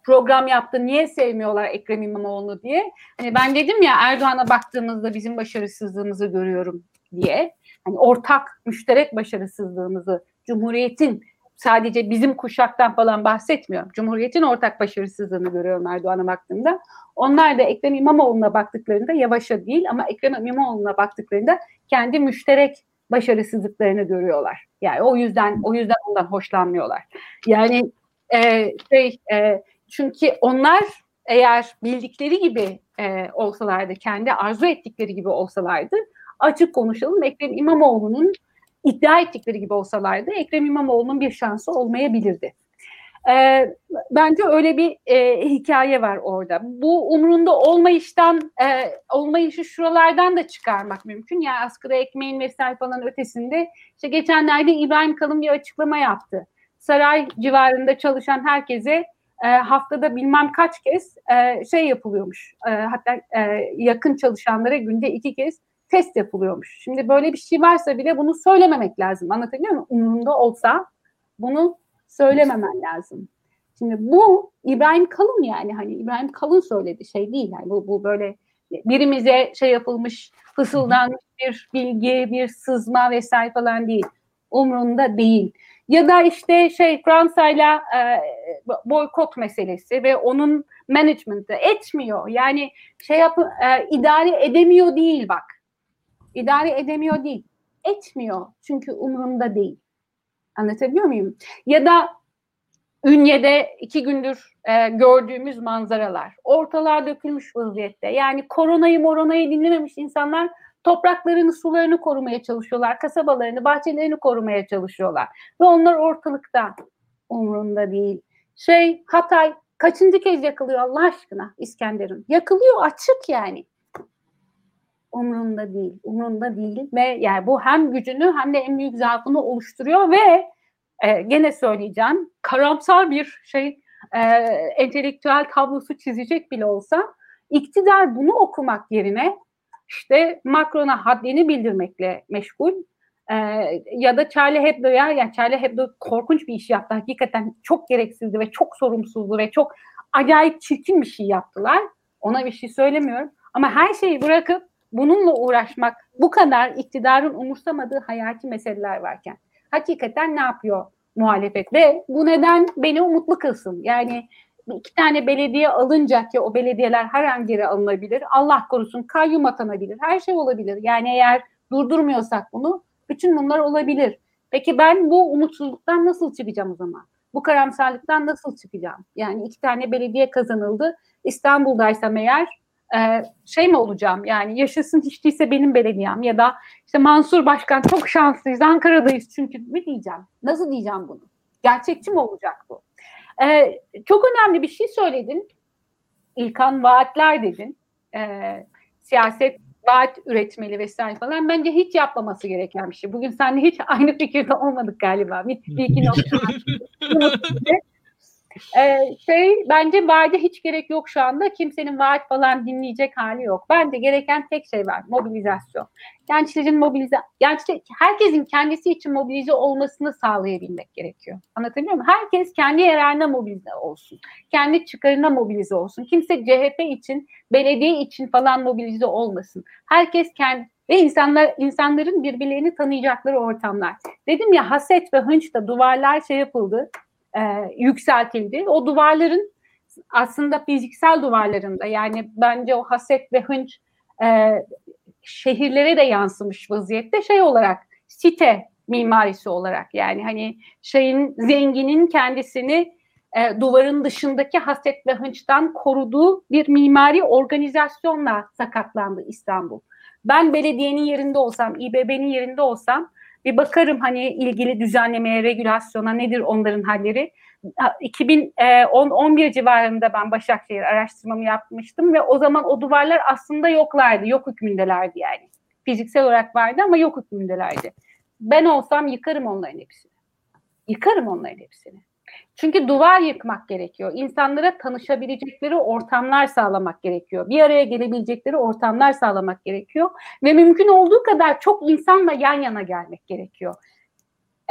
program yaptı. Niye sevmiyorlar Ekrem İmamoğlu'nu diye. Hani ben dedim ya Erdoğan'a baktığımızda bizim başarısızlığımızı görüyorum diye hani ortak müşterek başarısızlığımızı Cumhuriyet'in sadece bizim kuşaktan falan bahsetmiyorum. Cumhuriyet'in ortak başarısızlığını görüyorum Erdoğan'a baktığımda. Onlar da Ekrem İmamoğlu'na baktıklarında yavaşa değil ama Ekrem İmamoğlu'na baktıklarında kendi müşterek başarısızlıklarını görüyorlar. Yani o yüzden o yüzden ondan hoşlanmıyorlar. Yani e, şey e, çünkü onlar eğer bildikleri gibi e, olsalardı, kendi arzu ettikleri gibi olsalardı açık konuşalım. Ekrem İmamoğlu'nun iddia ettikleri gibi olsalardı Ekrem İmamoğlu'nun bir şansı olmayabilirdi. E, bence öyle bir e, hikaye var orada. Bu umrunda olmayıştan, e, olmayışı şuralardan da çıkarmak mümkün. Yani askıda ekmeğin vesaire falan ötesinde. İşte geçenlerde İbrahim Kalın bir açıklama yaptı. saray civarında çalışan herkese e, haftada bilmem kaç kez e, şey yapılıyormuş. E, hatta e, yakın çalışanlara günde iki kez test yapılıyormuş. Şimdi böyle bir şey varsa bile bunu söylememek lazım. Anlatabiliyor muyum? Umurunda olsa bunu söylememen lazım. Şimdi bu İbrahim Kalın yani hani İbrahim Kalın söyledi şey değil yani bu, bu böyle birimize şey yapılmış fısıldanmış bir bilgi, bir sızma vesaire falan değil. Umrunda değil. Ya da işte şey Fransa'yla e, boykot meselesi ve onun management'ı etmiyor. Yani şey yap e, idare edemiyor değil bak. İdare edemiyor değil. Etmiyor. Çünkü umurunda değil. Anlatabiliyor muyum? Ya da Ünye'de iki gündür e, gördüğümüz manzaralar. Ortalar dökülmüş vaziyette. Yani koronayı moronayı dinlememiş insanlar topraklarını, sularını korumaya çalışıyorlar. Kasabalarını, bahçelerini korumaya çalışıyorlar. Ve onlar ortalıkta umurunda değil. Şey Hatay kaçıncı kez yakılıyor Allah aşkına İskenderun? Yakılıyor açık yani. Umrunda değil. Umrunda değil ve yani bu hem gücünü hem de en büyük zaafını oluşturuyor ve e, gene söyleyeceğim karamsar bir şey e, entelektüel tablosu çizecek bile olsa iktidar bunu okumak yerine işte Macron'a haddini bildirmekle meşgul e, ya da Charlie Hebdo'ya yani Charlie Hebdo korkunç bir iş yaptı. Hakikaten çok gereksizdi ve çok sorumsuzdu ve çok acayip çirkin bir şey yaptılar. Ona bir şey söylemiyorum. Ama her şeyi bırakıp bununla uğraşmak bu kadar iktidarın umursamadığı hayati meseleler varken hakikaten ne yapıyor muhalefet ve bu neden beni umutlu kılsın. Yani iki tane belediye alınca ki o belediyeler her an geri alınabilir. Allah korusun kayyum atanabilir. Her şey olabilir. Yani eğer durdurmuyorsak bunu bütün bunlar olabilir. Peki ben bu umutsuzluktan nasıl çıkacağım o zaman? Bu karamsarlıktan nasıl çıkacağım? Yani iki tane belediye kazanıldı. İstanbul'daysam eğer e, şey mi olacağım yani yaşasın hiç değilse benim belediyem ya da işte Mansur Başkan çok şanslıyız Ankara'dayız çünkü mi diyeceğim? Nasıl diyeceğim bunu? Gerçekçi mi olacak bu? E, çok önemli bir şey söyledin. İlkan vaatler dedin. E, siyaset vaat üretmeli vesaire falan. Bence hiç yapmaması gereken bir şey. Bugün seninle hiç aynı fikirde olmadık galiba. Bir, bir iki nokta. Ee, şey bence vaade hiç gerek yok şu anda. Kimsenin vaat falan dinleyecek hali yok. Bence gereken tek şey var. Mobilizasyon. Gençlerin mobilize, gençler, herkesin kendisi için mobilize olmasını sağlayabilmek gerekiyor. Anlatabiliyor muyum? Herkes kendi yararına mobilize olsun. Kendi çıkarına mobilize olsun. Kimse CHP için, belediye için falan mobilize olmasın. Herkes kendi ve insanlar insanların birbirlerini tanıyacakları ortamlar. Dedim ya haset ve hınçta duvarlar şey yapıldı e, yükseltildi. O duvarların aslında fiziksel duvarlarında yani bence o haset ve hınç e, şehirlere de yansımış vaziyette şey olarak site mimarisi olarak yani hani şeyin zenginin kendisini e, duvarın dışındaki haset ve hınçtan koruduğu bir mimari organizasyonla sakatlandı İstanbul. Ben belediyenin yerinde olsam, İBB'nin yerinde olsam bir bakarım hani ilgili düzenlemeye, regülasyona nedir onların halleri. 2010-11 e, civarında ben Başakşehir araştırmamı yapmıştım ve o zaman o duvarlar aslında yoklardı, yok hükmündelerdi yani. Fiziksel olarak vardı ama yok hükmündelerdi. Ben olsam yıkarım onların hepsini. Yıkarım onların hepsini. Çünkü duvar yıkmak gerekiyor. İnsanlara tanışabilecekleri ortamlar sağlamak gerekiyor. Bir araya gelebilecekleri ortamlar sağlamak gerekiyor. Ve mümkün olduğu kadar çok insanla yan yana gelmek gerekiyor.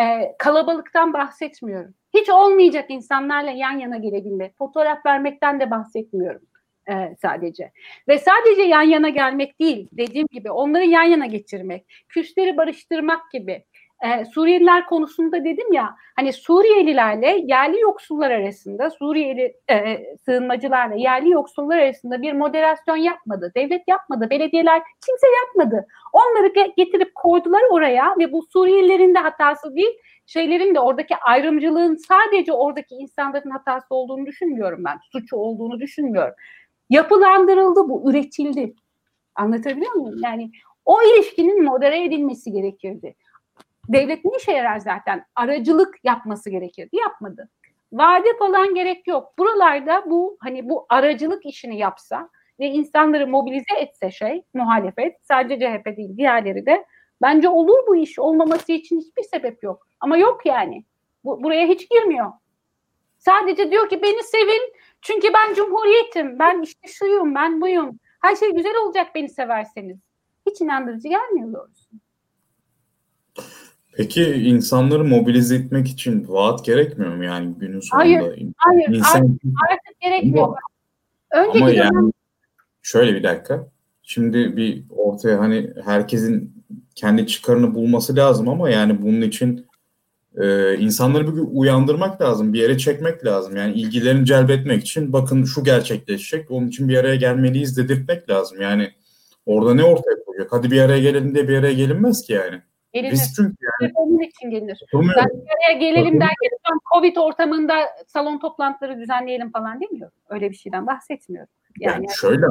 Ee, kalabalıktan bahsetmiyorum. Hiç olmayacak insanlarla yan yana gelebilmek. Fotoğraf vermekten de bahsetmiyorum e, sadece. Ve sadece yan yana gelmek değil, dediğim gibi onları yan yana getirmek, küsleri barıştırmak gibi e, Suriyeliler konusunda dedim ya hani Suriyelilerle yerli yoksullar arasında Suriyeli e, sığınmacılarla yerli yoksullar arasında bir moderasyon yapmadı. Devlet yapmadı. Belediyeler kimse yapmadı. Onları getirip koydular oraya ve bu Suriyelilerin de hatası değil şeylerin de oradaki ayrımcılığın sadece oradaki insanların hatası olduğunu düşünmüyorum ben. Suçu olduğunu düşünmüyorum. Yapılandırıldı bu, üretildi. Anlatabiliyor muyum? Yani o ilişkinin modere edilmesi gerekirdi. Devlet ne işe yarar zaten? Aracılık yapması gerekirdi. Yapmadı. Vade falan gerek yok. Buralarda bu hani bu aracılık işini yapsa ve insanları mobilize etse şey muhalefet sadece CHP değil diğerleri de bence olur bu iş olmaması için hiçbir sebep yok. Ama yok yani. Bu, buraya hiç girmiyor. Sadece diyor ki beni sevin çünkü ben cumhuriyetim. Ben işte şuyum, ben buyum. Her şey güzel olacak beni severseniz. Hiç inandırıcı gelmiyor doğrusu. Peki insanları mobilize etmek için vaat gerekmiyor mu yani günün sonunda? Hayır, hayır İnsan... artık, artık gerekmiyor. Ama, Önceki ama dönem yani şöyle bir dakika. Şimdi bir ortaya hani herkesin kendi çıkarını bulması lazım ama yani bunun için e, insanları bir uyandırmak lazım, bir yere çekmek lazım. Yani ilgilerini celbetmek için bakın şu gerçekleşecek, onun için bir araya gelmeliyiz dedirtmek lazım. Yani orada ne ortaya koyacak? Hadi bir araya gelelim de bir araya gelinmez ki yani. Gelinir. Biz çünkü yani Onun için gelinir. oturmuyoruz. Ben bir araya gelelim derken Covid ortamında salon toplantıları düzenleyelim falan demiyorum. Öyle bir şeyden bahsetmiyorum. Yani, Yani şöyle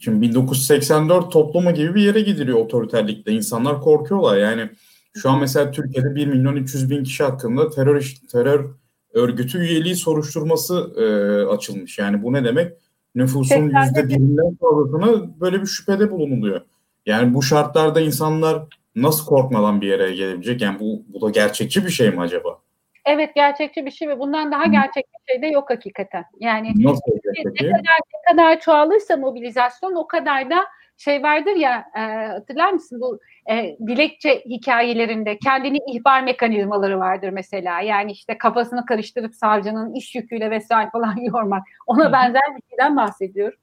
şimdi 1984 toplumu gibi bir yere gidiliyor otoriterlikte. İnsanlar korkuyorlar. Yani şu an mesela Türkiye'de 1 milyon 300 bin kişi hakkında terör terör örgütü üyeliği soruşturması e, açılmış. Yani bu ne demek? Nüfusun yüzde birinden fazlasına böyle bir şüphede bulunuluyor. Yani bu şartlarda insanlar nasıl korkmadan bir yere gelebilecek? Yani bu, bu da gerçekçi bir şey mi acaba? evet gerçekçi bir şey ve bundan daha gerçek bir şey de yok hakikaten. Yani Nasıl olacak peki? ne kadar çoğalırsa mobilizasyon o kadar da şey vardır ya e, hatırlar mısın bu e, dilekçe hikayelerinde kendini ihbar mekanizmaları vardır mesela. Yani işte kafasını karıştırıp savcının iş yüküyle vesaire falan yormak. Ona benzer bir şeyden bahsediyorum.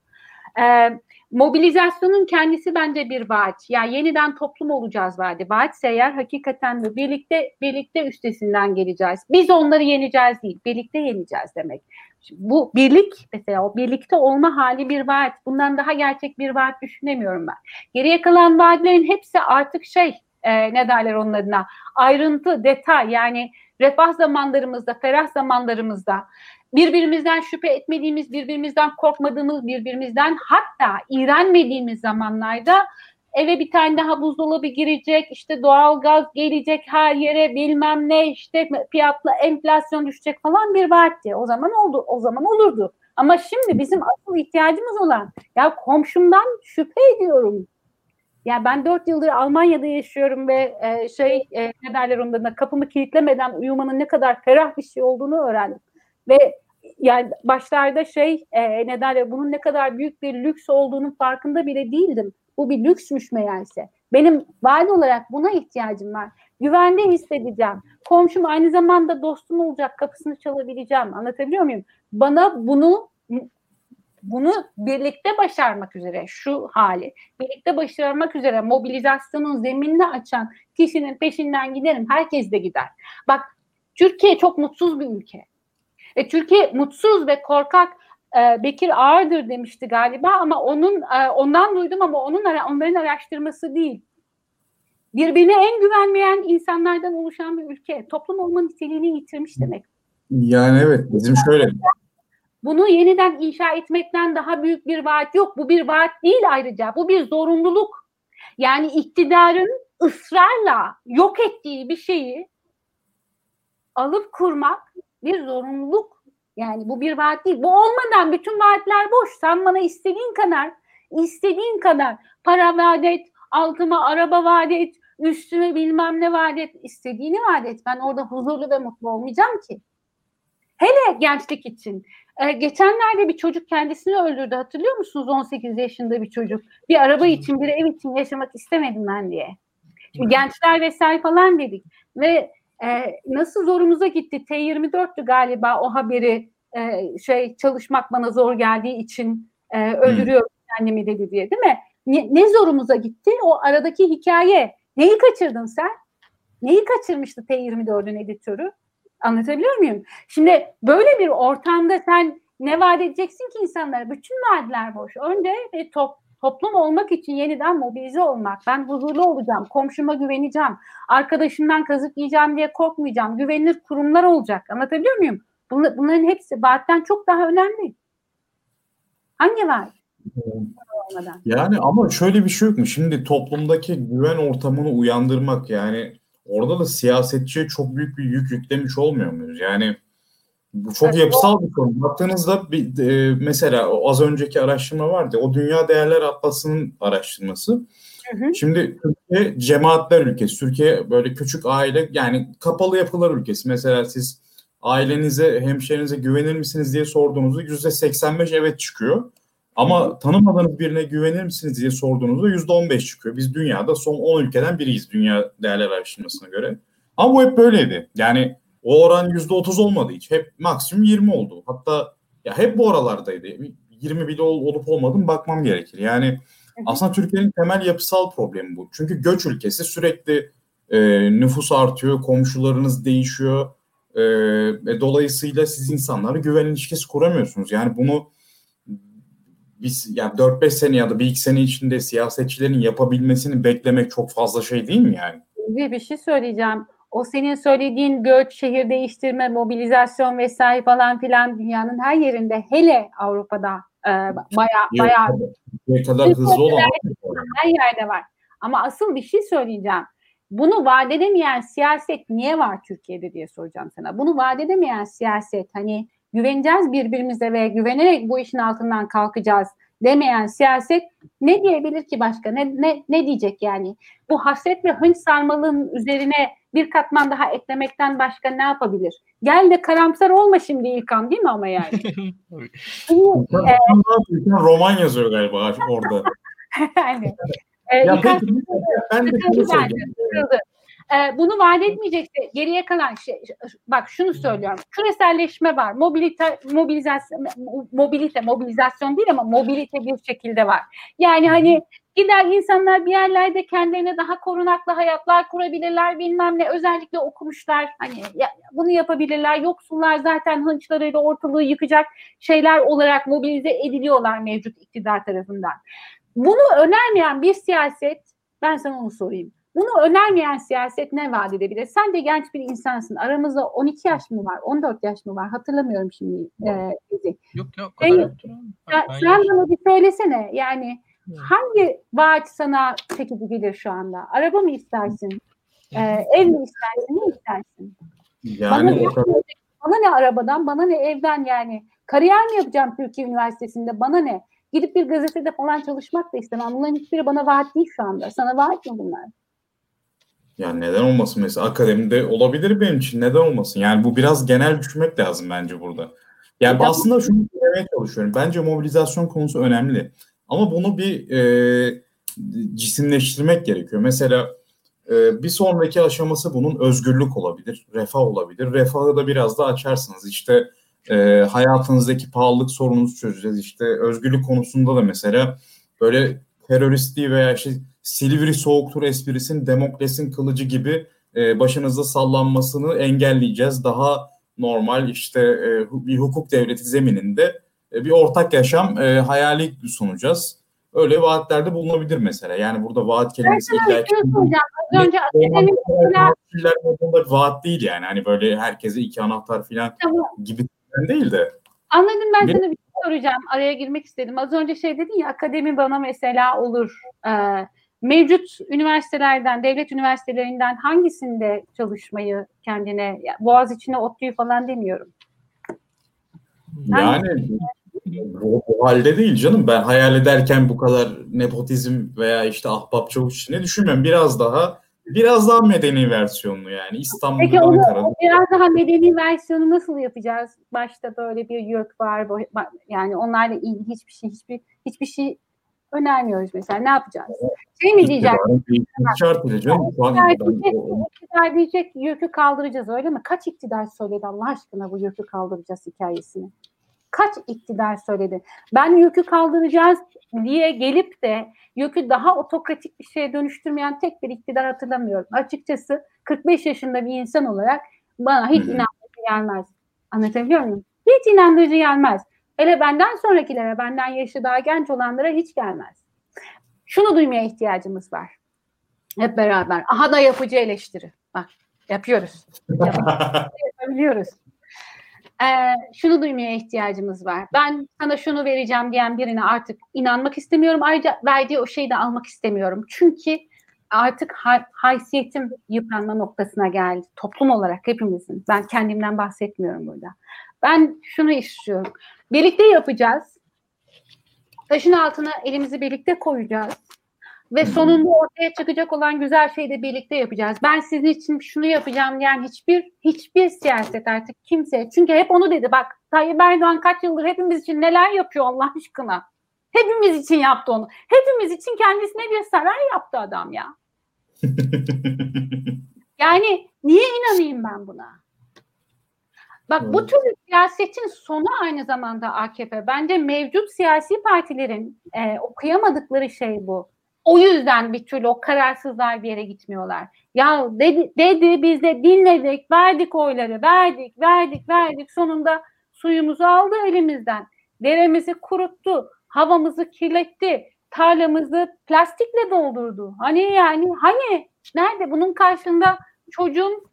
E, mobilizasyonun kendisi bence bir vaat. Yani yeniden toplum olacağız vaadi. Vaatse eğer hakikaten de birlikte birlikte üstesinden geleceğiz. Biz onları yeneceğiz değil, birlikte yeneceğiz demek. Şimdi bu birlik mesela o birlikte olma hali bir vaat. Bundan daha gerçek bir vaat düşünemiyorum ben. Geriye kalan vaatlerin hepsi artık şey e, ne derler onun adına ayrıntı, detay yani refah zamanlarımızda, ferah zamanlarımızda birbirimizden şüphe etmediğimiz, birbirimizden korkmadığımız, birbirimizden hatta iğrenmediğimiz zamanlarda eve bir tane daha buzdolabı girecek, işte doğal gaz gelecek her yere bilmem ne işte fiyatla enflasyon düşecek falan bir vaatti. O zaman oldu, o zaman olurdu. Ama şimdi bizim asıl ihtiyacımız olan ya komşumdan şüphe ediyorum. Ya ben dört yıldır Almanya'da yaşıyorum ve e, şey e, ne derler onda da kapımı kilitlemeden uyumanın ne kadar ferah bir şey olduğunu öğrendim. Ve yani başlarda şey e, ne derler bunun ne kadar büyük bir lüks olduğunun farkında bile değildim. Bu bir lüksmüş meğerse. Benim vali olarak buna ihtiyacım var. Güvende hissedeceğim. Komşum aynı zamanda dostum olacak. Kapısını çalabileceğim. Anlatabiliyor muyum? Bana bunu bunu birlikte başarmak üzere şu hali birlikte başarmak üzere mobilizasyonun zeminini açan kişinin peşinden giderim. Herkes de gider. Bak Türkiye çok mutsuz bir ülke. E, Türkiye mutsuz ve korkak e, Bekir Ağırdır demişti galiba ama onun e, ondan duydum ama onun onların araştırması değil. Birbirine en güvenmeyen insanlardan oluşan bir ülke. Toplum olma niteliğini yitirmiş demek. Yani evet bizim şöyle Bunu yeniden inşa etmekten daha büyük bir vaat yok. Bu bir vaat değil ayrıca. Bu bir zorunluluk. Yani iktidarın ısrarla yok ettiği bir şeyi alıp kurmak bir zorunluluk. Yani bu bir vaat değil. Bu olmadan bütün vaatler boş. Sen bana istediğin kadar, istediğin kadar para vaat et, altıma araba vaat et, üstüme bilmem ne vaat et, istediğini vaat et. Ben orada huzurlu ve mutlu olmayacağım ki. Hele gençlik için. Ee, geçenlerde bir çocuk kendisini öldürdü. Hatırlıyor musunuz? 18 yaşında bir çocuk. Bir araba için, bir ev için yaşamak istemedim ben diye. Şimdi gençler vesaire falan dedik. Ve e, nasıl zorumuza gitti. T24'tü galiba o haberi e, şey çalışmak bana zor geldiği için e, öldürüyorum kendimi dedi diye değil mi? Ne, ne zorumuza gitti? O aradaki hikaye. Neyi kaçırdın sen? Neyi kaçırmıştı T24'ün editörü? Anlatabiliyor muyum? Şimdi böyle bir ortamda sen ne vaat edeceksin ki insanlara? Bütün vaatler boş. Önce bir top, toplum olmak için yeniden mobilize olmak. Ben huzurlu olacağım, komşuma güveneceğim, arkadaşımdan kazık yiyeceğim diye korkmayacağım. Güvenilir kurumlar olacak. Anlatabiliyor muyum? Bunlar, bunların hepsi vaatten çok daha önemli. Hangi vaat? Olmadan. Yani ama şöyle bir şey yok mu? Şimdi toplumdaki güven ortamını uyandırmak yani orada da siyasetçiye çok büyük bir yük yüklemiş olmuyor muyuz? Yani Bu çok evet, yapısal bir konu. Baktığınızda bir, e, mesela az önceki araştırma vardı. O Dünya Değerler Atlası'nın araştırması. Hı hı. Şimdi Türkiye cemaatler ülkesi. Türkiye böyle küçük aile yani kapalı yapılar ülkesi. Mesela siz ailenize, hemşerinize güvenir misiniz diye sorduğunuzda yüzde 85 evet çıkıyor. Ama tanımadığınız birine güvenir misiniz diye sorduğunuzda yüzde 15 çıkıyor. Biz dünyada son 10 ülkeden biriyiz dünya değerler araştırmasına göre. Ama bu hep böyleydi. Yani o oran yüzde 30 olmadı hiç. Hep maksimum 20 oldu. Hatta ya hep bu oralardaydı. 20 bile olup olmadım bakmam gerekir. Yani aslında Türkiye'nin temel yapısal problemi bu. Çünkü göç ülkesi sürekli e, nüfus artıyor, komşularınız değişiyor. E, e, dolayısıyla siz insanlara güven ilişkisi kuramıyorsunuz. Yani bunu biz yani 4-5 sene ya da bir iki sene içinde siyasetçilerin yapabilmesini beklemek çok fazla şey değil mi yani? Bir şey söyleyeceğim. O senin söylediğin göç, şehir değiştirme, mobilizasyon vesaire falan filan dünyanın her yerinde hele Avrupa'da e, baya baya ne kadar hızlı olan her yerde var. Ama asıl bir şey söyleyeceğim. Bunu vaat edemeyen siyaset niye var Türkiye'de diye soracağım sana. Bunu vaat edemeyen siyaset hani güveneceğiz birbirimize ve güvenerek bu işin altından kalkacağız demeyen siyaset ne diyebilir ki başka? Ne, ne, ne diyecek yani? Bu hasret ve hınç sarmalının üzerine bir katman daha eklemekten başka ne yapabilir? Gel de karamsar olma şimdi İlkan değil mi ama yani? şimdi, e, roman yazıyor galiba orada. yani, e, ya İlkan, peki, ben de şunu söyleyeyim. Ee, bunu vaat etmeyecekse geriye kalan şey, bak şunu söylüyorum. Küreselleşme var. Mobilite, mobilizasyon, mobilite, mobilizasyon değil ama mobilite bir şekilde var. Yani hani gider insanlar bir yerlerde kendilerine daha korunaklı hayatlar kurabilirler bilmem ne. Özellikle okumuşlar hani ya, bunu yapabilirler. Yoksullar zaten hınçlarıyla ortalığı yıkacak şeyler olarak mobilize ediliyorlar mevcut iktidar tarafından. Bunu önermeyen bir siyaset ben sana onu sorayım bunu önermeyen siyaset ne vaat edebilir? Sen de genç bir insansın. Aramızda 12 yaş mı var? 14 yaş mı var? Hatırlamıyorum şimdi. E, yok yok. Sen, sen, sen bana bir söylesene. Yani. Hangi vaat sana çekici gelir şu anda? Araba mı istersin? Ee, ev mi istersin? Ne istersin? Yani bana, ne, bana ne arabadan, bana ne evden yani. Kariyer mi yapacağım Türkiye Üniversitesi'nde? Bana ne? Gidip bir gazetede falan çalışmak da istemem. Bunların hiçbiri bana vaat değil şu anda. Sana vaat mı bunlar? Yani neden olmasın mesela akademide olabilir benim için neden olmasın? Yani bu biraz genel düşünmek lazım bence burada. Yani ya, aslında şunu söylemeye çalışıyorum. Bence mobilizasyon konusu önemli. Ama bunu bir e, cisimleştirmek gerekiyor. Mesela e, bir sonraki aşaması bunun özgürlük olabilir, refah olabilir. Refahı da biraz da açarsınız. İşte e, hayatınızdaki pahalılık sorununuzu çözeceğiz. İşte özgürlük konusunda da mesela böyle teröristliği veya işte Silivri soğuktur esprisinin Demokles'in kılıcı gibi e, başınızda sallanmasını engelleyeceğiz. Daha normal işte e, bir hukuk devleti zemininde e, bir ortak yaşam e, hayali sunacağız. Öyle vaatlerde bulunabilir mesela. Yani burada vaat kelimesi illa ki az önce vaat değil yani. Hani böyle herkese iki anahtar falan tamam. gibi değil de. Anladım ben bir, sana bir şey soracağım. Araya girmek istedim. Az önce şey dedin ya akademi bana mesela olur. Ee, mevcut üniversitelerden, devlet üniversitelerinden hangisinde çalışmayı kendine, boğaz içine otluyu falan demiyorum. Yani bu, bu halde değil canım. Ben hayal ederken bu kadar nepotizm veya işte ahbap çavuş ne düşünmüyorum. Biraz daha biraz daha medeni versiyonlu yani İstanbul'da Peki onu, Ankara'da. biraz daha medeni versiyonu nasıl yapacağız? Başta böyle bir YÖK var. Yani onlarla ilgili hiçbir şey hiçbir hiçbir şey önermiyoruz mesela. Ne yapacağız? Şey mi diyeceğiz? Şart canım. İktidar diyecek yükü kaldıracağız öyle mi? Kaç iktidar söyledi Allah aşkına bu yükü kaldıracağız hikayesini? Kaç iktidar söyledi? Ben yükü kaldıracağız diye gelip de yükü daha otokratik bir şeye dönüştürmeyen tek bir iktidar hatırlamıyorum. Açıkçası 45 yaşında bir insan olarak bana hiç inandırıcı gelmez. Anlatabiliyor muyum? Hiç inandırıcı gelmez. Hele benden sonrakilere, benden yaşı daha genç olanlara hiç gelmez. Şunu duymaya ihtiyacımız var. Hep beraber. Aha da yapıcı eleştiri. Bak yapıyoruz. Yapabiliyoruz. Şunu duymaya ihtiyacımız var. Ben sana şunu vereceğim diyen birine artık inanmak istemiyorum. Ayrıca verdiği o şeyi de almak istemiyorum. Çünkü artık hay- haysiyetim yıpranma noktasına geldi. Toplum olarak hepimizin. Ben kendimden bahsetmiyorum burada. Ben şunu istiyorum. Birlikte yapacağız. Taşın altına elimizi birlikte koyacağız. Ve sonunda ortaya çıkacak olan güzel şeyi de birlikte yapacağız. Ben sizin için şunu yapacağım yani hiçbir hiçbir siyaset artık kimse. Çünkü hep onu dedi bak Tayyip Erdoğan kaç yıldır hepimiz için neler yapıyor Allah aşkına. Hepimiz için yaptı onu. Hepimiz için kendisine bir saray yaptı adam ya. yani niye inanayım ben buna? Bak bu türlü siyasetin sonu aynı zamanda AKP. Bence mevcut siyasi partilerin e, okuyamadıkları şey bu. O yüzden bir türlü o kararsızlar bir yere gitmiyorlar. Ya dedi, dedi biz de dinledik, verdik oyları, verdik, verdik, verdik. Sonunda suyumuzu aldı elimizden. Deremizi kuruttu, havamızı kirletti, tarlamızı plastikle doldurdu. Hani yani hani nerede bunun karşında çocuğun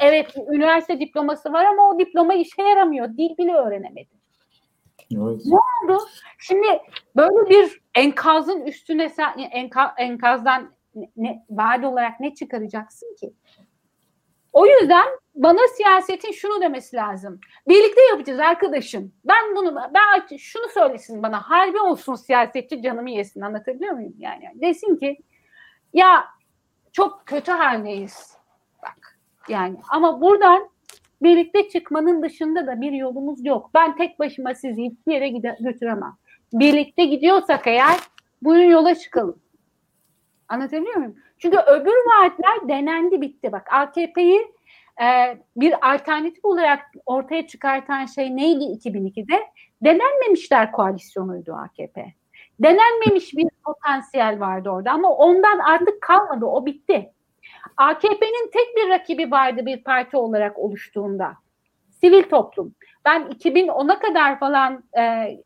evet üniversite diploması var ama o diploma işe yaramıyor. Dil bile öğrenemedi. Evet. Ne oldu? Şimdi böyle bir enkazın üstüne sen enka, enkazdan ne, vaadi olarak ne çıkaracaksın ki? O yüzden bana siyasetin şunu demesi lazım. Birlikte yapacağız arkadaşım. Ben bunu ben şunu söylesin bana. Harbi olsun siyasetçi canımı yesin. Anlatabiliyor muyum? Yani desin ki ya çok kötü haldeyiz. Bak yani ama buradan birlikte çıkmanın dışında da bir yolumuz yok. Ben tek başıma sizi hiçbir yere gide- götüremem. Birlikte gidiyorsak eğer buyurun yola çıkalım. Anlatabiliyor muyum? Çünkü öbür vaatler denendi bitti. Bak AKP'yi e, bir alternatif olarak ortaya çıkartan şey neydi 2002'de? Denenmemişler koalisyonuydu AKP. Denenmemiş bir potansiyel vardı orada ama ondan artık kalmadı. O bitti. AKP'nin tek bir rakibi vardı bir parti olarak oluştuğunda. Sivil toplum. Ben 2010'a kadar falan e,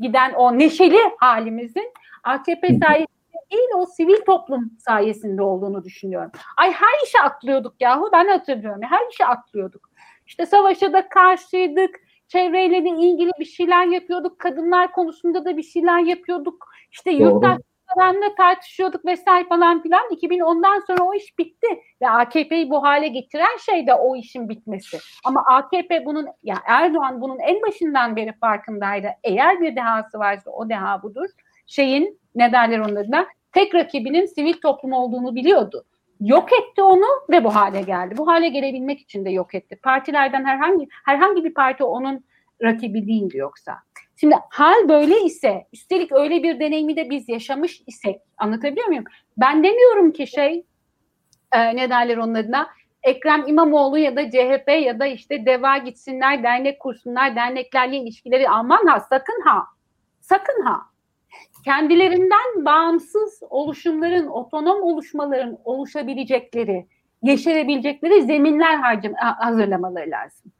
giden o neşeli halimizin AKP sayesinde değil o sivil toplum sayesinde olduğunu düşünüyorum. Ay her işe atlıyorduk yahu ben hatırlıyorum. Her işe atlıyorduk. İşte savaşa da karşıydık. Çevreyle de ilgili bir şeyler yapıyorduk. Kadınlar konusunda da bir şeyler yapıyorduk. İşte yurttaş falanla tartışıyorduk vesaire falan filan. 2010'dan sonra o iş bitti ve AKP'yi bu hale getiren şey de o işin bitmesi. Ama AKP bunun ya yani Erdoğan bunun en başından beri farkındaydı. Eğer bir dehası varsa o deha budur. Şeyin ne derler onun? Tek rakibinin sivil toplum olduğunu biliyordu. Yok etti onu ve bu hale geldi. Bu hale gelebilmek için de yok etti. Partilerden herhangi herhangi bir parti onun rakibi değildi yoksa. Şimdi hal böyle ise üstelik öyle bir deneyimi de biz yaşamış isek anlatabiliyor muyum? Ben demiyorum ki şey e, ne derler onun adına Ekrem İmamoğlu ya da CHP ya da işte DEVA gitsinler, dernek kursunlar, derneklerle ilişkileri aman ha sakın ha sakın ha kendilerinden bağımsız oluşumların, otonom oluşmaların oluşabilecekleri, yeşerebilecekleri zeminler hazırlamaları lazım.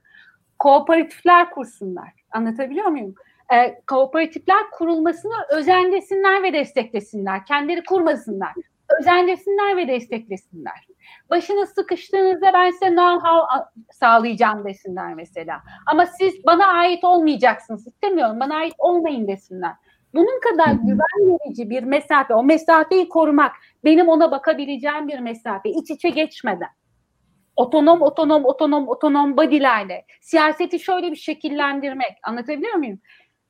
Kooperatifler kursunlar. Anlatabiliyor muyum? E, kooperatifler kurulmasını özendesinler ve desteklesinler. Kendileri kurmasınlar. Özendesinler ve desteklesinler. Başınız sıkıştığınızda ben size know-how sağlayacağım desinler mesela. Ama siz bana ait olmayacaksınız. İstemiyorum bana ait olmayın desinler. Bunun kadar güven verici bir mesafe, o mesafeyi korumak, benim ona bakabileceğim bir mesafe, iç içe geçmeden otonom otonom otonom otonom body'lerle siyaseti şöyle bir şekillendirmek anlatabiliyor muyum?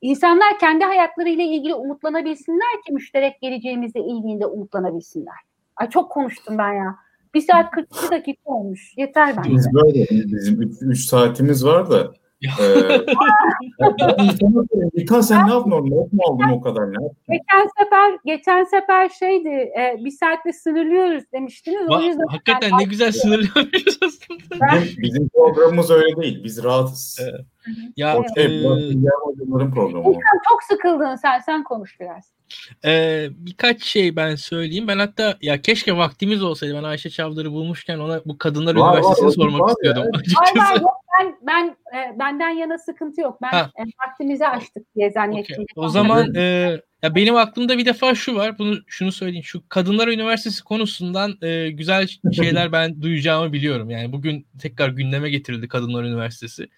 İnsanlar kendi hayatlarıyla ilgili umutlanabilsinler ki müşterek geleceğimizle ilgili umutlanabilsinler. Ay çok konuştum ben ya. Bir saat 42 dakika olmuş. Yeter bence. Biz böyle. Bizim 3 saatimiz var da. İlkan sen ne yaptın orada? Not mu aldın o kadar? Ne Geçen sefer geçen sefer şeydi e, bir saatte sınırlıyoruz demiştiniz. Ba- o yüzden hakikaten ben, ne güzel sınırlıyoruz aslında. Bizim, bizim programımız öyle değil. Biz rahatız. Evet. Ya o şey, e, programı. çok sıkıldın sen. Sen konuş biraz. Ee, birkaç şey ben söyleyeyim. Ben hatta ya keşke vaktimiz olsaydı. Ben Ayşe Çavdar'ı bulmuşken ona bu Kadınlar var, Üniversitesi'ni var, sormak var istiyordum. Ya. Açıkçası. Var, var, ben ben e, benden yana sıkıntı yok. Ben e, vaktimizi açtık diye zannettim. Okay. O zaman e, ya benim aklımda bir defa şu var. Bunu şunu söyleyeyim. Şu Kadınlar Üniversitesi konusundan e, güzel şeyler ben duyacağımı biliyorum. Yani bugün tekrar gündeme getirildi Kadınlar Üniversitesi.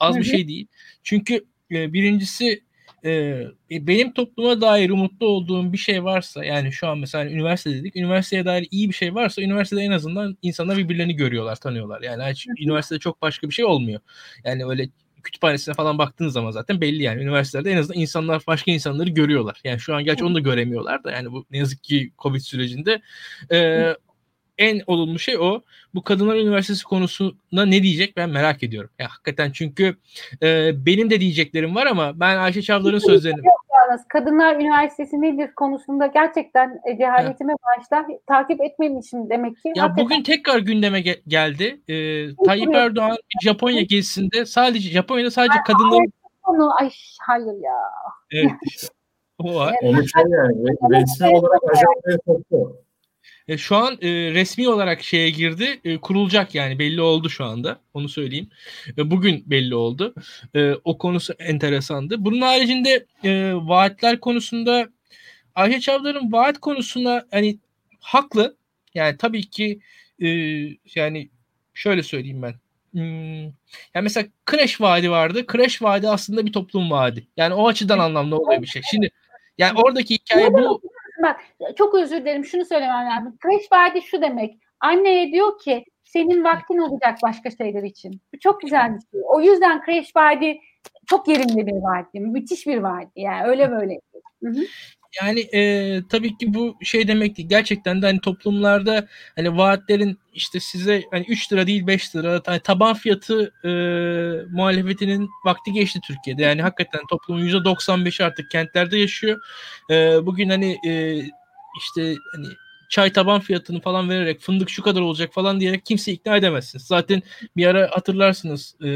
Az bir şey değil. Çünkü e, birincisi e, benim topluma dair umutlu olduğum bir şey varsa yani şu an mesela üniversite dedik üniversiteye dair iyi bir şey varsa üniversitede en azından insanlar birbirlerini görüyorlar tanıyorlar. Yani hiç, üniversitede çok başka bir şey olmuyor. Yani öyle kütüphanesine falan baktığınız zaman zaten belli yani. Üniversitelerde en azından insanlar başka insanları görüyorlar. Yani şu an gerçi onu da göremiyorlar da yani bu ne yazık ki Covid sürecinde. E, en olumlu şey o. Bu Kadınlar Üniversitesi konusunda ne diyecek ben merak ediyorum. Ya hakikaten çünkü e, benim de diyeceklerim var ama ben Ayşe Çavdar'ın sözlerini Kadınlar Üniversitesi nedir konusunda gerçekten e, cehaletime başlar takip etmemişim demek ki. Ya hakikaten... bugün tekrar gündeme ge- geldi. Ee, Tayyip Erdoğan Japonya gezisinde sadece Japonya'da sadece kadınların onu ay hayır ya. Evet işte. O var. Onu şey yani resmi olarak ajandaya soktu. E, şu an e, resmi olarak şeye girdi. E, kurulacak yani belli oldu şu anda. Onu söyleyeyim. E, bugün belli oldu. E, o konusu enteresandı. Bunun haricinde e, vaatler konusunda Ayşe Çavdar'ın vaat konusuna hani haklı. Yani tabii ki e, yani şöyle söyleyeyim ben. Hmm, yani mesela kreş vaadi vardı. Kreş vaadi aslında bir toplum vaadi. Yani o açıdan anlamlı oluyor bir şey. Şimdi yani oradaki hikaye bu bak çok özür dilerim şunu söylemem lazım. Kreş vaadi şu demek. Anneye diyor ki senin vaktin olacak başka şeyler için. Bu çok güzel bir şey. O yüzden kreş vaadi çok yerinde bir vaadi. Müthiş bir vaadi. Yani öyle böyle. Hı hı. Yani e, tabii ki bu şey demek değil. Gerçekten de hani toplumlarda hani vaatlerin işte size hani 3 lira değil 5 lira hani taban fiyatı e, muhalefetinin vakti geçti Türkiye'de. Yani hakikaten toplumun %95 artık kentlerde yaşıyor. E, bugün hani e, işte hani çay taban fiyatını falan vererek fındık şu kadar olacak falan diyerek kimse ikna edemezsiniz. Zaten bir ara hatırlarsınız e,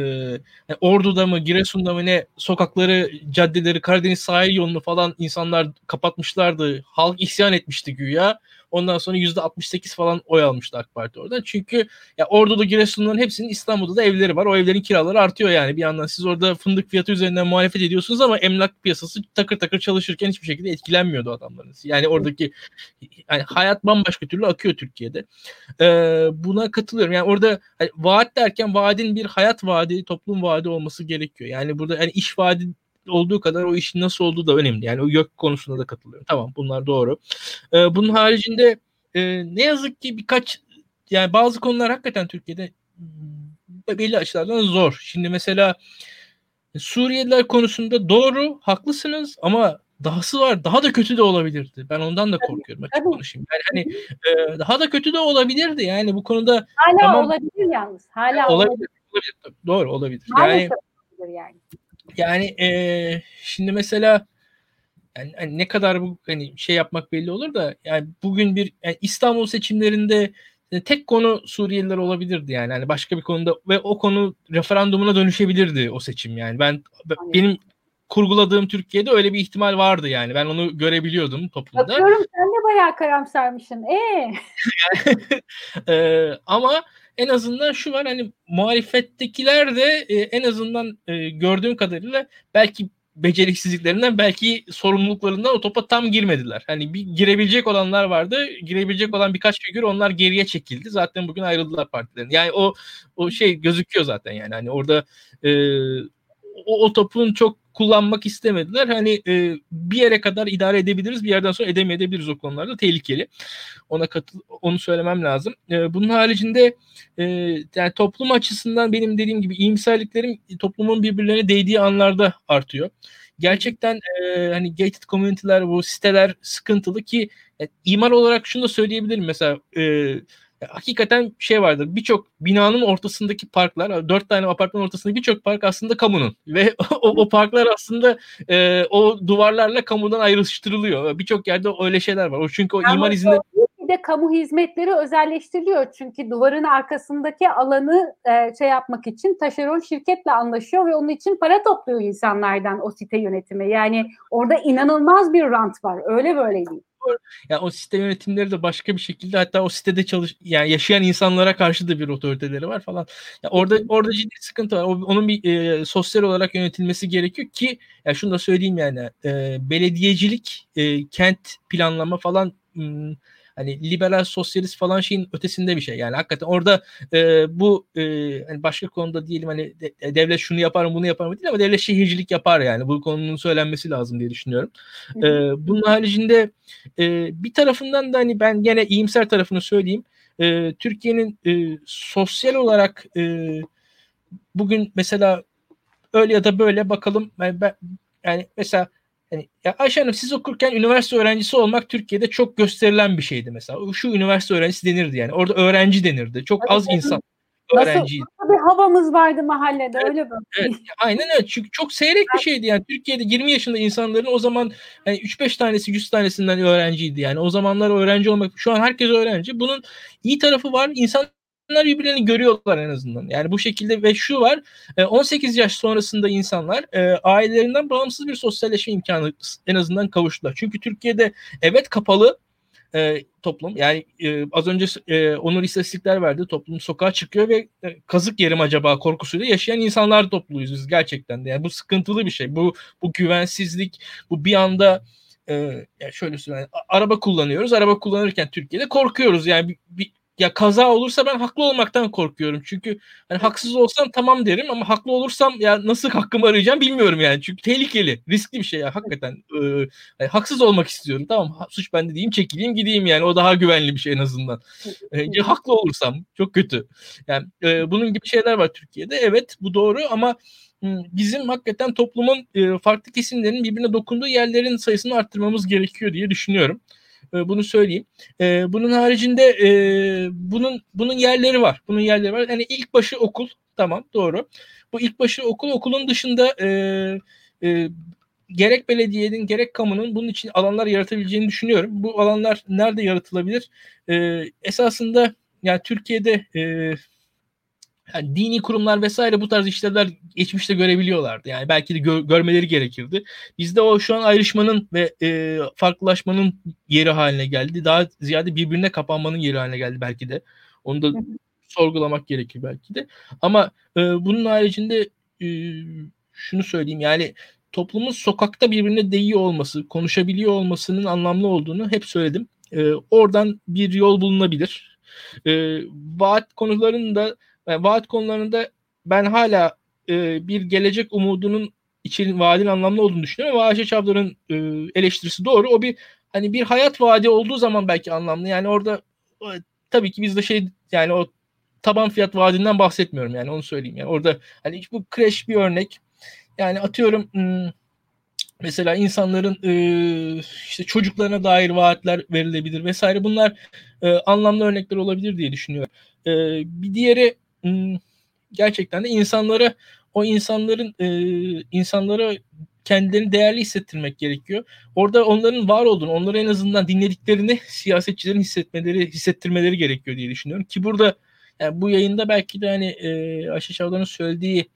Ordu'da mı Giresun'da mı ne sokakları, caddeleri, Karadeniz sahil yolunu falan insanlar kapatmışlardı. Halk isyan etmişti güya. Ondan sonra %68 falan oy almıştı AK Parti oradan. Çünkü ya Ordu'da Giresun'ların hepsinin İstanbul'da da evleri var. O evlerin kiraları artıyor yani. Bir yandan siz orada fındık fiyatı üzerinden muhalefet ediyorsunuz ama emlak piyasası takır takır çalışırken hiçbir şekilde etkilenmiyordu adamların. Yani oradaki yani hayat bambaşka türlü akıyor Türkiye'de. Ee, buna katılıyorum. Yani orada hani, vaat derken vaadin bir hayat vaadi, toplum vaadi olması gerekiyor. Yani burada yani iş vaadi olduğu kadar o işin nasıl olduğu da önemli. Yani o gök konusunda da katılıyorum. Tamam bunlar doğru. Ee, bunun haricinde e, ne yazık ki birkaç yani bazı konular hakikaten Türkiye'de hmm, belli açılardan zor. Şimdi mesela Suriyeliler konusunda doğru, haklısınız ama dahası var. Daha da kötü de olabilirdi. Ben ondan da korkuyorum açık konuşayım. Yani hani e, daha da kötü de olabilirdi. Yani bu konuda hala tamam, olabilir yalnız. Hala olabilir. olabilir. olabilir. Doğru olabilir. Maalesef yani, olabilir yani. Yani e, şimdi mesela yani, hani ne kadar bu hani şey yapmak belli olur da yani bugün bir yani İstanbul seçimlerinde tek konu Suriyeliler olabilirdi yani. hani başka bir konuda ve o konu referandumuna dönüşebilirdi o seçim yani. Ben Aynen. benim kurguladığım Türkiye'de öyle bir ihtimal vardı yani. Ben onu görebiliyordum toplumda. Bakıyorum sen de bayağı karamsarmışsın. Ee. ee, ama en azından şu var hani muhalefettekiler de e, en azından e, gördüğüm kadarıyla belki beceriksizliklerinden belki sorumluluklarından o topa tam girmediler. Hani bir girebilecek olanlar vardı. Girebilecek olan birkaç figür onlar geriye çekildi. Zaten bugün ayrıldılar partilerin. Yani o o şey gözüküyor zaten yani. Hani orada e, o, o topun çok kullanmak istemediler. Hani e, bir yere kadar idare edebiliriz, bir yerden sonra edemeyebiliriz o konularda. Tehlikeli. Ona katıl onu söylemem lazım. E, bunun haricinde e, yani toplum açısından benim dediğim gibi iyimserliklerim toplumun birbirlerine değdiği anlarda artıyor. Gerçekten e, hani gated community'ler, bu siteler sıkıntılı ki e, imar olarak şunu da söyleyebilirim. Mesela e, hakikaten şey vardır. Birçok binanın ortasındaki parklar, dört tane apartman ortasındaki birçok park aslında kamunun ve o, o parklar aslında e, o duvarlarla kamudan ayrıştırılıyor. Birçok yerde öyle şeyler var. O çünkü o yani imar izni de kamu hizmetleri özelleştiriliyor çünkü duvarın arkasındaki alanı e, şey yapmak için taşeron şirketle anlaşıyor ve onun için para topluyor insanlardan o site yönetimi. Yani orada inanılmaz bir rant var. Öyle böyle değil yani o site yönetimleri de başka bir şekilde hatta o sitede çalış yani yaşayan insanlara karşı da bir otoriteleri var falan. Yani orada orada ciddi sıkıntı var. O, onun bir e, sosyal olarak yönetilmesi gerekiyor ki ya yani şunu da söyleyeyim yani e, belediyecilik, e, kent planlama falan m, hani liberal sosyalist falan şeyin ötesinde bir şey. Yani hakikaten orada e, bu e, hani başka konuda diyelim hani de, e, devlet şunu yapar mı bunu yapar mı değil ama devlet şehircilik yapar yani. Bu konunun söylenmesi lazım diye düşünüyorum. E, bunun haricinde e, bir tarafından da hani ben gene iyimser tarafını söyleyeyim. E, Türkiye'nin e, sosyal olarak e, bugün mesela öyle ya da böyle bakalım yani, ben, yani mesela yani ya Ayşe Hanım siz okurken üniversite öğrencisi olmak Türkiye'de çok gösterilen bir şeydi mesela. Şu üniversite öğrencisi denirdi yani. Orada öğrenci denirdi. Çok az insan öğrenciydi. Nasıl bir havamız vardı mahallede evet, öyle böyle. Evet, aynen öyle. Çünkü çok seyrek bir şeydi yani. Türkiye'de 20 yaşında insanların o zaman yani 3-5 tanesi 100 tanesinden öğrenciydi yani. O zamanlar öğrenci olmak şu an herkes öğrenci. Bunun iyi tarafı var. İnsan insanlar birbirlerini görüyorlar en azından. Yani bu şekilde ve şu var 18 yaş sonrasında insanlar ailelerinden bağımsız bir sosyalleşme imkanı en azından kavuştular. Çünkü Türkiye'de evet kapalı e, toplum. Yani e, az önce e, Onur istatistikler verdi. Toplum sokağa çıkıyor ve e, kazık yerim acaba korkusuyla yaşayan insanlar topluyuz biz gerçekten de. Yani bu sıkıntılı bir şey. Bu bu güvensizlik, bu bir anda e, yani şöyle söyleyeyim. Araba kullanıyoruz. Araba kullanırken Türkiye'de korkuyoruz. Yani bir, bir ya kaza olursa ben haklı olmaktan korkuyorum. Çünkü hani haksız olsam tamam derim ama haklı olursam ya nasıl hakkımı arayacağım bilmiyorum yani. Çünkü tehlikeli, riskli bir şey ya hakikaten. Ee, yani haksız olmak istiyorum. Tamam suç bende diyeyim, çekileyim, gideyim yani. O daha güvenli bir şey en azından. Ee, ya haklı olursam çok kötü. Yani e, bunun gibi şeyler var Türkiye'de. Evet bu doğru ama bizim hakikaten toplumun e, farklı kesimlerin birbirine dokunduğu yerlerin sayısını arttırmamız gerekiyor diye düşünüyorum. E, bunu söyleyeyim. E, bunun haricinde e, bunun bunun yerleri var. Bunun yerleri var. Yani ilk başı okul tamam doğru. Bu ilk başı okul okulun dışında gerek belediyenin gerek kamunun bunun için alanlar yaratabileceğini düşünüyorum. Bu alanlar nerede yaratılabilir? Esasında yani Türkiye'de yani dini kurumlar vesaire bu tarz işlevler geçmişte görebiliyorlardı. Yani belki de gö- görmeleri gerekirdi. Bizde o şu an ayrışmanın ve e, farklılaşmanın yeri haline geldi. Daha ziyade birbirine kapanmanın yeri haline geldi belki de. Onu da sorgulamak gerekir belki de. Ama e, bunun haricinde e, şunu söyleyeyim yani toplumun sokakta birbirine değiyor olması, konuşabiliyor olmasının anlamlı olduğunu hep söyledim. E, oradan bir yol bulunabilir. E, vaat konularında yani vaat konularında ben hala e, bir gelecek umudunun için vaadin anlamlı olduğunu düşünüyorum. Ve Ayşe Çavdar'ın e, eleştirisi doğru. O bir hani bir hayat vaadi olduğu zaman belki anlamlı. Yani orada e, tabii ki biz de şey yani o taban fiyat vaadinden bahsetmiyorum yani onu söyleyeyim. Yani orada hani bu kreş bir örnek. Yani atıyorum mesela insanların e, işte çocuklarına dair vaatler verilebilir vesaire. Bunlar e, anlamlı örnekler olabilir diye düşünüyorum. E, bir diğeri gerçekten de insanlara o insanların e, insanlara kendilerini değerli hissettirmek gerekiyor. Orada onların var olduğunu, onları en azından dinlediklerini siyasetçilerin hissetmeleri, hissettirmeleri gerekiyor diye düşünüyorum. Ki burada yani bu yayında belki de hani e, Ayşe Şavdan'ın söylediği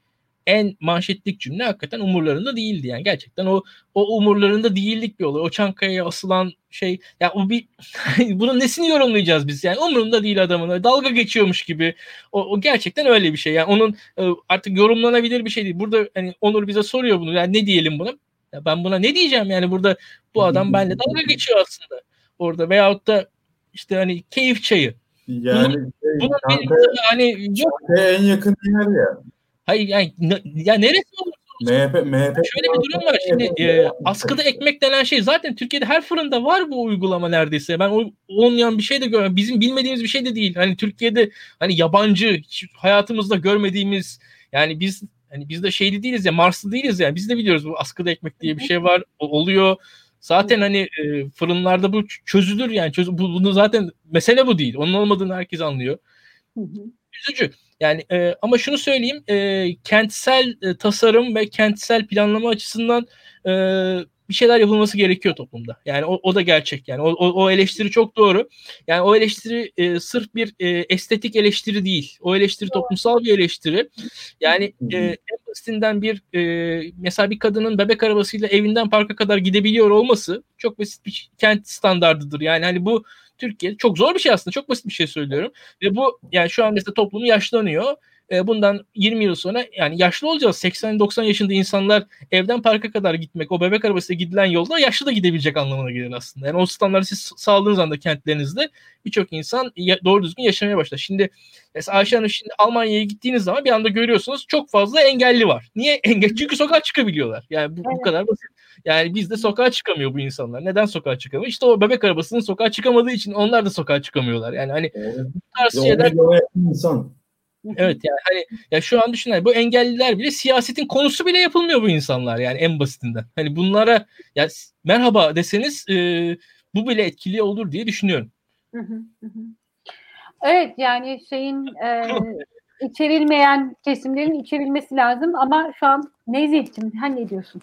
en manşetlik cümle hakikaten umurlarında değildi yani gerçekten o o umurlarında değillik bir olay. O Çankaya'ya asılan şey ya o bir bunun nesini yorumlayacağız biz yani umurunda değil adamın dalga geçiyormuş gibi o, o gerçekten öyle bir şey yani onun e, artık yorumlanabilir bir şey değil. Burada hani Onur bize soruyor bunu yani ne diyelim buna? Ya ben buna ne diyeceğim yani burada bu adam benimle dalga geçiyor aslında orada veyahut da işte hani keyif çayı. Yani bunun, şey, bunun Çankaya, hani yok. en yakın yer ya. Hayır yani ya neresi olur? MHP, MHP Şöyle bir durum var. Şimdi e, askıda ekmek denen şey zaten Türkiye'de her fırında var bu uygulama neredeyse. Ben o olmayan bir şey de görmüyorum. Bizim bilmediğimiz bir şey de değil. Hani Türkiye'de hani yabancı hayatımızda görmediğimiz yani biz hani biz de şeyli değiliz ya Marslı değiliz yani. Biz de biliyoruz bu askıda ekmek diye bir şey var. oluyor. Zaten hani e, fırınlarda bu çözülür yani. Çöz, bu, bunu zaten mesele bu değil. Onun olmadığını herkes anlıyor. Üzücü. Yani e, ama şunu söyleyeyim, e, kentsel e, tasarım ve kentsel planlama açısından e, bir şeyler yapılması gerekiyor toplumda. Yani o, o da gerçek. Yani o, o, o eleştiri çok doğru. Yani o eleştiri e, sırf bir e, estetik eleştiri değil. O eleştiri toplumsal bir eleştiri. Yani e, en basitinden bir e, mesela bir kadının bebek arabasıyla evinden parka kadar gidebiliyor olması çok basit bir kent standardıdır. Yani hani bu Türkiye çok zor bir şey aslında. Çok basit bir şey söylüyorum. Ve bu yani şu an mesela toplum yaşlanıyor. E, bundan 20 yıl sonra yani yaşlı olacağız. 80-90 yaşında insanlar evden parka kadar gitmek, o bebek arabasıyla gidilen yolda yaşlı da gidebilecek anlamına gelir aslında. Yani o standartı siz sağladığınız anda kentlerinizde birçok insan doğru düzgün yaşamaya başlar. Şimdi mesela Ayşe Hanım şimdi Almanya'ya gittiğiniz zaman bir anda görüyorsunuz çok fazla engelli var. Niye? Engel çünkü sokağa çıkabiliyorlar. Yani bu, evet. bu kadar basit. Yani bizde sokağa çıkamıyor bu insanlar. Neden sokağa çıkamıyor? İşte o bebek arabasının sokağa çıkamadığı için onlar da sokağa çıkamıyorlar. Yani hani evet. bu tarz şeyler insan Evet yani hani ya şu an düşünün bu engelliler bile siyasetin konusu bile yapılmıyor bu insanlar yani en basitinden. Hani bunlara ya merhaba deseniz e, bu bile etkili olur diye düşünüyorum. Evet yani şeyin e, içerilmeyen kesimlerin içerilmesi lazım ama şu an Nezih'cim sen ne diyorsun?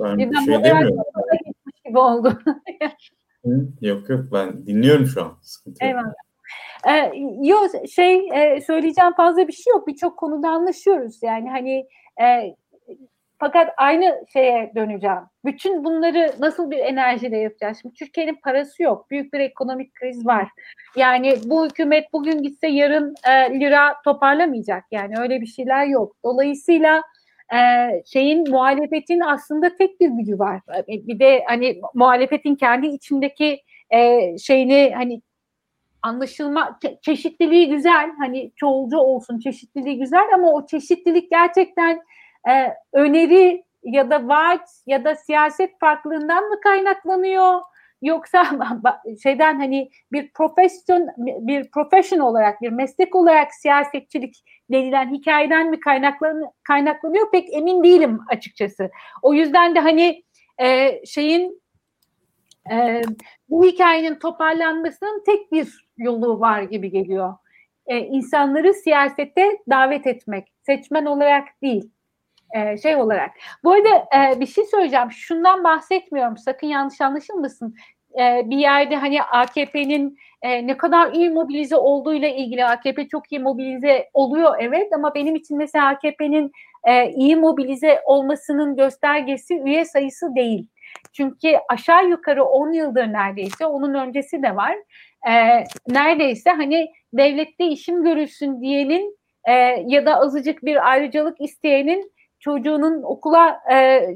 Ben bir şey demiyorum. Gibi oldu. yok yok ben dinliyorum şu an. Sıkıntı Eyvallah. Yok. Ee, yok şey e, söyleyeceğim fazla bir şey yok. Birçok konuda anlaşıyoruz. Yani hani e, fakat aynı şeye döneceğim. Bütün bunları nasıl bir enerjiyle yapacağız? Şimdi Türkiye'nin parası yok. Büyük bir ekonomik kriz var. Yani bu hükümet bugün gitse yarın e, lira toparlamayacak. Yani öyle bir şeyler yok. Dolayısıyla e, şeyin muhalefetin aslında tek bir gücü var. Bir de hani muhalefetin kendi içindeki e, şeyini hani anlaşılma çeşitliliği güzel. Hani çoğulcu olsun çeşitliliği güzel ama o çeşitlilik gerçekten e, öneri ya da vaat ya da siyaset farklılığından mı kaynaklanıyor? Yoksa şeyden hani bir profesyon bir profession olarak bir meslek olarak siyasetçilik denilen hikayeden mi kaynaklan kaynaklanıyor? Pek emin değilim açıkçası. O yüzden de hani e, şeyin e, bu hikayenin toparlanmasının tek bir yolu var gibi geliyor. E, insanları siyasete davet etmek, seçmen olarak değil, e, şey olarak. Bu arada e, bir şey söyleyeceğim. Şundan bahsetmiyorum. Sakın yanlış anlaşılmasın. E, bir yerde hani AKP'nin e, ne kadar iyi mobilize olduğuyla ilgili AKP çok iyi mobilize oluyor evet ama benim için mesela AKP'nin e, iyi mobilize olmasının göstergesi üye sayısı değil. Çünkü aşağı yukarı 10 yıldır neredeyse onun öncesi de var. E, neredeyse hani devlette işim görülsün diyenin e, ya da azıcık bir ayrıcalık isteyenin çocuğunun okula e,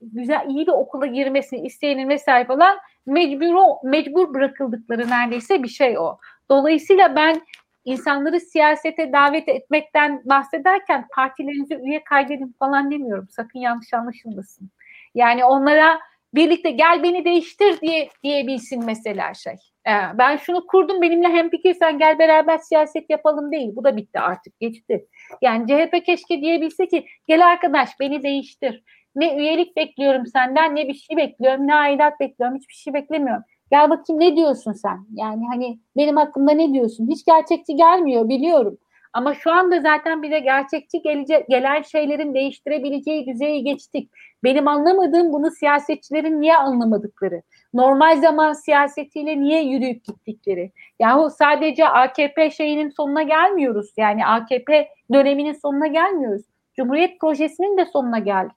güzel iyi bir okula girmesini isteyenin vesaire falan mecbur mecbur bırakıldıkları neredeyse bir şey o. Dolayısıyla ben insanları siyasete davet etmekten bahsederken partilerinizi üye kaydedin falan demiyorum. Sakın yanlış anlaşılmasın. Yani onlara birlikte gel beni değiştir diye diyebilsin mesela şey. Ee, ben şunu kurdum benimle hem fikirsen gel beraber siyaset yapalım değil. Bu da bitti artık geçti. Yani CHP keşke diyebilse ki gel arkadaş beni değiştir. Ne üyelik bekliyorum senden ne bir şey bekliyorum ne aidat bekliyorum hiçbir şey beklemiyorum. Gel bakayım ne diyorsun sen? Yani hani benim hakkımda ne diyorsun? Hiç gerçekçi gelmiyor biliyorum. Ama şu anda zaten bize gerçekçi gelecek, gelen şeylerin değiştirebileceği düzeyi geçtik. Benim anlamadığım bunu siyasetçilerin niye anlamadıkları. Normal zaman siyasetiyle niye yürüyüp gittikleri. Yahu sadece AKP şeyinin sonuna gelmiyoruz. Yani AKP döneminin sonuna gelmiyoruz. Cumhuriyet projesinin de sonuna geldik.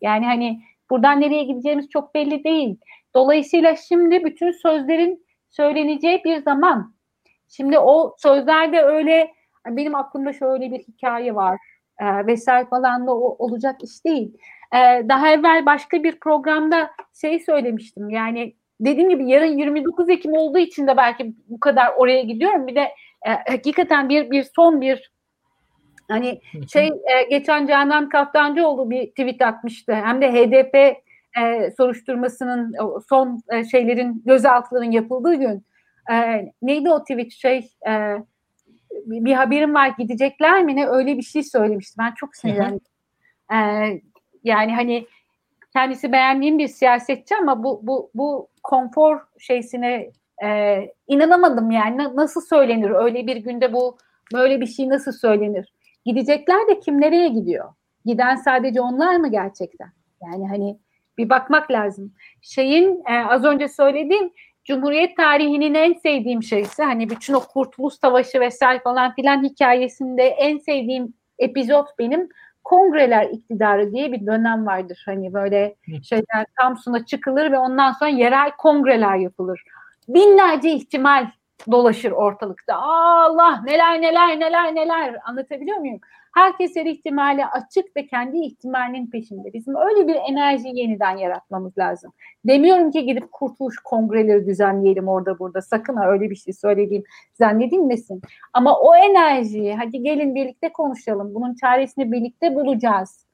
Yani hani buradan nereye gideceğimiz çok belli değil. Dolayısıyla şimdi bütün sözlerin söyleneceği bir zaman. Şimdi o sözlerde öyle benim aklımda şöyle bir hikaye var e, vesaire falan da o, olacak iş değil. E, daha evvel başka bir programda şey söylemiştim yani dediğim gibi yarın 29 Ekim olduğu için de belki bu kadar oraya gidiyorum. Bir de e, hakikaten bir bir son bir hani şey e, geçen Canan Kaftancıoğlu bir tweet atmıştı. Hem de HDP e, soruşturmasının son e, şeylerin gözaltıların yapıldığı gün e, neydi o tweet şey e, bir haberim var gidecekler mi ne öyle bir şey söylemişti. Ben çok sinirlendim. Ee, yani hani kendisi beğendiğim bir siyasetçi ama bu bu bu konfor şeysine e, inanamadım yani nasıl söylenir öyle bir günde bu böyle bir şey nasıl söylenir? Gidecekler de kim nereye gidiyor? Giden sadece onlar mı gerçekten? Yani hani bir bakmak lazım. Şeyin e, az önce söylediğim Cumhuriyet tarihinin en sevdiğim şeysi hani bütün o Kurtuluş Savaşı vesaire falan filan hikayesinde en sevdiğim epizod benim kongreler iktidarı diye bir dönem vardır. Hani böyle şeyler Samsun'a çıkılır ve ondan sonra yerel kongreler yapılır. Binlerce ihtimal dolaşır ortalıkta. Allah neler neler neler neler anlatabiliyor muyum? Herkes her ihtimale açık ve kendi ihtimalinin peşinde. Bizim öyle bir enerji yeniden yaratmamız lazım. Demiyorum ki gidip kurtuluş kongreleri düzenleyelim orada burada. Sakın ha öyle bir şey söylediğim zannedilmesin. Ama o enerjiyi hadi gelin birlikte konuşalım. Bunun çaresini birlikte bulacağız.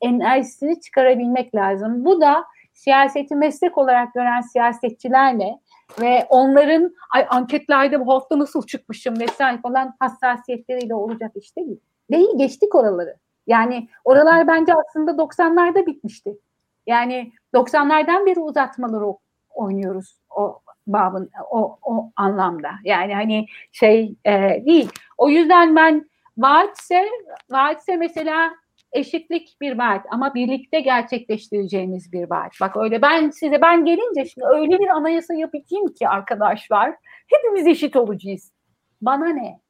Enerjisini çıkarabilmek lazım. Bu da siyaseti meslek olarak gören siyasetçilerle ve onların ay anketlerde bu hafta nasıl çıkmışım vesaire falan hassasiyetleriyle olacak iş değil. Değil geçtik oraları. Yani oralar bence aslında 90'larda bitmişti. Yani 90'lardan beri uzatmaları oynuyoruz o babın o, o anlamda. Yani hani şey e, değil. O yüzden ben vaatse vaatse mesela eşitlik bir vaat ama birlikte gerçekleştireceğimiz bir vaat. Bak öyle ben size ben gelince şimdi öyle bir anayasa yapayım ki arkadaşlar hepimiz eşit olacağız. Bana ne?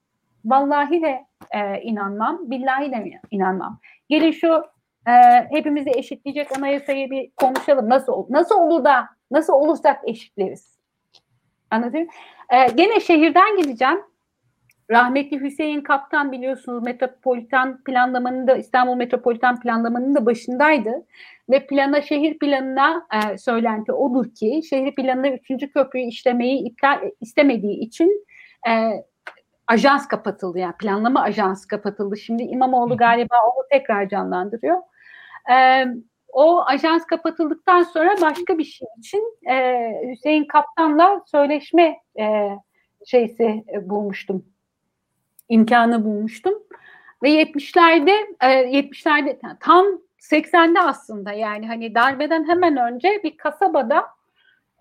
Vallahi de e, inanmam, billahi de inanmam. Gelin şu e, hepimizi eşitleyecek anayasayı bir konuşalım. Nasıl nasıl olur da nasıl olursak eşitleriz. Anladın? E, gene şehirden gideceğim. Rahmetli Hüseyin Kaptan biliyorsunuz metropolitan planlamanın da İstanbul metropolitan planlamanın da başındaydı. Ve plana şehir planına e, söylenti odur ki şehir planına üçüncü köprüyü işlemeyi iptal istemediği için e, ajans kapatıldı. Yani planlama ajans kapatıldı. Şimdi İmamoğlu galiba onu tekrar canlandırıyor. E, o ajans kapatıldıktan sonra başka bir şey için e, Hüseyin Kaptan'la söyleşme e, şeysi e, bulmuştum imkanı bulmuştum. Ve 70'lerde e, 70'lerde tam 80'de aslında yani hani darbeden hemen önce bir kasabada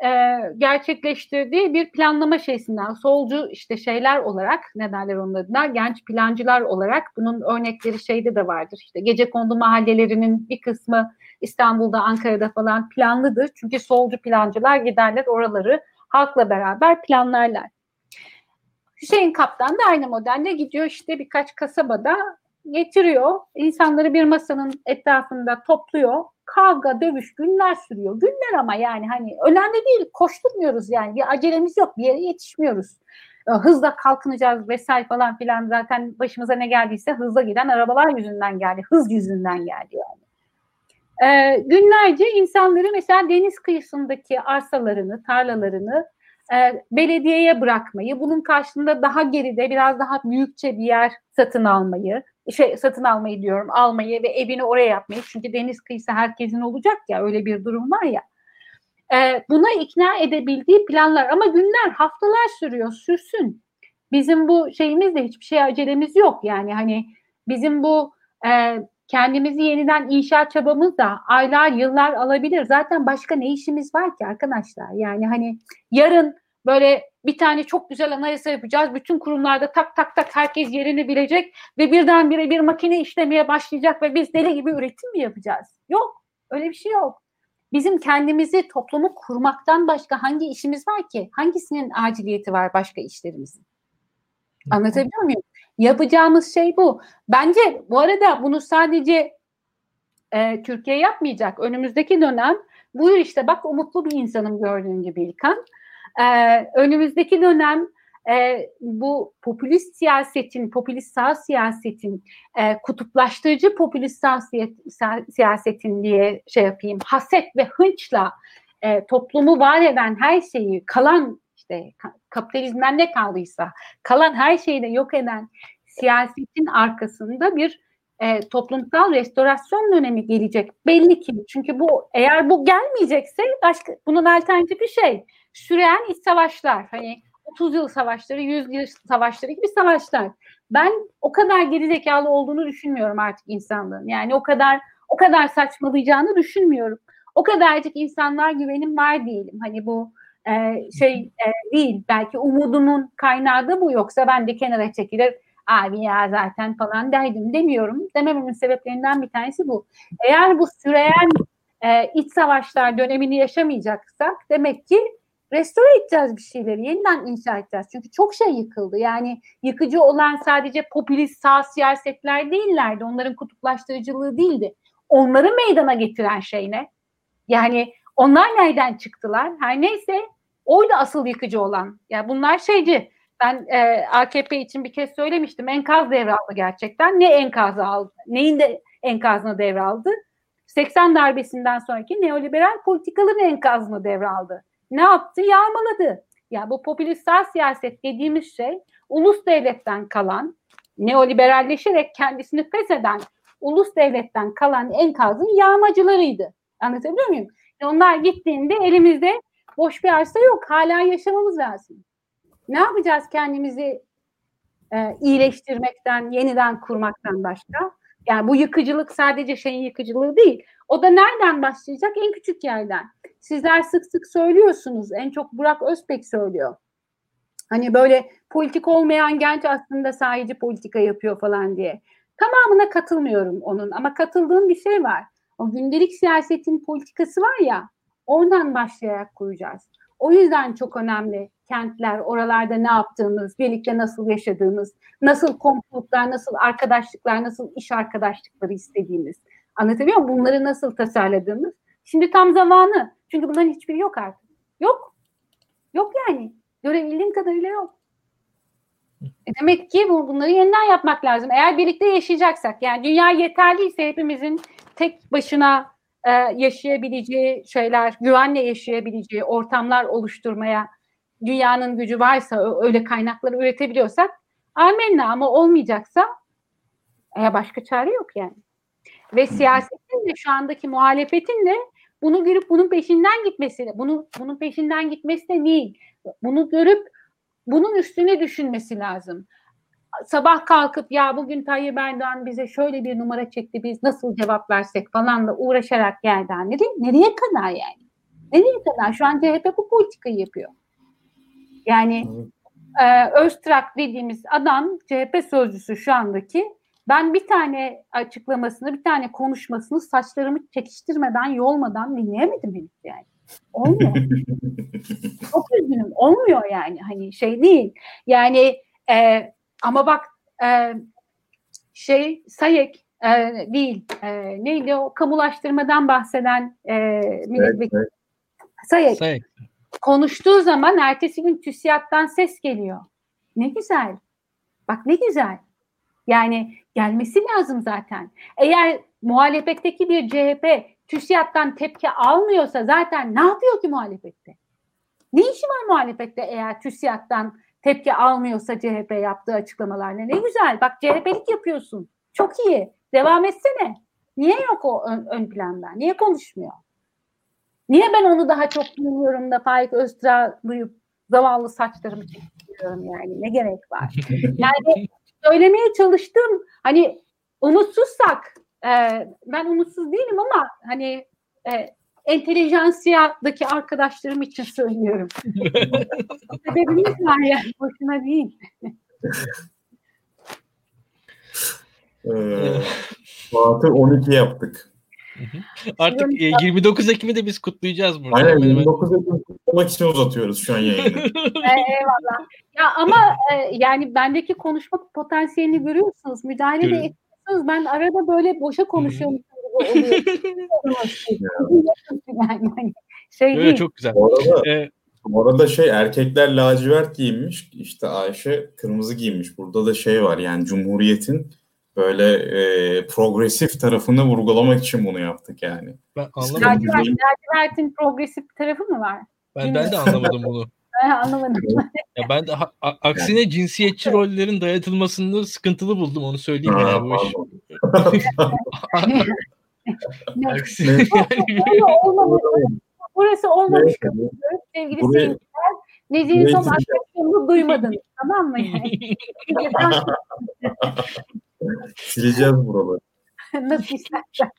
e, gerçekleştirdiği bir planlama şeysinden solcu işte şeyler olarak ne derler onun adına genç plancılar olarak bunun örnekleri şeyde de vardır. İşte gece kondu mahallelerinin bir kısmı İstanbul'da Ankara'da falan planlıdır. Çünkü solcu plancılar giderler oraları halkla beraber planlarlar. Hüseyin Kaptan da aynı modelle gidiyor işte birkaç kasabada getiriyor. İnsanları bir masanın etrafında topluyor. Kavga, dövüş günler sürüyor. Günler ama yani hani önemli değil. Koşturmuyoruz yani. Bir acelemiz yok. Bir yere yetişmiyoruz. Ee, hızla kalkınacağız vesaire falan filan zaten başımıza ne geldiyse hızla giden arabalar yüzünden geldi. Hız yüzünden geldi yani. Ee, günlerce insanları mesela deniz kıyısındaki arsalarını, tarlalarını e, belediyeye bırakmayı, bunun karşılığında daha geride biraz daha büyükçe bir yer satın almayı, şey satın almayı diyorum, almayı ve evini oraya yapmayı. Çünkü deniz kıyısı herkesin olacak ya öyle bir durum var ya. E, buna ikna edebildiği planlar ama günler, haftalar sürüyor, sürsün. Bizim bu şeyimizde hiçbir şey acelemiz yok. Yani hani bizim bu e, kendimizi yeniden inşa çabamız da aylar, yıllar alabilir. Zaten başka ne işimiz var ki arkadaşlar? Yani hani yarın böyle bir tane çok güzel anayasa yapacağız. Bütün kurumlarda tak tak tak herkes yerini bilecek ve birdenbire bir makine işlemeye başlayacak ve biz deli gibi üretim mi yapacağız? Yok. Öyle bir şey yok. Bizim kendimizi, toplumu kurmaktan başka hangi işimiz var ki? Hangisinin aciliyeti var başka işlerimizin? Anlatabiliyor muyum? Yapacağımız şey bu. Bence bu arada bunu sadece e, Türkiye yapmayacak. Önümüzdeki dönem buyur işte bak umutlu bir insanım gördüğün gibi İlkan. E, önümüzdeki dönem e, bu popülist siyasetin, popülist sağ siyasetin, e, kutuplaştırıcı popülist sağ siyasetin diye şey yapayım, haset ve hınçla e, toplumu var eden her şeyi, kalan işte kapitalizmden ne kaldıysa kalan her şeyi de yok eden siyasetin arkasında bir e, toplumsal restorasyon dönemi gelecek. Belli ki çünkü bu eğer bu gelmeyecekse başka bunun alternatifi şey süreyen iç savaşlar. Hani 30 yıl savaşları, 100 yıl savaşları gibi savaşlar. Ben o kadar gerizekalı olduğunu düşünmüyorum artık insanlığın. Yani o kadar o kadar saçmalayacağını düşünmüyorum. O kadarcık insanlar güvenim var diyelim. Hani bu e, şey e, değil. Belki umudumun kaynağı da bu yoksa ben de kenara çekilir abi ya zaten falan derdim demiyorum. Demememin sebeplerinden bir tanesi bu. Eğer bu süreyen e, iç savaşlar dönemini yaşamayacaksak demek ki restore edeceğiz bir şeyleri, yeniden inşa edeceğiz. Çünkü çok şey yıkıldı. Yani yıkıcı olan sadece popülist sağ siyasetler değillerdi. Onların kutuplaştırıcılığı değildi. Onları meydana getiren şey ne? Yani onlar nereden çıktılar? Her neyse oydu asıl yıkıcı olan. Yani bunlar şeyci. Ben e, AKP için bir kez söylemiştim. Enkaz devraldı gerçekten. Ne enkazı aldı? Neyin de enkazını devraldı? 80 darbesinden sonraki neoliberal politikaların enkazını devraldı. Ne yaptı? Yağmaladı. Ya bu popülist sağ siyaset dediğimiz şey ulus devletten kalan, neoliberalleşerek kendisini fesheden ulus devletten kalan enkazın yağmacılarıydı. Anlatabiliyor muyum? Onlar gittiğinde elimizde boş bir arsa yok. Hala yaşamamız lazım. Ne yapacağız kendimizi e, iyileştirmekten, yeniden kurmaktan başka? Yani bu yıkıcılık sadece şeyin yıkıcılığı değil. O da nereden başlayacak? En küçük yerden. Sizler sık sık söylüyorsunuz. En çok Burak Özpek söylüyor. Hani böyle politik olmayan genç aslında sadece politika yapıyor falan diye. Tamamına katılmıyorum onun ama katıldığım bir şey var. O gündelik siyasetin politikası var ya oradan başlayarak kuracağız. O yüzden çok önemli kentler, oralarda ne yaptığımız, birlikte nasıl yaşadığımız, nasıl komplotlar, nasıl arkadaşlıklar, nasıl iş arkadaşlıkları istediğimiz. Anlatabiliyor muyum? Bunları nasıl tasarladığımız. Şimdi tam zamanı. Çünkü bunların hiçbiri yok artık. Yok. Yok yani. Görebildiğim kadarıyla yok. E demek ki bu, bunları yeniden yapmak lazım. Eğer birlikte yaşayacaksak, yani dünya yeterliyse hepimizin tek başına e, yaşayabileceği şeyler, güvenle yaşayabileceği ortamlar oluşturmaya dünyanın gücü varsa, öyle kaynakları üretebiliyorsak amenna ama olmayacaksa e, başka çare yok yani. Ve siyasetin de şu andaki muhalefetin de bunu görüp bunun peşinden gitmesi, bunu bunun peşinden gitmesi de değil. Bunu görüp bunun üstüne düşünmesi lazım. Sabah kalkıp ya bugün Tayyip Erdoğan bize şöyle bir numara çekti biz nasıl cevap versek falanla uğraşarak geldi. Nereye, nereye kadar yani? Nereye kadar? Şu an CHP bu politikayı yapıyor. Yani e, Öztrak dediğimiz adam CHP sözcüsü şu andaki ben bir tane açıklamasını, bir tane konuşmasını saçlarımı çekiştirmeden, yolmadan dinleyemedim henüz yani. Olmuyor. Çok üzgünüm. Olmuyor yani. Hani şey değil. Yani e, ama bak e, şey Sayek e, değil. E, neydi o kamulaştırmadan bahseden e, milletvekili. Evet, evet. Sayek. Sayek. Konuştuğu zaman ertesi gün TÜSİAD'dan ses geliyor. Ne güzel. Bak ne güzel. Yani gelmesi lazım zaten. Eğer muhalefetteki bir CHP TÜSİAD'dan tepki almıyorsa zaten ne yapıyor ki muhalefette? Ne işi var muhalefette eğer TÜSİAD'dan tepki almıyorsa CHP yaptığı açıklamalarla? Ne güzel. Bak CHP'lik yapıyorsun. Çok iyi. Devam etsene. Niye yok o ön, ön planda? Niye konuşmuyor? Niye ben onu daha çok dinliyorum da Faik Öztürk'ü duyup zavallı saçlarımı çekiyorum yani? Ne gerek var? Yani söylemeye çalıştım. Hani umutsuzsak e, ben umutsuz değilim ama hani e, entelijansiyadaki arkadaşlarım için söylüyorum. Sebebimiz var yani. Boşuna değil. ee, Fatih 12 yaptık. Artık 29 Ekim'i de biz kutlayacağız burada. Aynen 29 Ekim kutlamak için uzatıyoruz şu an yayını. Eyvallah. Ya ama e, yani bendeki konuşma potansiyelini görüyorsunuz. Müdahale de etmiyorsunuz. Ben arada böyle boşa konuşuyorum oluyor. yani, hani şey evet, değil. Çok güzel. Bu arada, ee, bu arada şey erkekler lacivert giymiş. işte Ayşe kırmızı giymiş. Burada da şey var yani Cumhuriyet'in böyle e, progresif tarafını vurgulamak için bunu yaptık yani. Ben anlamadım. Lacivert'in progresif tarafı mı var? Ben, ben de anlamadım bunu. anlamadım. ya ben de ha, aksine cinsiyetçi rollerin dayatılmasını sıkıntılı buldum onu söyleyeyim ha, yani bu iş. aksine Burası olmamış sevgili seyirciler. Nezih'in son arkadaşlarını duymadın. Tamam mı? Yani? Sileceğiz buraları. Nasıl istersen.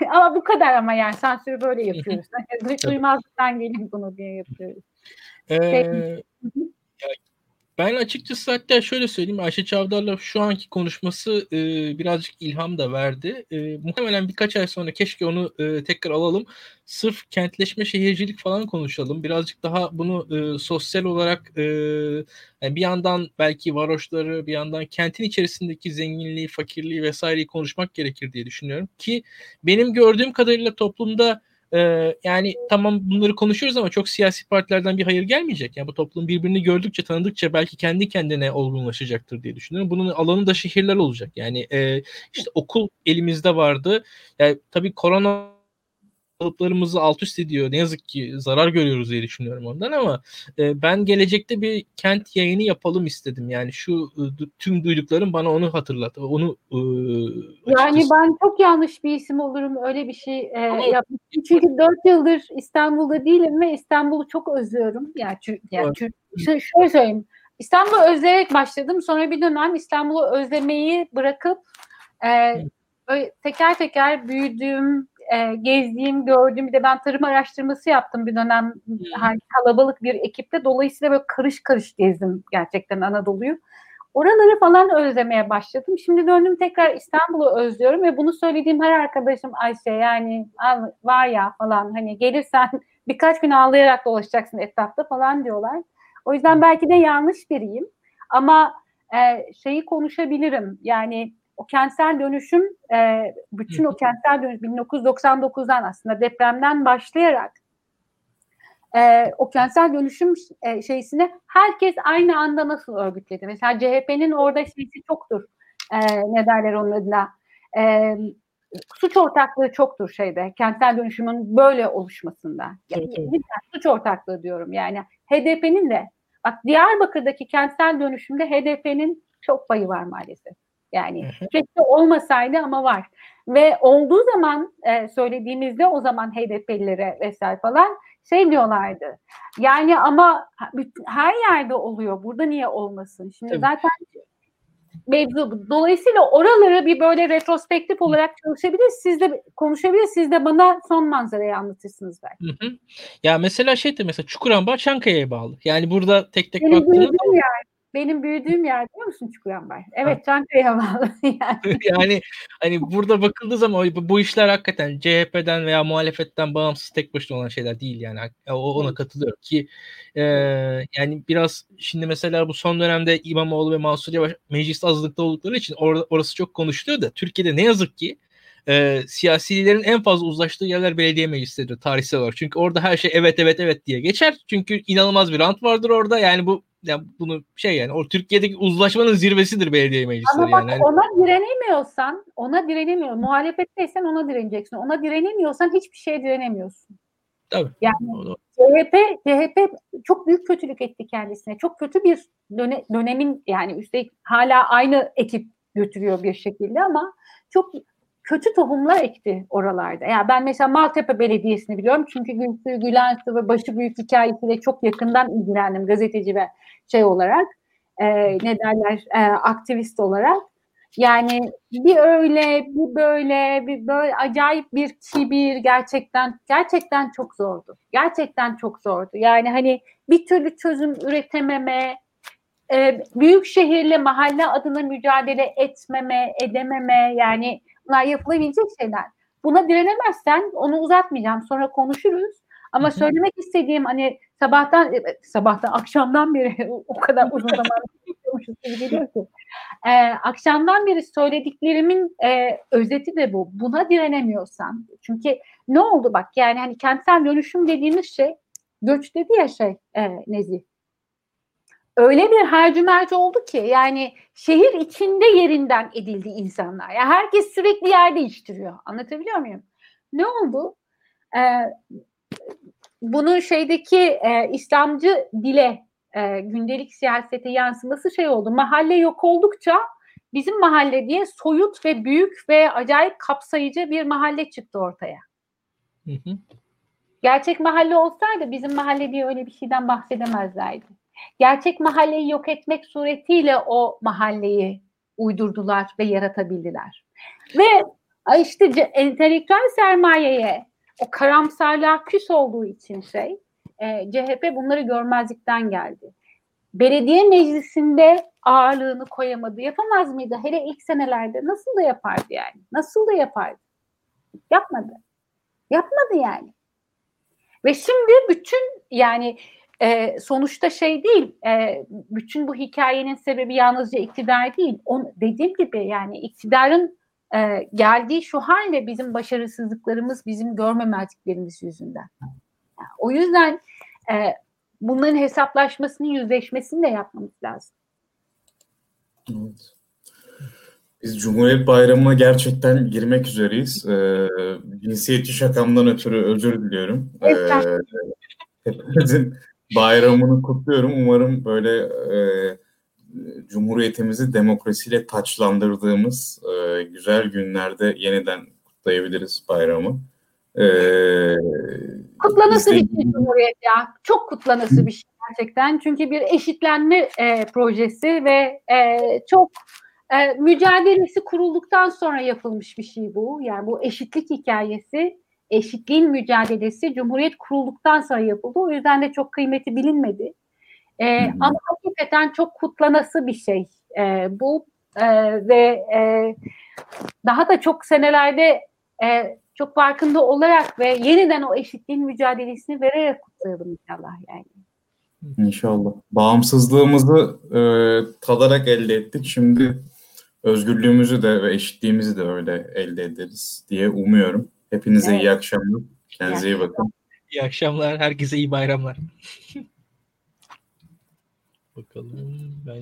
ama bu kadar ama yani sansürü böyle yapıyoruz. Duymazlıktan gelin bunu diye yapıyoruz. Ee, ben açıkçası hatta şöyle söyleyeyim Ayşe Çavdar'la şu anki konuşması e, birazcık ilham da verdi. E, muhtemelen birkaç ay sonra keşke onu e, tekrar alalım. Sırf kentleşme, şehircilik falan konuşalım. Birazcık daha bunu e, sosyal olarak e, yani bir yandan belki varoşları, bir yandan kentin içerisindeki zenginliği, fakirliği vesaireyi konuşmak gerekir diye düşünüyorum. Ki benim gördüğüm kadarıyla toplumda yani tamam bunları konuşuyoruz ama çok siyasi partilerden bir hayır gelmeyecek. Yani bu toplum birbirini gördükçe, tanıdıkça belki kendi kendine olgunlaşacaktır diye düşünüyorum. Bunun alanı da şehirler olacak. Yani e, işte okul elimizde vardı. Yani tabii korona kalıplarımızı alt üst ediyor. Ne yazık ki zarar görüyoruz diye düşünüyorum ondan ama e, ben gelecekte bir kent yayını yapalım istedim. Yani şu e, tüm duyduklarım bana onu hatırlattı. Onu e, Yani ben çok yanlış bir isim olurum öyle bir şey e, yapmıştım. Çünkü dört yıldır İstanbul'da değilim ve İstanbul'u çok özlüyorum. Yani, yani çünkü, şöyle söyleyeyim. İstanbul'u özleyerek başladım. Sonra bir dönem İstanbul'u özlemeyi bırakıp e, teker teker büyüdüğüm, e, gezdiğim, gördüğüm bir de ben tarım araştırması yaptım bir dönem hani kalabalık bir ekiple. Dolayısıyla böyle karış karış gezdim gerçekten Anadolu'yu. Oraları falan özlemeye başladım. Şimdi döndüm tekrar İstanbul'u özlüyorum ve bunu söylediğim her arkadaşım Ayşe yani var ya falan hani gelirsen birkaç gün ağlayarak dolaşacaksın etrafta falan diyorlar. O yüzden belki de yanlış biriyim ama e, şeyi konuşabilirim yani o kentsel dönüşüm e, bütün o kentsel dönüşüm 1999'dan aslında depremden başlayarak e, o kentsel dönüşüm e, şeysini herkes aynı anda nasıl örgütledi? Mesela CHP'nin orada şeysi çoktur. E, ne derler onun adına? E, suç ortaklığı çoktur şeyde. Kentsel dönüşümün böyle oluşmasında. Yani, evet. suç ortaklığı diyorum yani. HDP'nin de bak Diyarbakır'daki kentsel dönüşümde HDP'nin çok payı var maalesef. Yani keşke olmasaydı ama var. Ve olduğu zaman e, söylediğimizde o zaman HDP'lilere vesaire falan şey diyorlardı. Yani ama her yerde oluyor. Burada niye olmasın? Şimdi Tabii. zaten mevzu. Dolayısıyla oraları bir böyle retrospektif olarak çalışabilir. Siz de konuşabilir. Siz de bana son manzarayı anlatırsınız belki. Hı hı. Ya mesela şey de mesela Çukurambar Çankaya'ya bağlı. Yani burada tek tek Benim baktığınızda benim büyüdüğüm yer biliyor musun Çukurambar? Evet Çankaya bağlı. yani. yani hani burada bakıldığı zaman bu işler hakikaten CHP'den veya muhalefetten bağımsız tek başına olan şeyler değil yani. Ona katılıyorum ki e, yani biraz şimdi mesela bu son dönemde İmamoğlu ve Mansur Yavaş mecliste azlıkta oldukları için or- orası çok konuşuluyor da Türkiye'de ne yazık ki e, siyasilerin en fazla uzlaştığı yerler belediye meclisleridir tarihsel olarak. Çünkü orada her şey evet evet evet diye geçer. Çünkü inanılmaz bir rant vardır orada. Yani bu yani bunu şey yani o Türkiye'deki uzlaşmanın zirvesidir belediye meclisleri. Ama bak yani. ona direnemiyorsan, ona direnemiyor. Muhalefetteysen ona direneceksin. Ona direnemiyorsan hiçbir şeye direnemiyorsun. Tabii. Yani CHP, CHP çok büyük kötülük etti kendisine. Çok kötü bir döne, dönemin yani üstelik hala aynı ekip götürüyor bir şekilde ama çok kötü tohumlar ekti oralarda. Yani ben mesela Maltepe Belediyesi'ni biliyorum. Çünkü Gülsü Gülensu ve Başı Büyük hikayesiyle çok yakından ilgilendim gazeteci ve şey olarak. E, ne derler e, aktivist olarak. Yani bir öyle, bir böyle, bir böyle acayip bir kibir gerçekten gerçekten çok zordu. Gerçekten çok zordu. Yani hani bir türlü çözüm üretememe, e, büyük şehirle mahalle adına mücadele etmeme, edememe yani Bunlar yapılabilecek şeyler. Buna direnemezsen onu uzatmayacağım. Sonra konuşuruz. Ama Hı-hı. söylemek istediğim hani sabahtan e, sabahtan akşamdan beri o kadar uzun zaman geliyor ki. Ee, akşamdan beri söylediklerimin e, özeti de bu. Buna direnemiyorsan. Çünkü ne oldu bak yani hani kentsel dönüşüm dediğimiz şey göç dedi ya şey e, Nezih öyle bir harcümerci oldu ki yani şehir içinde yerinden edildi insanlar. Yani herkes sürekli yer değiştiriyor. Anlatabiliyor muyum? Ne oldu? Ee, bunun şeydeki e, İslamcı dile e, gündelik siyasete yansıması şey oldu. Mahalle yok oldukça bizim mahalle diye soyut ve büyük ve acayip kapsayıcı bir mahalle çıktı ortaya. Hı hı. Gerçek mahalle olsaydı bizim mahalle diye öyle bir şeyden bahsedemezlerdi gerçek mahalleyi yok etmek suretiyle o mahalleyi uydurdular ve yaratabildiler. Ve işte entelektüel sermayeye o karamsarlığa küs olduğu için şey e, CHP bunları görmezlikten geldi. Belediye meclisinde ağırlığını koyamadı. Yapamaz mıydı? Hele ilk senelerde nasıl da yapardı yani? Nasıl da yapardı? Yapmadı. Yapmadı yani. Ve şimdi bütün yani e, sonuçta şey değil, e, bütün bu hikayenin sebebi yalnızca iktidar değil. On, dediğim gibi yani iktidarın e, geldiği şu halde bizim başarısızlıklarımız, bizim görmemezliklerimiz yüzünden. Yani, o yüzden e, bunların hesaplaşmasını, yüzleşmesini de yapmamız lazım. Evet. Biz Cumhuriyet Bayramı'na gerçekten girmek üzereyiz. Ee, cinsiyetçi şakamdan ötürü özür diliyorum. Ee, hepinizin bayramını kutluyorum. Umarım böyle e, Cumhuriyetimizi demokrasiyle taçlandırdığımız e, güzel günlerde yeniden kutlayabiliriz bayramı. Ee, kutlanası bir şey Cumhuriyet ya. Çok kutlanası bir şey gerçekten. Çünkü bir eşitlenme e, projesi ve e, çok e, mücadelesi kurulduktan sonra yapılmış bir şey bu. Yani bu eşitlik hikayesi, eşitliğin mücadelesi Cumhuriyet kurulduktan sonra yapıldı. O yüzden de çok kıymeti bilinmedi. E, hmm. Ama hakikaten çok kutlanası bir şey e, bu e, ve e, daha da çok senelerde e, çok farkında olarak ve yeniden o eşitliğin mücadelesini vererek kutlayalım inşallah yani. İnşallah. Bağımsızlığımızı e, tadarak elde ettik. Şimdi özgürlüğümüzü de ve eşitliğimizi de öyle elde ederiz diye umuyorum. Hepinize evet. iyi akşamlar. Kendinize iyi bakın. İyi akşamlar. Herkese iyi bayramlar. Bakalım ben